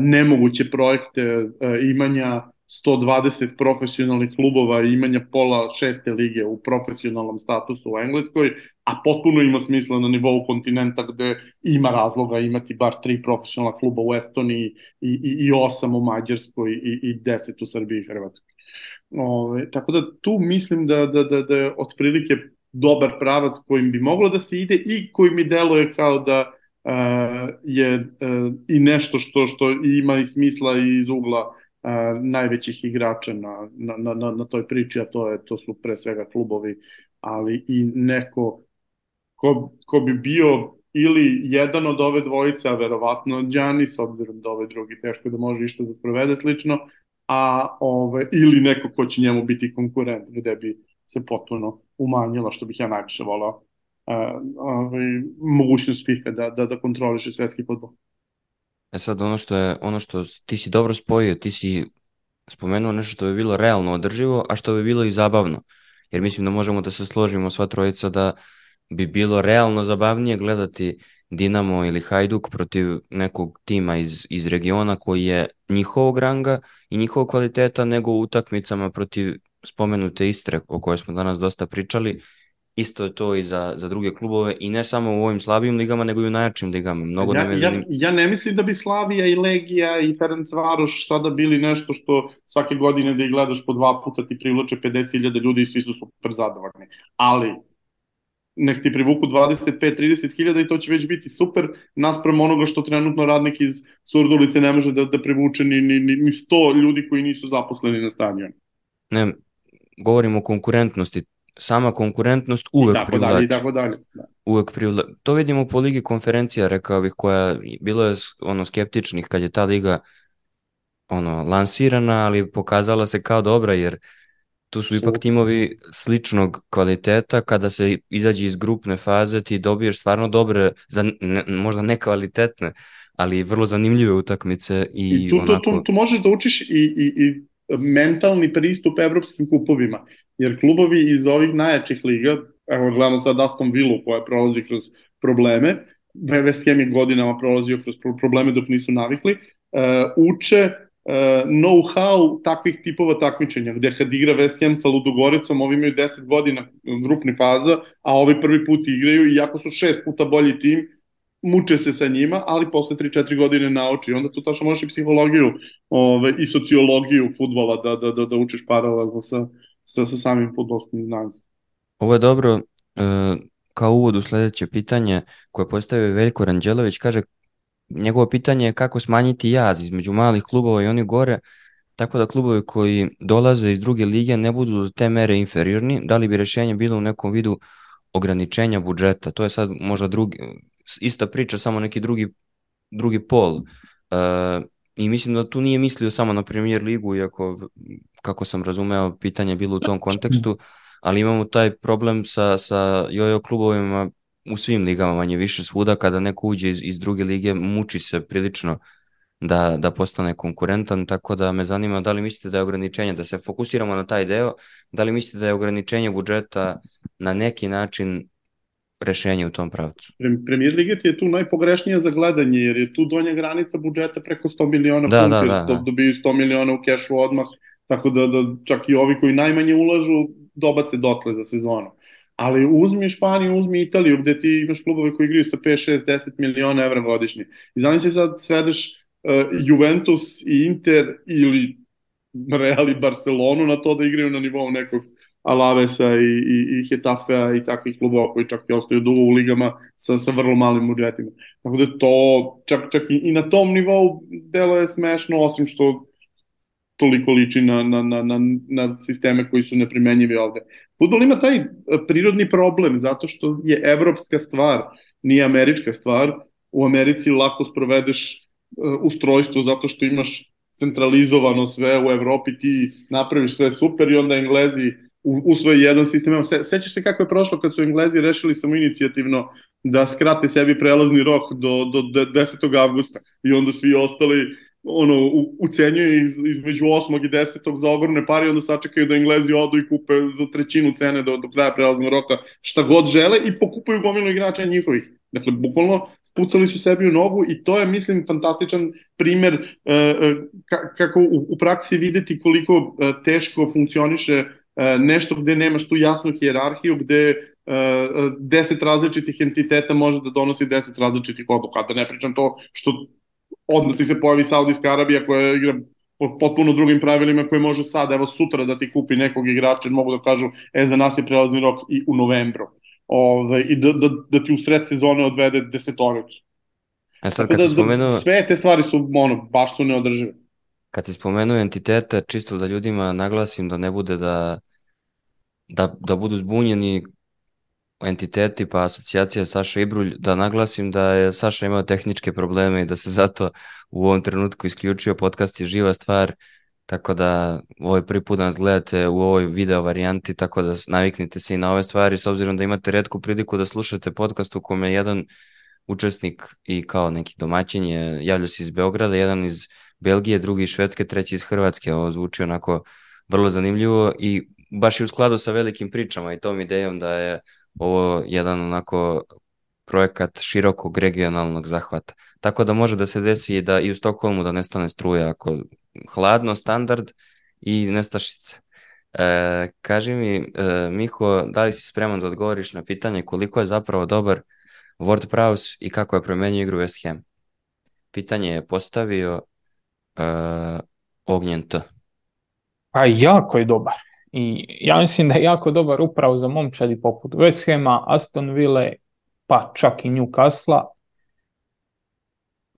nemoguće projekte imanja 120 profesionalnih klubova i imanja pola šeste lige u profesionalnom statusu u Engleskoj, a potpuno ima smisla na nivou kontinenta gde ima razloga imati bar tri profesionalna kluba u Estoniji i, i, i osam u Mađarskoj i, i deset u Srbiji i Hrvatskoj. Ove, tako da tu mislim da, da, da, da je otprilike dobar pravac kojim bi moglo da se ide i koji mi deluje kao da je i nešto što što ima i smisla i iz ugla najvećih igrača na, na, na, na toj priči, a to je to su pre svega klubovi, ali i neko ko, ko bi bio ili jedan od ove dvojice, a verovatno Đani, s obzirom da ove drugi teško da može išto da sprovede slično, a ove, ili neko ko će njemu biti konkurent, gde bi se potpuno umanjila, što bih ja najviše volao ovaj, mogućnost FIFA da, da, da kontroliše svetski fotbal. E sad ono što je, ono što ti si dobro spojio, ti si spomenuo nešto što bi bilo realno održivo, a što bi bilo i zabavno. Jer mislim da možemo da se složimo sva trojica da bi bilo realno zabavnije gledati Dinamo ili Hajduk protiv nekog tima iz, iz regiona koji je njihovog ranga i njihovog kvaliteta nego u utakmicama protiv spomenute Istre o kojoj smo danas dosta pričali isto je to i za, za druge klubove i ne samo u ovim slabijim ligama, nego i u najjačim ligama. Mnogo ja, ja, ja ne mislim da bi Slavija i Legija i Ferenc Varoš sada bili nešto što svake godine da ih gledaš po dva puta ti privlače 50.000 ljudi i svi su super zadovoljni. Ali nek ti privuku 25-30 hiljada i to će već biti super naspram onoga što trenutno radnik iz Surdulice ne može da, da privuče ni, ni, ni 100 ljudi koji nisu zaposleni na stadionu. Ne, govorimo o konkurentnosti sama konkurentnost uvek tako privlači. Dalje, tako dalje. Da. Uvek privlači. To vidimo po ligi konferencija, rekao bih, koja bilo je ono skeptičnih kad je ta liga ono lansirana, ali pokazala se kao dobra jer tu su ipak timovi sličnog kvaliteta, kada se izađe iz grupne faze ti dobiješ stvarno dobre, za, ne, možda ne kvalitetne, ali vrlo zanimljive utakmice i, I tu, onako... tu, tu, tu možeš da učiš i, i, i mentalni pristup evropskim kupovima, jer klubovi iz ovih najjačih liga, evo gledamo sad Aston Villa koja prolazi kroz probleme, West je godinama prolazio kroz probleme dok nisu navikli, uh, uče know-how takvih tipova takmičenja, gde kad igra West Ham sa Ludogoricom, ovi imaju 10 godina grupni faza, a ovi prvi put igraju, iako su šest puta bolji tim, muče se sa njima, ali posle 3-4 godine nauči. Onda tu tačno možeš i psihologiju ove, i sociologiju futbola da, da, da, da učiš paralelno sa, sa, sa samim futbolskim znanjem. Ovo je dobro, e, kao uvod u sledeće pitanje koje postavio Veljko Ranđelović, kaže njegovo pitanje je kako smanjiti jaz između malih klubova i oni gore, tako da klubovi koji dolaze iz druge lige ne budu do te mere inferiorni, da li bi rešenje bilo u nekom vidu ograničenja budžeta, to je sad možda drugi, ista priča, samo neki drugi, drugi pol. Uh, I mislim da tu nije mislio samo na premier ligu, iako, kako sam razumeo, pitanje bilo u tom kontekstu, ali imamo taj problem sa, sa jojo klubovima u svim ligama manje više svuda, kada neko uđe iz, iz druge lige, muči se prilično da, da postane konkurentan, tako da me zanima da li mislite da je ograničenje, da se fokusiramo na taj deo, da li mislite da je ograničenje budžeta na neki način rešenje u tom pravcu. Premier Liga ti je tu najpogrešnija za gledanje, jer je tu donja granica budžeta preko 100 miliona da, funti, da, da, da. dobiju 100 miliona u kešu odmah, tako da, da čak i ovi koji najmanje ulažu dobace dotle za sezonu. Ali uzmi Španiju, uzmi Italiju, gde ti imaš klubove koji igraju sa 5, 6, 10 miliona evra godišnje. I znači sad svedeš uh, Juventus i Inter ili Real i Barcelonu na to da igraju na nivou nekog Alavesa i, i, i Hetafea i takvih klubova koji čak i ostaju dugo u ligama sa, sa vrlo malim budžetima. Tako da to, čak, čak i, i na tom nivou delo je smešno, osim što toliko liči na, na, na, na, na sisteme koji su neprimenjivi ovde. Futbol ima taj prirodni problem zato što je evropska stvar, nije američka stvar. U Americi lako sprovedeš uh, ustrojstvo zato što imaš centralizovano sve u Evropi, ti napraviš sve super i onda Englezi usvoji jedan sistem. Evo, se, sećaš se kako je prošlo kad su Englezi rešili samo inicijativno da skrate sebi prelazni rok do, do, do 10. avgusta i onda svi ostali ono, ucenjuju iz, između 8. i 10. za ogromne pare i onda sačekaju da Englezi odu i kupe za trećinu cene do, do kraja prelaznog roka šta god žele i pokupuju gomilu igrača njihovih. Dakle, bukvalno spucali su sebi u nogu i to je, mislim, fantastičan primer e, e, kako u, u praksi videti koliko e, teško funkcioniše nešto gde nemaš tu jasnu hijerarhiju, gde e, deset različitih entiteta može da donosi deset različitih odluka. Da ne pričam to što odmah ti se pojavi Saudijska Arabija koja igra po potpuno drugim pravilima koje može sad, evo sutra da ti kupi nekog igrača, mogu da kažu, e, za nas je prelazni rok i u novembru. Ove, I da, da, da ti u sred sezone odvede desetoricu. E sad kad da, si spomenuo... Da, sve te stvari su, ono, baš su neodržive. Kad si spomenuo entitete, čisto da ljudima naglasim da ne bude da, da, da budu zbunjeni entiteti pa asocijacija Saša Ibrulj, da naglasim da je Saša imao tehničke probleme i da se zato u ovom trenutku isključio. Podcast je živa stvar, tako da ovaj prvi put da nas gledate u ovoj video varijanti, tako da naviknite se i na ove stvari, s obzirom da imate redku priliku da slušate podcast u kome jedan učesnik i kao neki domaćin je javlja se iz Beograda, jedan iz Belgije, drugi iz Švedske, treći iz Hrvatske. Ovo zvuči onako vrlo zanimljivo i baš i u skladu sa velikim pričama i tom idejom da je ovo jedan onako projekat širokog regionalnog zahvata. Tako da može da se desi da i u Stokholmu da nestane struja ako hladno, standard i nestašice. E, kaži mi, e, Miho, da li si spreman da odgovoriš na pitanje koliko je zapravo dobar Ward Prowse i kako je promenio igru West Ham? Pitanje je postavio uh, Ognjen T. Pa jako je dobar. I ja mislim da je jako dobar upravo za momčadi poput West Hama, Aston Ville, pa čak i Newcastle.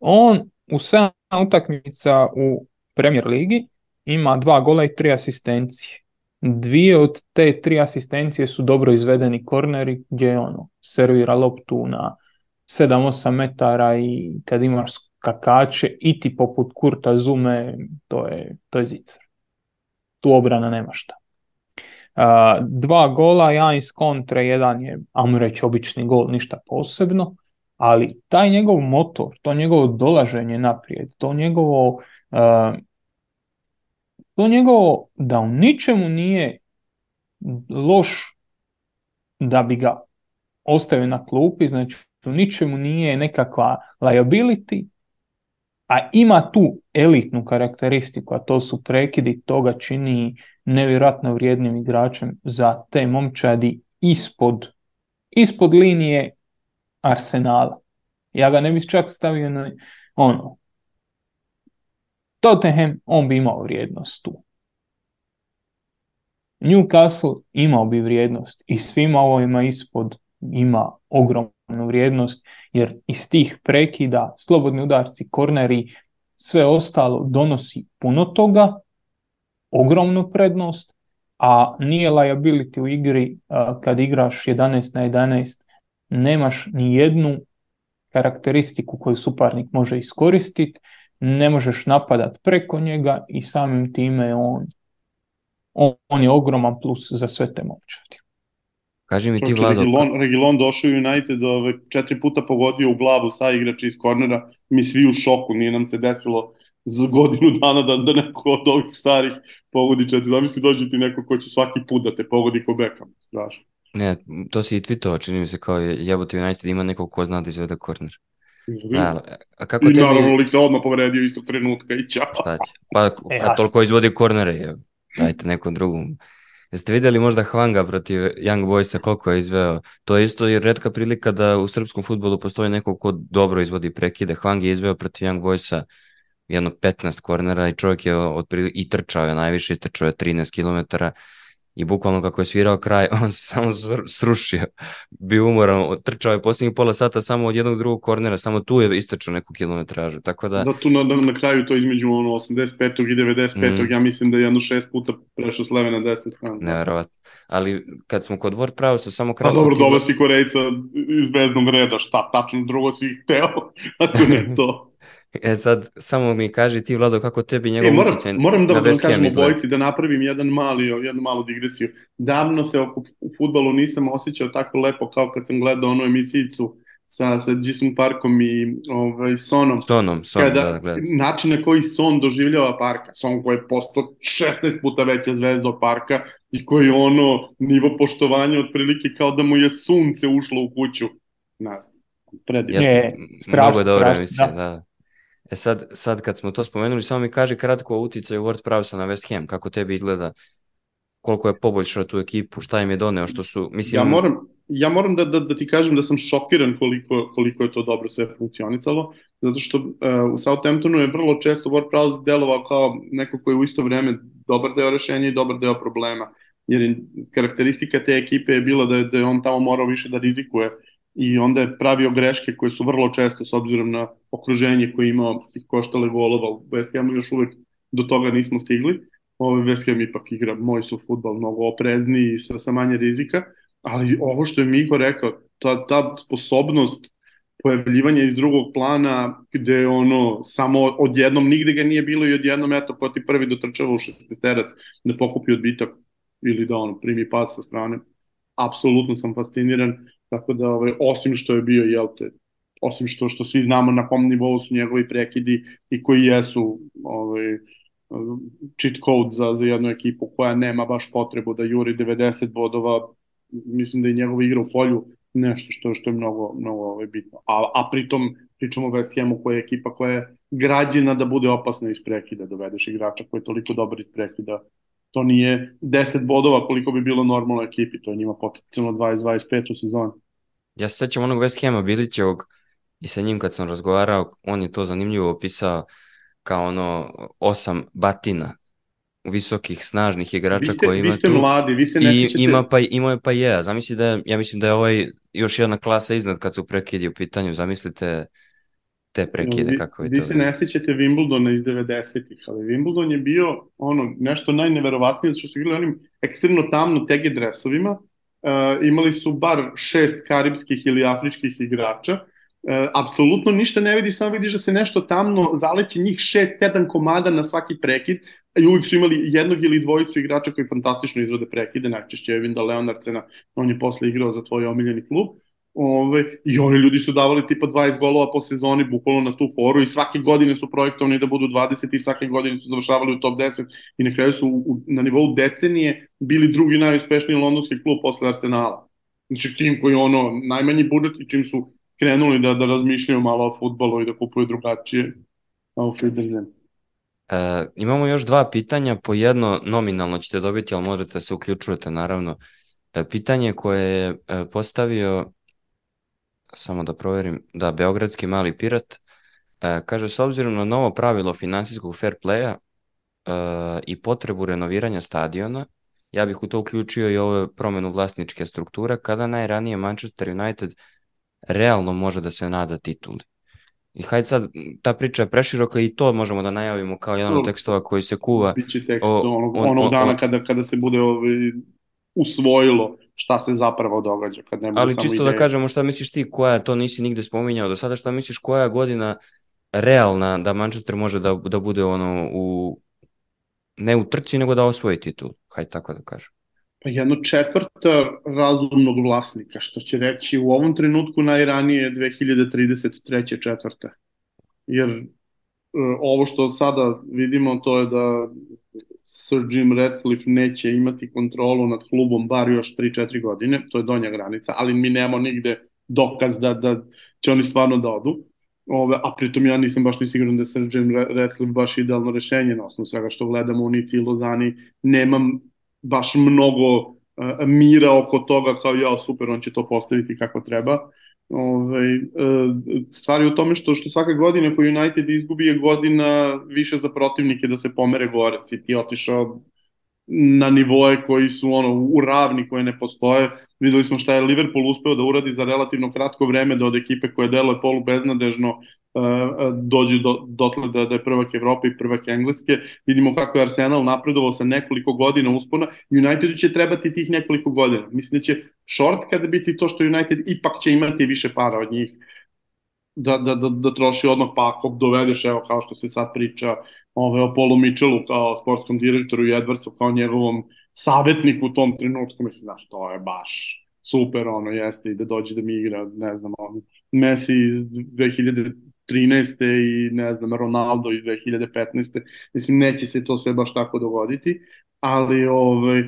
On u 7 utakmica u Premier Ligi ima dva gola i tri asistencije. Dvije od te tri asistencije su dobro izvedeni korneri gdje ono servira loptu na 7-8 metara i kad imaš skakače i ti poput Kurta Zume, to je, to je zica. Tu obrana nema šta. Uh, dva gola, jedan iz kontre, jedan je, ajmo reći, obični gol, ništa posebno, ali taj njegov motor, to njegovo dolaženje naprijed, to njegovo uh, to njegovo da u ničemu nije loš da bi ga ostavio na klupi, znači u ničemu nije nekakva liability, a ima tu elitnu karakteristiku, a to su prekidi, toga čini nevjerojatno vrijednim igračem za te momčadi ispod, ispod linije arsenala. Ja ga ne bih čak stavio na ono. Tottenham, on bi imao vrijednost tu. Newcastle imao bi vrijednost i svima ovima ispod ima ogromnu vrijednost jer iz tih prekida, slobodni udarci, korneri, sve ostalo donosi puno toga, ogromnu prednost, a nije liability u igri kad igraš 11 na 11, nemaš ni jednu karakteristiku koju suparnik može iskoristiti, ne možeš napadat preko njega i samim time on, on, on je ogroman plus za sve te momčadi. Kaži mi ti, Vlado... Regilon, Regilon došao u United, ove, četiri puta pogodio u glavu sa igrača iz kornera, mi svi u šoku, nije nam se desilo za godinu dana da, da neko od ovih starih pogodi četiri. Zamisli dođe ti neko ko će svaki put da te pogodi ko Beckham, strašno. Ne, to si i tweetovao, čini mi se kao jebote United ima nekog ko zna da izvede korner. Da, a kako I tebi... naravno lik se odmah povredio istog trenutka i ćao. Šta će? Pa e, kad toliko izvodi kornere, je, dajte nekom drugom. Jeste videli možda Hvanga protiv Young Boysa koliko je izveo? To je isto redka prilika da u srpskom futbolu postoji neko ko dobro izvodi prekide. Hvang je izveo protiv Young Boysa jedno 15 kornera i čovjek je otprilike i trčao je najviše, istrčao je 13 km i bukvalno kako je svirao kraj, on se samo srušio, bio umoran, trčao je posljednjih pola sata samo od jednog drugog kornera, samo tu je istrčao neku kilometražu, tako da... Da tu na, na kraju to između ono 85. i 95. Mm. ja mislim da je jedno šest puta prešao s leve na strane. Neverovatno, ali kad smo kod Word se samo kratko... Pa dobro, dobro si Korejca iz veznog reda, šta tačno drugo si hteo, ako ne to. E sad, samo mi kaži ti, Vlado, kako tebi njegov e, moram, uticaj Moram da vam kažem obojici, da napravim jedan mali, jednu malu digresiju. Davno se oko futbolu nisam osjećao tako lepo kao kad sam gledao onu emisijicu sa, sa Jason Parkom i ovaj, Sonom. Sonom, Sonom, kada, da, gledam. Način na koji Son doživljava Parka. Son koji je postao 16 puta veća zvezda od Parka i koji ono nivo poštovanja otprilike kao da mu je sunce ušlo u kuću. Nas, predivno. Je, strašno, Mnogo je dobro emisija, da. da. E sad, sad kad smo to spomenuli, samo mi kaže kratko o uticaju Ward Prowse na West Ham, kako tebi izgleda, koliko je poboljšao tu ekipu, šta im je doneo, što su, mislim... Ja moram, ja moram da, da, da ti kažem da sam šokiran koliko, koliko je to dobro sve funkcionisalo, zato što uh, u Southamptonu je vrlo često Ward Prowse delovao kao neko koji je u isto vreme dobar deo rešenja i dobar deo problema, jer karakteristika te ekipe je bila da je, da je on tamo morao više da rizikuje i onda je pravio greške koje su vrlo često s obzirom na okruženje koje imao ih koštale golova u West Hamu još uvek do toga nismo stigli. Ovaj West Ham ipak igra moj su futbol mnogo oprezniji i sa, sa manje rizika, ali ovo što je Miko rekao, ta, ta sposobnost pojavljivanja iz drugog plana gde ono samo odjednom nigde ga nije bilo i odjednom eto ko ti prvi dotrčava u šestesterac da pokupi odbitak ili da ono primi pas sa strane apsolutno sam fasciniran Tako da, ovaj, osim što je bio, jel te, osim što, što svi znamo na kom nivou su njegovi prekidi i koji jesu ovaj, cheat code za, za jednu ekipu koja nema baš potrebu da juri 90 bodova, mislim da je njegova igra u polju nešto što što je mnogo mnogo ovaj bitno. A a pritom pričamo o West Hamu koja je ekipa koja je građena da bude opasna iz prekida, dovedeš igrača koji je toliko dobar iz prekida to nije 10 bodova koliko bi bilo normalno ekipi, to je njima potencijalno 20-25 u sezoni. Ja se sećam onog West Hama Bilićevog i sa njim kad sam razgovarao, on je to zanimljivo opisao kao ono osam batina visokih, snažnih igrača vi ste, koji ima vi ste tu. mladi, vi se ne I, ima pa, ima je pa je, zamisli da je, ja mislim da je ovaj još jedna klasa iznad kad su prekidi u pitanju, zamislite te prekide, vi, kako je vi to. Vi se ne sećate Wimbledona iz 90-ih, ali Wimbledon je bio ono nešto najneverovatnije, što su igrali onim ekstremno tamno tege dresovima, imali su bar šest karibskih ili afričkih igrača, uh, apsolutno ništa ne vidiš, samo vidiš da se nešto tamno zaleće njih šest, sedam komada na svaki prekid. I uvijek su imali jednog ili dvojicu igrača koji fantastično izvode prekide, najčešće je Vinda Leonardsena, on je posle igrao za tvoj omiljeni klub, Ove, I oni ljudi su davali tipa 20 golova po sezoni, bukvalno na tu foru i svake godine su projektovani da budu 20 i svake godine su završavali u top 10 i na kraju su u, na nivou decenije bili drugi najuspešniji londonski klub posle Arsenala. Znači tim koji ono najmanji budžet i čim su krenuli da, da razmišljaju malo o futbolu i da kupuju drugačije, Auf Wiedersehen. E, imamo još dva pitanja, po jedno nominalno ćete dobiti, ali možete se uključujete naravno. E, pitanje koje je e, postavio, samo da proverim, da, Beogradski mali pirat, e, kaže, s obzirom na novo pravilo finansijskog fair playa e, i potrebu renoviranja stadiona, ja bih u to uključio i ove promenu vlasničke strukture, kada najranije Manchester United realno može da se nada tituli. I hajde sad, ta priča je preširoka i to možemo da najavimo kao jedan od tekstova koji se kuva. Biće tekst o- onog, on- onog on- dana on- kada, kada se bude ovaj, usvojilo šta se zapravo događa. Kad ne Ali čisto da ideja. kažemo šta misliš ti, koja to nisi nigde spominjao do sada, šta misliš koja godina realna da Manchester može da, da bude ono u ne u trci, nego da osvoji titul, hajde tako da kažem. Pa jedno četvrta razumnog vlasnika, što će reći u ovom trenutku najranije 2033. četvrta. Jer e, ovo što sada vidimo to je da Sir Jim Ratcliffe neće imati kontrolu nad klubom bar još 3-4 godine, to je donja granica, ali mi nemamo nigde dokaz da, da će oni stvarno da odu. Ove, a pritom ja nisam baš ni siguran da je Sir Jim Ratcliffe baš idealno rešenje na osnovu svega što gledamo u Nici i Lozani. Nemam baš mnogo uh, mira oko toga kao ja super on će to postaviti kako treba. Ove, uh, stvar je u tome što što svake godine ako United izgubi je godina više za protivnike da se pomere gore. City je otišao na nivoe koji su ono u ravni koje ne postoje. Videli smo šta je Liverpool uspeo da uradi za relativno kratko vreme da od ekipe koja deluje polu beznadežno uh, dođe do, dotle da, da je prvak Evrope i prvak Engleske. Vidimo kako je Arsenal napredovao sa nekoliko godina uspona. Unitedu će trebati tih nekoliko godina. Mislim da će short kada biti to što United ipak će imati više para od njih da, da, da, da troši odmah pa ako dovedeš, evo kao što se sad priča ove, o Polu Mitchellu kao sportskom direktoru i Edwardsu kao njegovom savjetniku u tom trenutku, mislim, znaš, to je baš super, ono, jeste, i da dođe da mi igra, ne znam, ono, Messi iz 2013. i, ne znam, Ronaldo iz 2015. Mislim, neće se to sve baš tako dogoditi, ali, ovaj,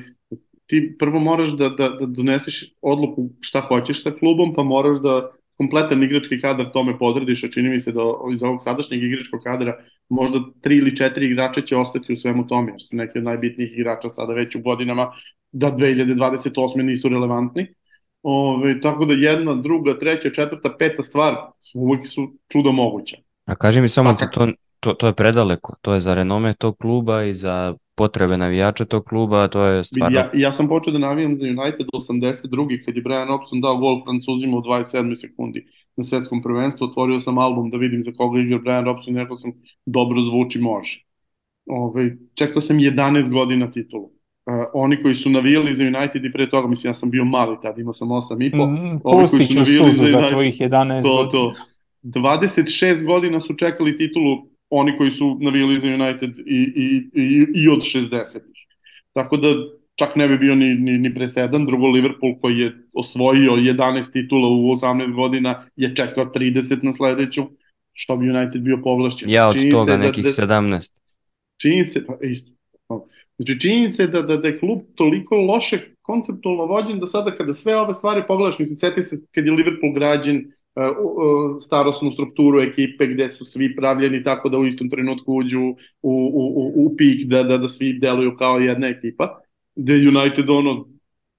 ti prvo moraš da, da, da doneseš odluku šta hoćeš sa klubom, pa moraš da kompletan igrački kadar tome podrediš, a čini mi se da iz ovog sadašnjeg igračkog kadra možda tri ili četiri igrača će ostati u svemu tome, jer su neki od najbitnijih igrača sada već u godinama da 2028. nisu relevantni. Ove, tako da jedna, druga, treća, četvrta, peta stvar uvijek su čudo moguća. A kaži mi samo, to, to, to je predaleko, to je za renome tog kluba i za potrebe navijača tog kluba, to je stvarno... Ja, ja sam počeo da navijam za United 82. kad je Brian Robson dao gol Francuzima u 27. sekundi na svetskom prvenstvu, otvorio sam album da vidim za koga igra Brian Robson i rekao sam dobro zvuči može. Ove, čekao sam 11 godina titulu. Uh, oni koji su navijali za United i pre toga, mislim ja sam bio mali tad, imao sam 8 i po, Mm, ovi koji su Pustit ću navijali suzu za za tvojih 11 to, godina. to. 26 godina su čekali titulu oni koji su navijali za United i, i, i, i od 60-ih. Tako da čak ne bi bio ni, ni, ni presedan. Drugo, Liverpool koji je osvojio 11 titula u 18 godina je čekao 30 na sledeću, što bi United bio povlašćen. Ja od Činjenica toga da- nekih da, 17. činjenice, pa isto. Znači činjenica je da, da, da je klub toliko loše konceptualno vođen da sada kada sve ove stvari pogledaš, mislim, seti se kad je Liverpool građen, uh, uh, starosnu strukturu ekipe gde su svi pravljeni tako da u istom trenutku uđu u, u, u, u pik, da, da, da svi deluju kao jedna ekipa, gde United ono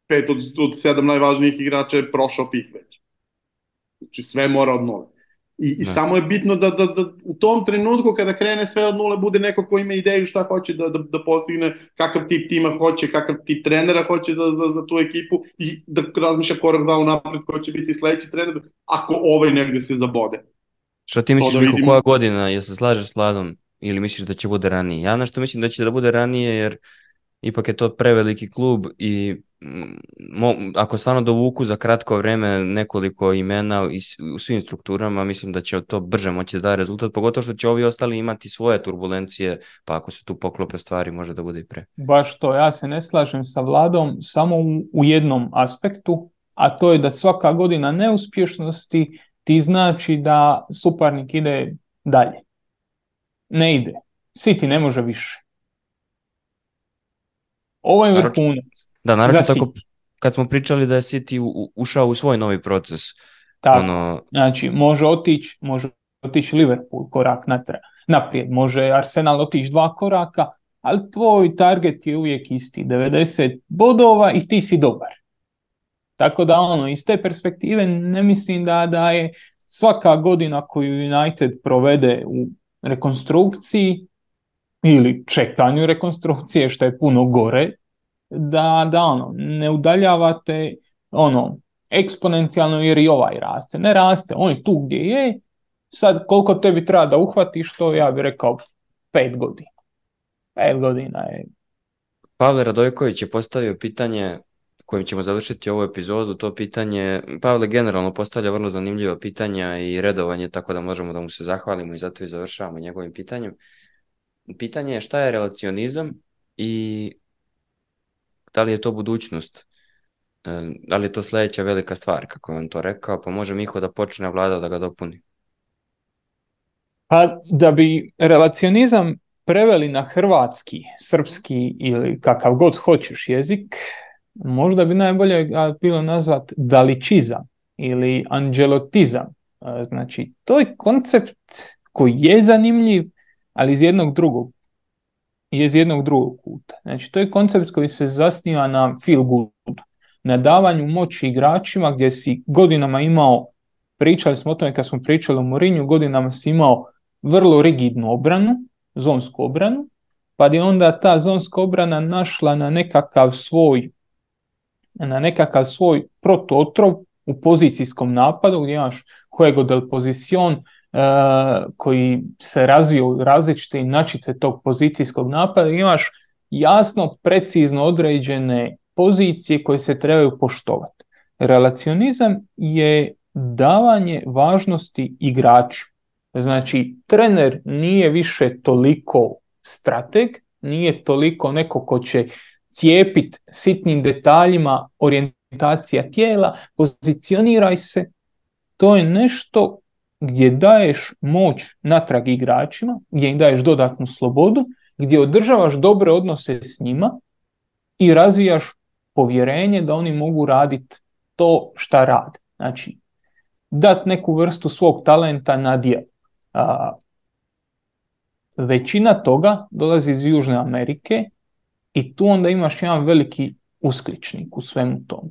pet od, od sedam najvažnijih igrača je prošao pik već. Znači sve mora od nule. I, i Da. samo je bitno da, da, da u tom trenutku kada krene sve od nule bude neko ko ima ideju šta hoće da, da, da postigne, kakav tip tima hoće, kakav tip trenera hoće za, za, za tu ekipu i da razmišlja korak dva unapred ko će biti sledeći trener ako ovaj negde se zabode. Šta ti misliš, da vidimo. koja godina, jel se slažeš s Ladom ili misliš da će bude ranije? Ja nešto mislim da će da bude ranije jer ipak je to preveliki klub i mm, mo, ako stvarno dovuku za kratko vreme nekoliko imena u svim strukturama, mislim da će to brže moći da rezultat, pogotovo što će ovi ostali imati svoje turbulencije, pa ako se tu poklope stvari može da bude i pre. Baš to, ja se ne slažem sa vladom samo u, u jednom aspektu, a to je da svaka godina neuspješnosti ti znači da suparnik ide dalje. Ne ide. City ne može više. Ovo je vrhunac. Da, naravno tako kad smo pričali da je City u- ušao u svoj novi proces, Tako. ono, Znači, može otići može otići Liverpool korak natrag. naprijed. Može Arsenal otići dva koraka, ali tvoj target je uvijek isti, 90 bodova i ti si dobar. Tako da ono, iz te perspektive ne mislim da, da je svaka godina koju United provede u rekonstrukciji ili čekanju rekonstrukcije, što je puno gore, da, da ono, ne udaljavate ono, eksponencijalno jer i ovaj raste. Ne raste, on je tu gdje je, sad koliko tebi treba da uhvatiš to, ja bih rekao pet godina. Pet godina je. Pavle Radojković je postavio pitanje kojim ćemo završiti ovu epizodu, to pitanje, Pavle generalno postavlja vrlo zanimljiva pitanja i redovanje, tako da možemo da mu se zahvalimo i zato i završavamo njegovim pitanjem. Pitanje je šta je relacionizam i da li je to budućnost? E, da li je to sledeća velika stvar, kako je on to rekao, pa može Miho da počne, vlada da ga dopuni. Pa da bi relacionizam preveli na hrvatski, srpski ili kakav god hoćeš jezik, možda bi najbolje bilo nazvat daličizam ili anđelotizam. E, znači, to je koncept koji je zanimljiv, ali iz jednog drugog iz jednog drugog kuta. Znači, to je koncept koji se zasniva na feel good, na davanju moći igračima gdje si godinama imao, pričali smo o tome kad smo pričali o Morinju, godinama si imao vrlo rigidnu obranu, zonsku obranu, pa je onda ta zonska obrana našla na nekakav svoj na nekakav svoj protuotrov u pozicijskom napadu gdje imaš juego del posición uh, koji se razvio u različite inačice tog pozicijskog napada imaš jasno, precizno određene pozicije koje se trebaju poštovati. Relacionizam je davanje važnosti igraču. Znači, trener nije više toliko strateg, nije toliko neko ko će cijepit sitnim detaljima orijentacija tijela, pozicioniraj se. To je nešto gdje daješ moć natrag igračima, gdje im daješ dodatnu slobodu, gdje održavaš dobre odnose s njima i razvijaš povjerenje da oni mogu raditi to šta rade. Znači, dat neku vrstu svog talenta na dijel. većina toga dolazi iz Južne Amerike i tu onda imaš jedan veliki uskličnik u svemu tomu.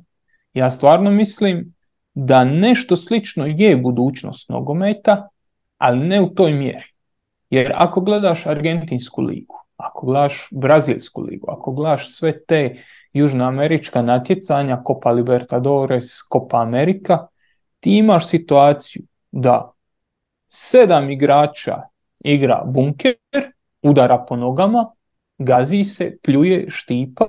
Ja stvarno mislim da nešto slično je budućnost nogometa, ali ne u toj mjeri. Jer ako gledaš Argentinsku ligu, ako gledaš Brazilsku ligu, ako gledaš sve te južnoamerička natjecanja, Copa Libertadores, Copa Amerika, ti imaš situaciju da sedam igrača igra bunker, udara po nogama, gazi se, pljuje, štipa,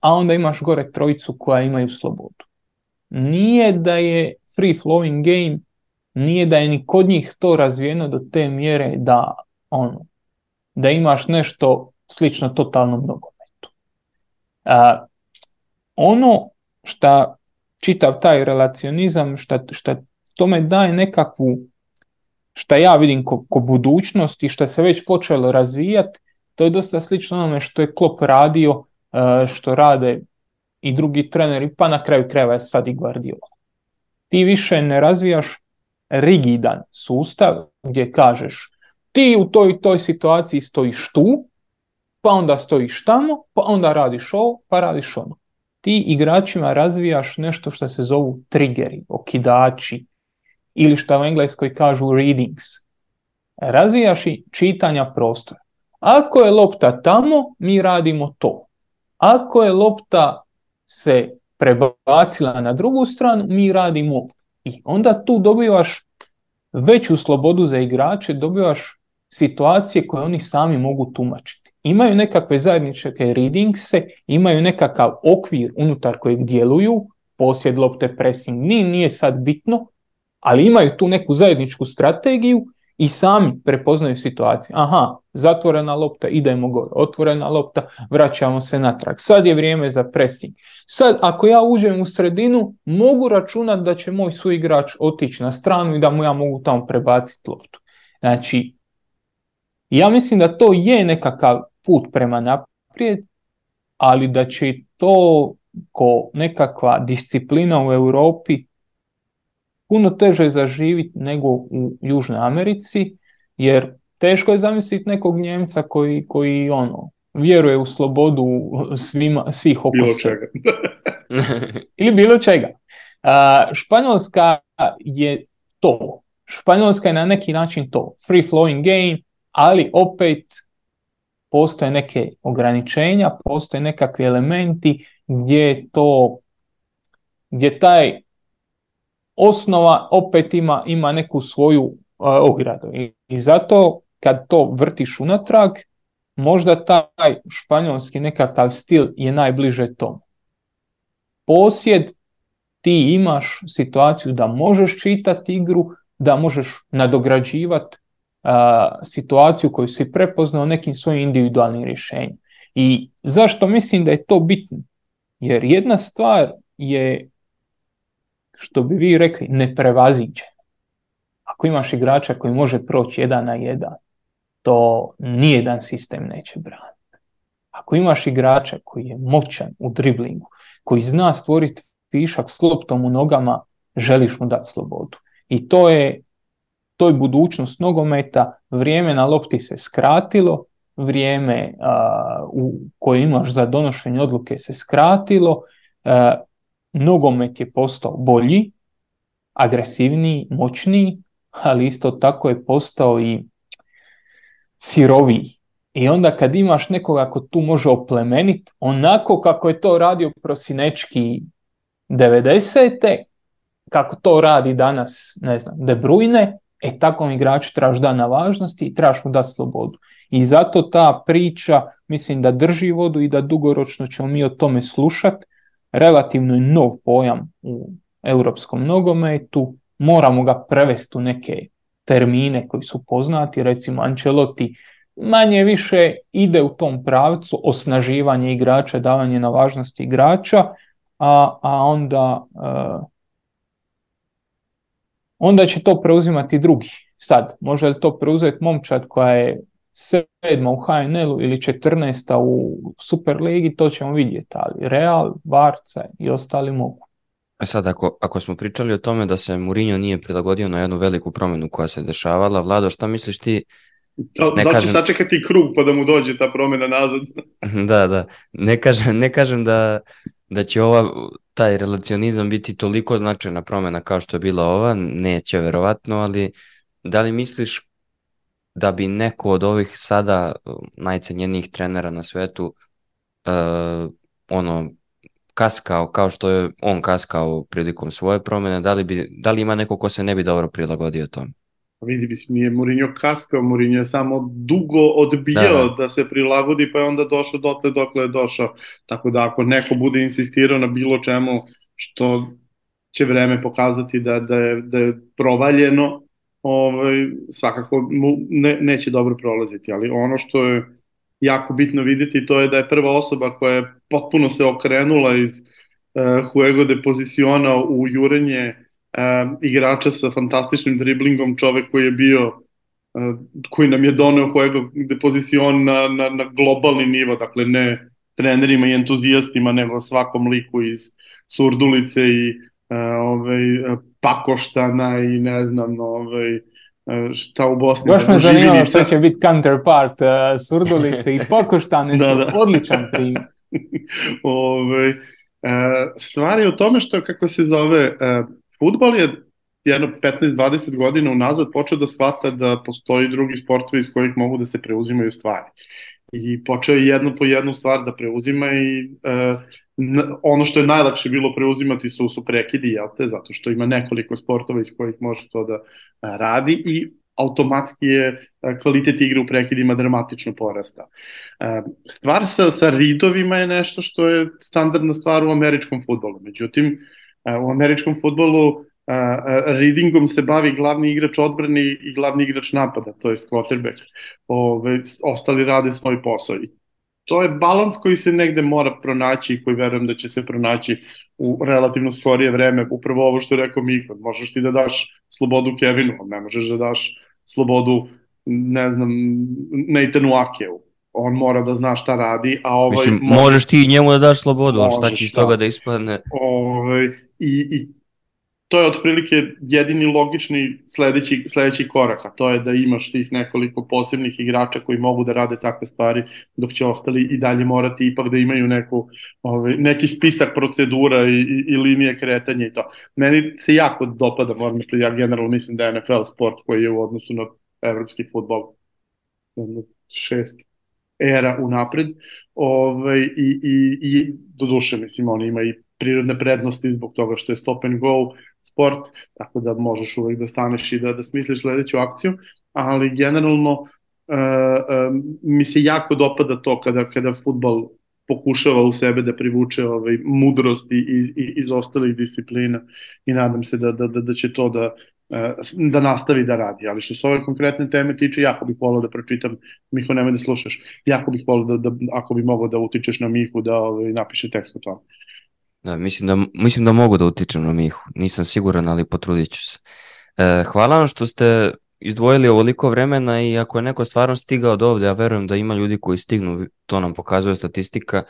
a onda imaš gore trojicu koja imaju slobodu. Nije da je free flowing game, nije da je ni kod njih to razvijeno do te mjere da ono, da imaš nešto slično totalnom nogometu. A, ono šta čitav taj relacionizam, šta tome daje nekakvu, šta ja vidim ko, ko budućnost i šta se već počelo razvijati, to je dosta slično onome što je Klopp radio, što rade i drugi treneri, pa na kraju krajeva je sad i Guardiola. Ti više ne razvijaš rigidan sustav gdje kažeš ti u toj toj situaciji stojiš tu, pa onda stojiš tamo, pa onda radiš ovo, pa radiš ono. Ti igračima razvijaš nešto što se zovu triggeri, okidači, ili što u engleskoj kažu readings. Razvijaš i čitanja prostora. Ako je lopta tamo, mi radimo to. Ako je lopta se prebacila na drugu stranu, mi radimo I onda tu dobivaš veću slobodu za igrače, dobivaš situacije koje oni sami mogu tumačiti. Imaju nekakve zajedničke readingse, imaju nekakav okvir unutar kojeg djeluju, posjed lopte, pressing, nije, nije sad bitno, ali imaju tu neku zajedničku strategiju i sami prepoznaju situaciju. Aha, zatvorena lopta, idemo gore, otvorena lopta, vraćamo se natrag. Sad je vrijeme za pressing. Sad, ako ja uđem u sredinu, mogu računati da će moj suigrač otići na stranu i da mu ja mogu tamo prebaciti loptu. Znači, ja mislim da to je nekakav put prema naprijed, ali da će to ko nekakva disciplina u Europi puno teže zaživiti nego u Južnoj Americi, jer Teško je zamisliti nekog Njemca koji, koji ono, vjeruje u slobodu svima, svih oko Bilo sebe. čega. ili bilo čega. A, Španjolska je to. Španjolska je na neki način to. Free flowing game, ali opet postoje neke ograničenja, postoje nekakvi elementi gdje je to gdje taj osnova opet ima, ima neku svoju a, ogradu. I, I zato kad to vrtiš unatrag, možda taj španjolski nekakav stil je najbliže tomu. Posjed, ti imaš situaciju da možeš čitati igru, da možeš nadograđivati situaciju koju si prepoznao nekim svojim individualnim rješenjem. I zašto mislim da je to bitno? Jer jedna stvar je, što bi vi rekli, neprevaziđena. Ako imaš igrača koji može proći jedan na jedan, to nijedan sistem neće braniti. Ako imaš igrača koji je moćan u driblingu, koji zna stvoriti višak s loptom u nogama, želiš mu dati slobodu. I to je, to je budućnost nogometa, vrijeme na lopti se skratilo, vrijeme a, u koje imaš za donošenje odluke se skratilo, a, nogomet je postao bolji, agresivniji, moćniji, ali isto tako je postao i siroviji. I onda kad imaš nekoga ko tu može oplemeniti, onako kako je to radio Prosinečki 90. kako to radi danas, ne znam, De Bruyne, e takvom igraču trebaš da na važnosti i trebaš mu dati slobodu. I zato ta priča, mislim da drži vodu i da dugoročno ćemo mi o tome slušati. Relativno je nov pojam u europskom nogometu, moramo ga prevesti u neke termine koji su poznati, recimo Ancelotti manje više ide u tom pravcu osnaživanje igrača, davanje na važnosti igrača, a, a onda uh, onda će to preuzimati drugi. Sad, može li to preuzeti momčad koja je sedma u HNL-u ili 14. u Superligi, to ćemo vidjeti, ali Real, Barca i ostali mogu. E sad, ako, ako smo pričali o tome da se Mourinho nije prilagodio na jednu veliku promjenu koja se dešavala, Vlado, šta misliš ti? Da, da kažem... će sačekati krug pa da mu dođe ta promjena nazad? da, da. Ne kažem, ne kažem da, da će ova, taj relacionizam biti toliko značajna promjena kao što je bila ova, neće verovatno, ali da li misliš da bi neko od ovih sada najcenjenijih trenera na svetu uh, ono kaskao kao što je on kaskao prilikom svoje promjene, da li, bi, da li ima neko ko se ne bi dobro prilagodio tom? Pa vidi, mislim, nije Mourinho kaskao, Mourinho je samo dugo odbijao da, da. da se prilagodi, pa je onda došao dotle dokle je došao. Tako da ako neko bude insistirao na bilo čemu što će vreme pokazati da, da, je, da je provaljeno, ovaj, svakako mu ne, neće dobro prolaziti, ali ono što je jako bitno videti to je da je prva osoba koja je potpuno se okrenula iz uh, Huego de poziciona u jurenje uh, igrača sa fantastičnim driblingom, čovek koji je bio uh, koji nam je doneo Huego de pozicion na, na, na globalni nivo, dakle ne trenerima i entuzijastima, nego svakom liku iz Surdulice i ovaj, Pakoštana i ne znam, ovaj, šta u Bosni. Baš me zanimalo što će biti counterpart uh, Surdulice i Pakoštane da, su da. odličan primjer. Ove, uh, stvar je u tome što, kako se zove, futbol je jedno 15-20 godina unazad počeo da shvata da postoji drugi sportovi iz kojih mogu da se preuzimaju stvari. I počeo je jedno po jednu stvar da preuzima i uh, ono što je najlakše bilo preuzimati su, su prekidi, jel te, zato što ima nekoliko sportova iz kojih može to da radi i automatski je kvalitet igre u prekidima dramatično porasta. Stvar sa, sa ridovima je nešto što je standardna stvar u američkom futbolu. Međutim, u američkom futbolu readingom se bavi glavni igrač odbrane i glavni igrač napada, to je quarterback. Ove, ostali rade svoj posao i to je balans koji se negde mora pronaći i koji verujem da će se pronaći u relativno skorije vreme. Upravo ovo što je rekao Mihod, možeš ti da daš slobodu Kevinu, ne možeš da daš slobodu, ne znam, Nathanu Akeu. On mora da zna šta radi, a ovaj... Mislim, može... možeš ti njemu da daš slobodu, možeš, šta će iz toga da, da ispadne? Ovaj, i, I to je otprilike jedini logični sledeći, sledeći korak, a to je da imaš tih nekoliko posebnih igrača koji mogu da rade takve stvari, dok će ostali i dalje morati ipak da imaju neku, ovaj, neki spisak procedura i, i, i linije kretanja i to. Meni se jako dopada, moram da ja generalno mislim da je NFL sport koji je u odnosu na evropski futbol šest era unapred ovaj, i, i, i do duše, mislim, on ima i prirodne prednosti zbog toga što je stop and go sport, tako da možeš uvek da staneš i da, da smisliš sledeću akciju, ali generalno uh, uh, mi se jako dopada to kada, kada futbol pokušava u sebe da privuče ovaj, mudrost i, i, iz ostalih disciplina i nadam se da, da, da, da će to da, E, da nastavi da radi. Ali što se ove konkretne teme tiče, jako bih volao da pročitam, Miho, nemoj da slušaš, jako bih volao da, da ako bi mogao da utičeš na Mihu, da ovaj, napiše tekst o tome. Da, mislim da, mislim da mogu da utičem na Mihu. Nisam siguran, ali potrudit ću se. E, hvala vam što ste izdvojili ovoliko vremena i ako je neko stvarno stigao do ovde, ja verujem da ima ljudi koji stignu, to nam pokazuje statistika,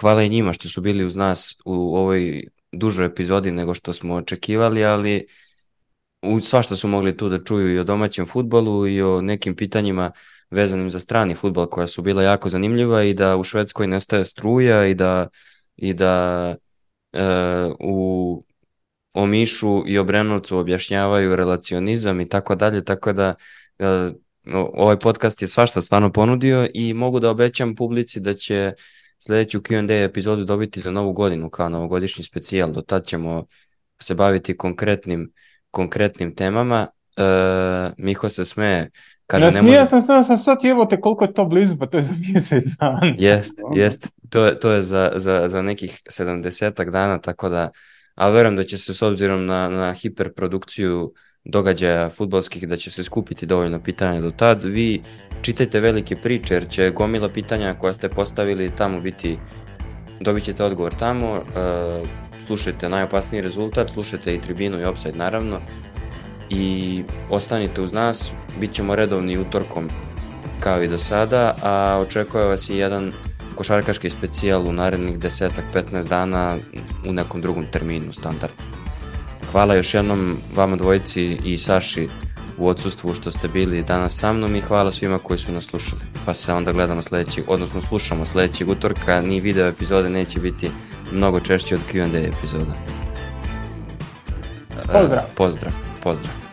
hvala i njima što su bili uz nas u ovoj dužoj epizodi nego što smo očekivali, ali u svašta su mogli tu da čuju i o domaćem futbolu i o nekim pitanjima vezanim za strani futbol koja su bila jako zanimljiva i da u Švedskoj nestaje struja i da i da u Omišu i Obrenovcu objašnjavaju relacionizam i tako dalje, tako da e, ovaj podcast je svašta stvarno ponudio i mogu da obećam publici da će sledeću Q&A epizodu dobiti za novu godinu kao novogodišnji specijal. Do tad ćemo se baviti konkretnim konkretnim temama. E, Miho se smeje. Kaže, ja smija može... sam sad, sam sad evo te koliko je to blizu, pa to je za mjesec dana. Jest, jest, to je, to je za, za, za nekih 70 dana, tako da, a verujem da će se s obzirom na, na hiperprodukciju događaja futbolskih da će se skupiti dovoljno pitanja do tad. Vi čitajte velike priče jer će gomila pitanja koja ste postavili tamo biti, dobit ćete odgovor tamo. Uh, slušajte najopasniji rezultat, slušajte i tribinu i offside naravno i ostanite uz nas, bit ćemo redovni utorkom kao i do sada, a očekuje vas i jedan košarkaški specijal u narednih desetak, 15 dana u nekom drugom terminu standard. Hvala još jednom vama dvojici i Saši u odsustvu što ste bili danas sa mnom i hvala svima koji su nas slušali. Pa se onda gledamo sledećeg, odnosno slušamo sledećeg utorka, ni video epizode neće biti mnogo češće od Q&A epizoda. Pozdrav. Pozdrav, pozdrav.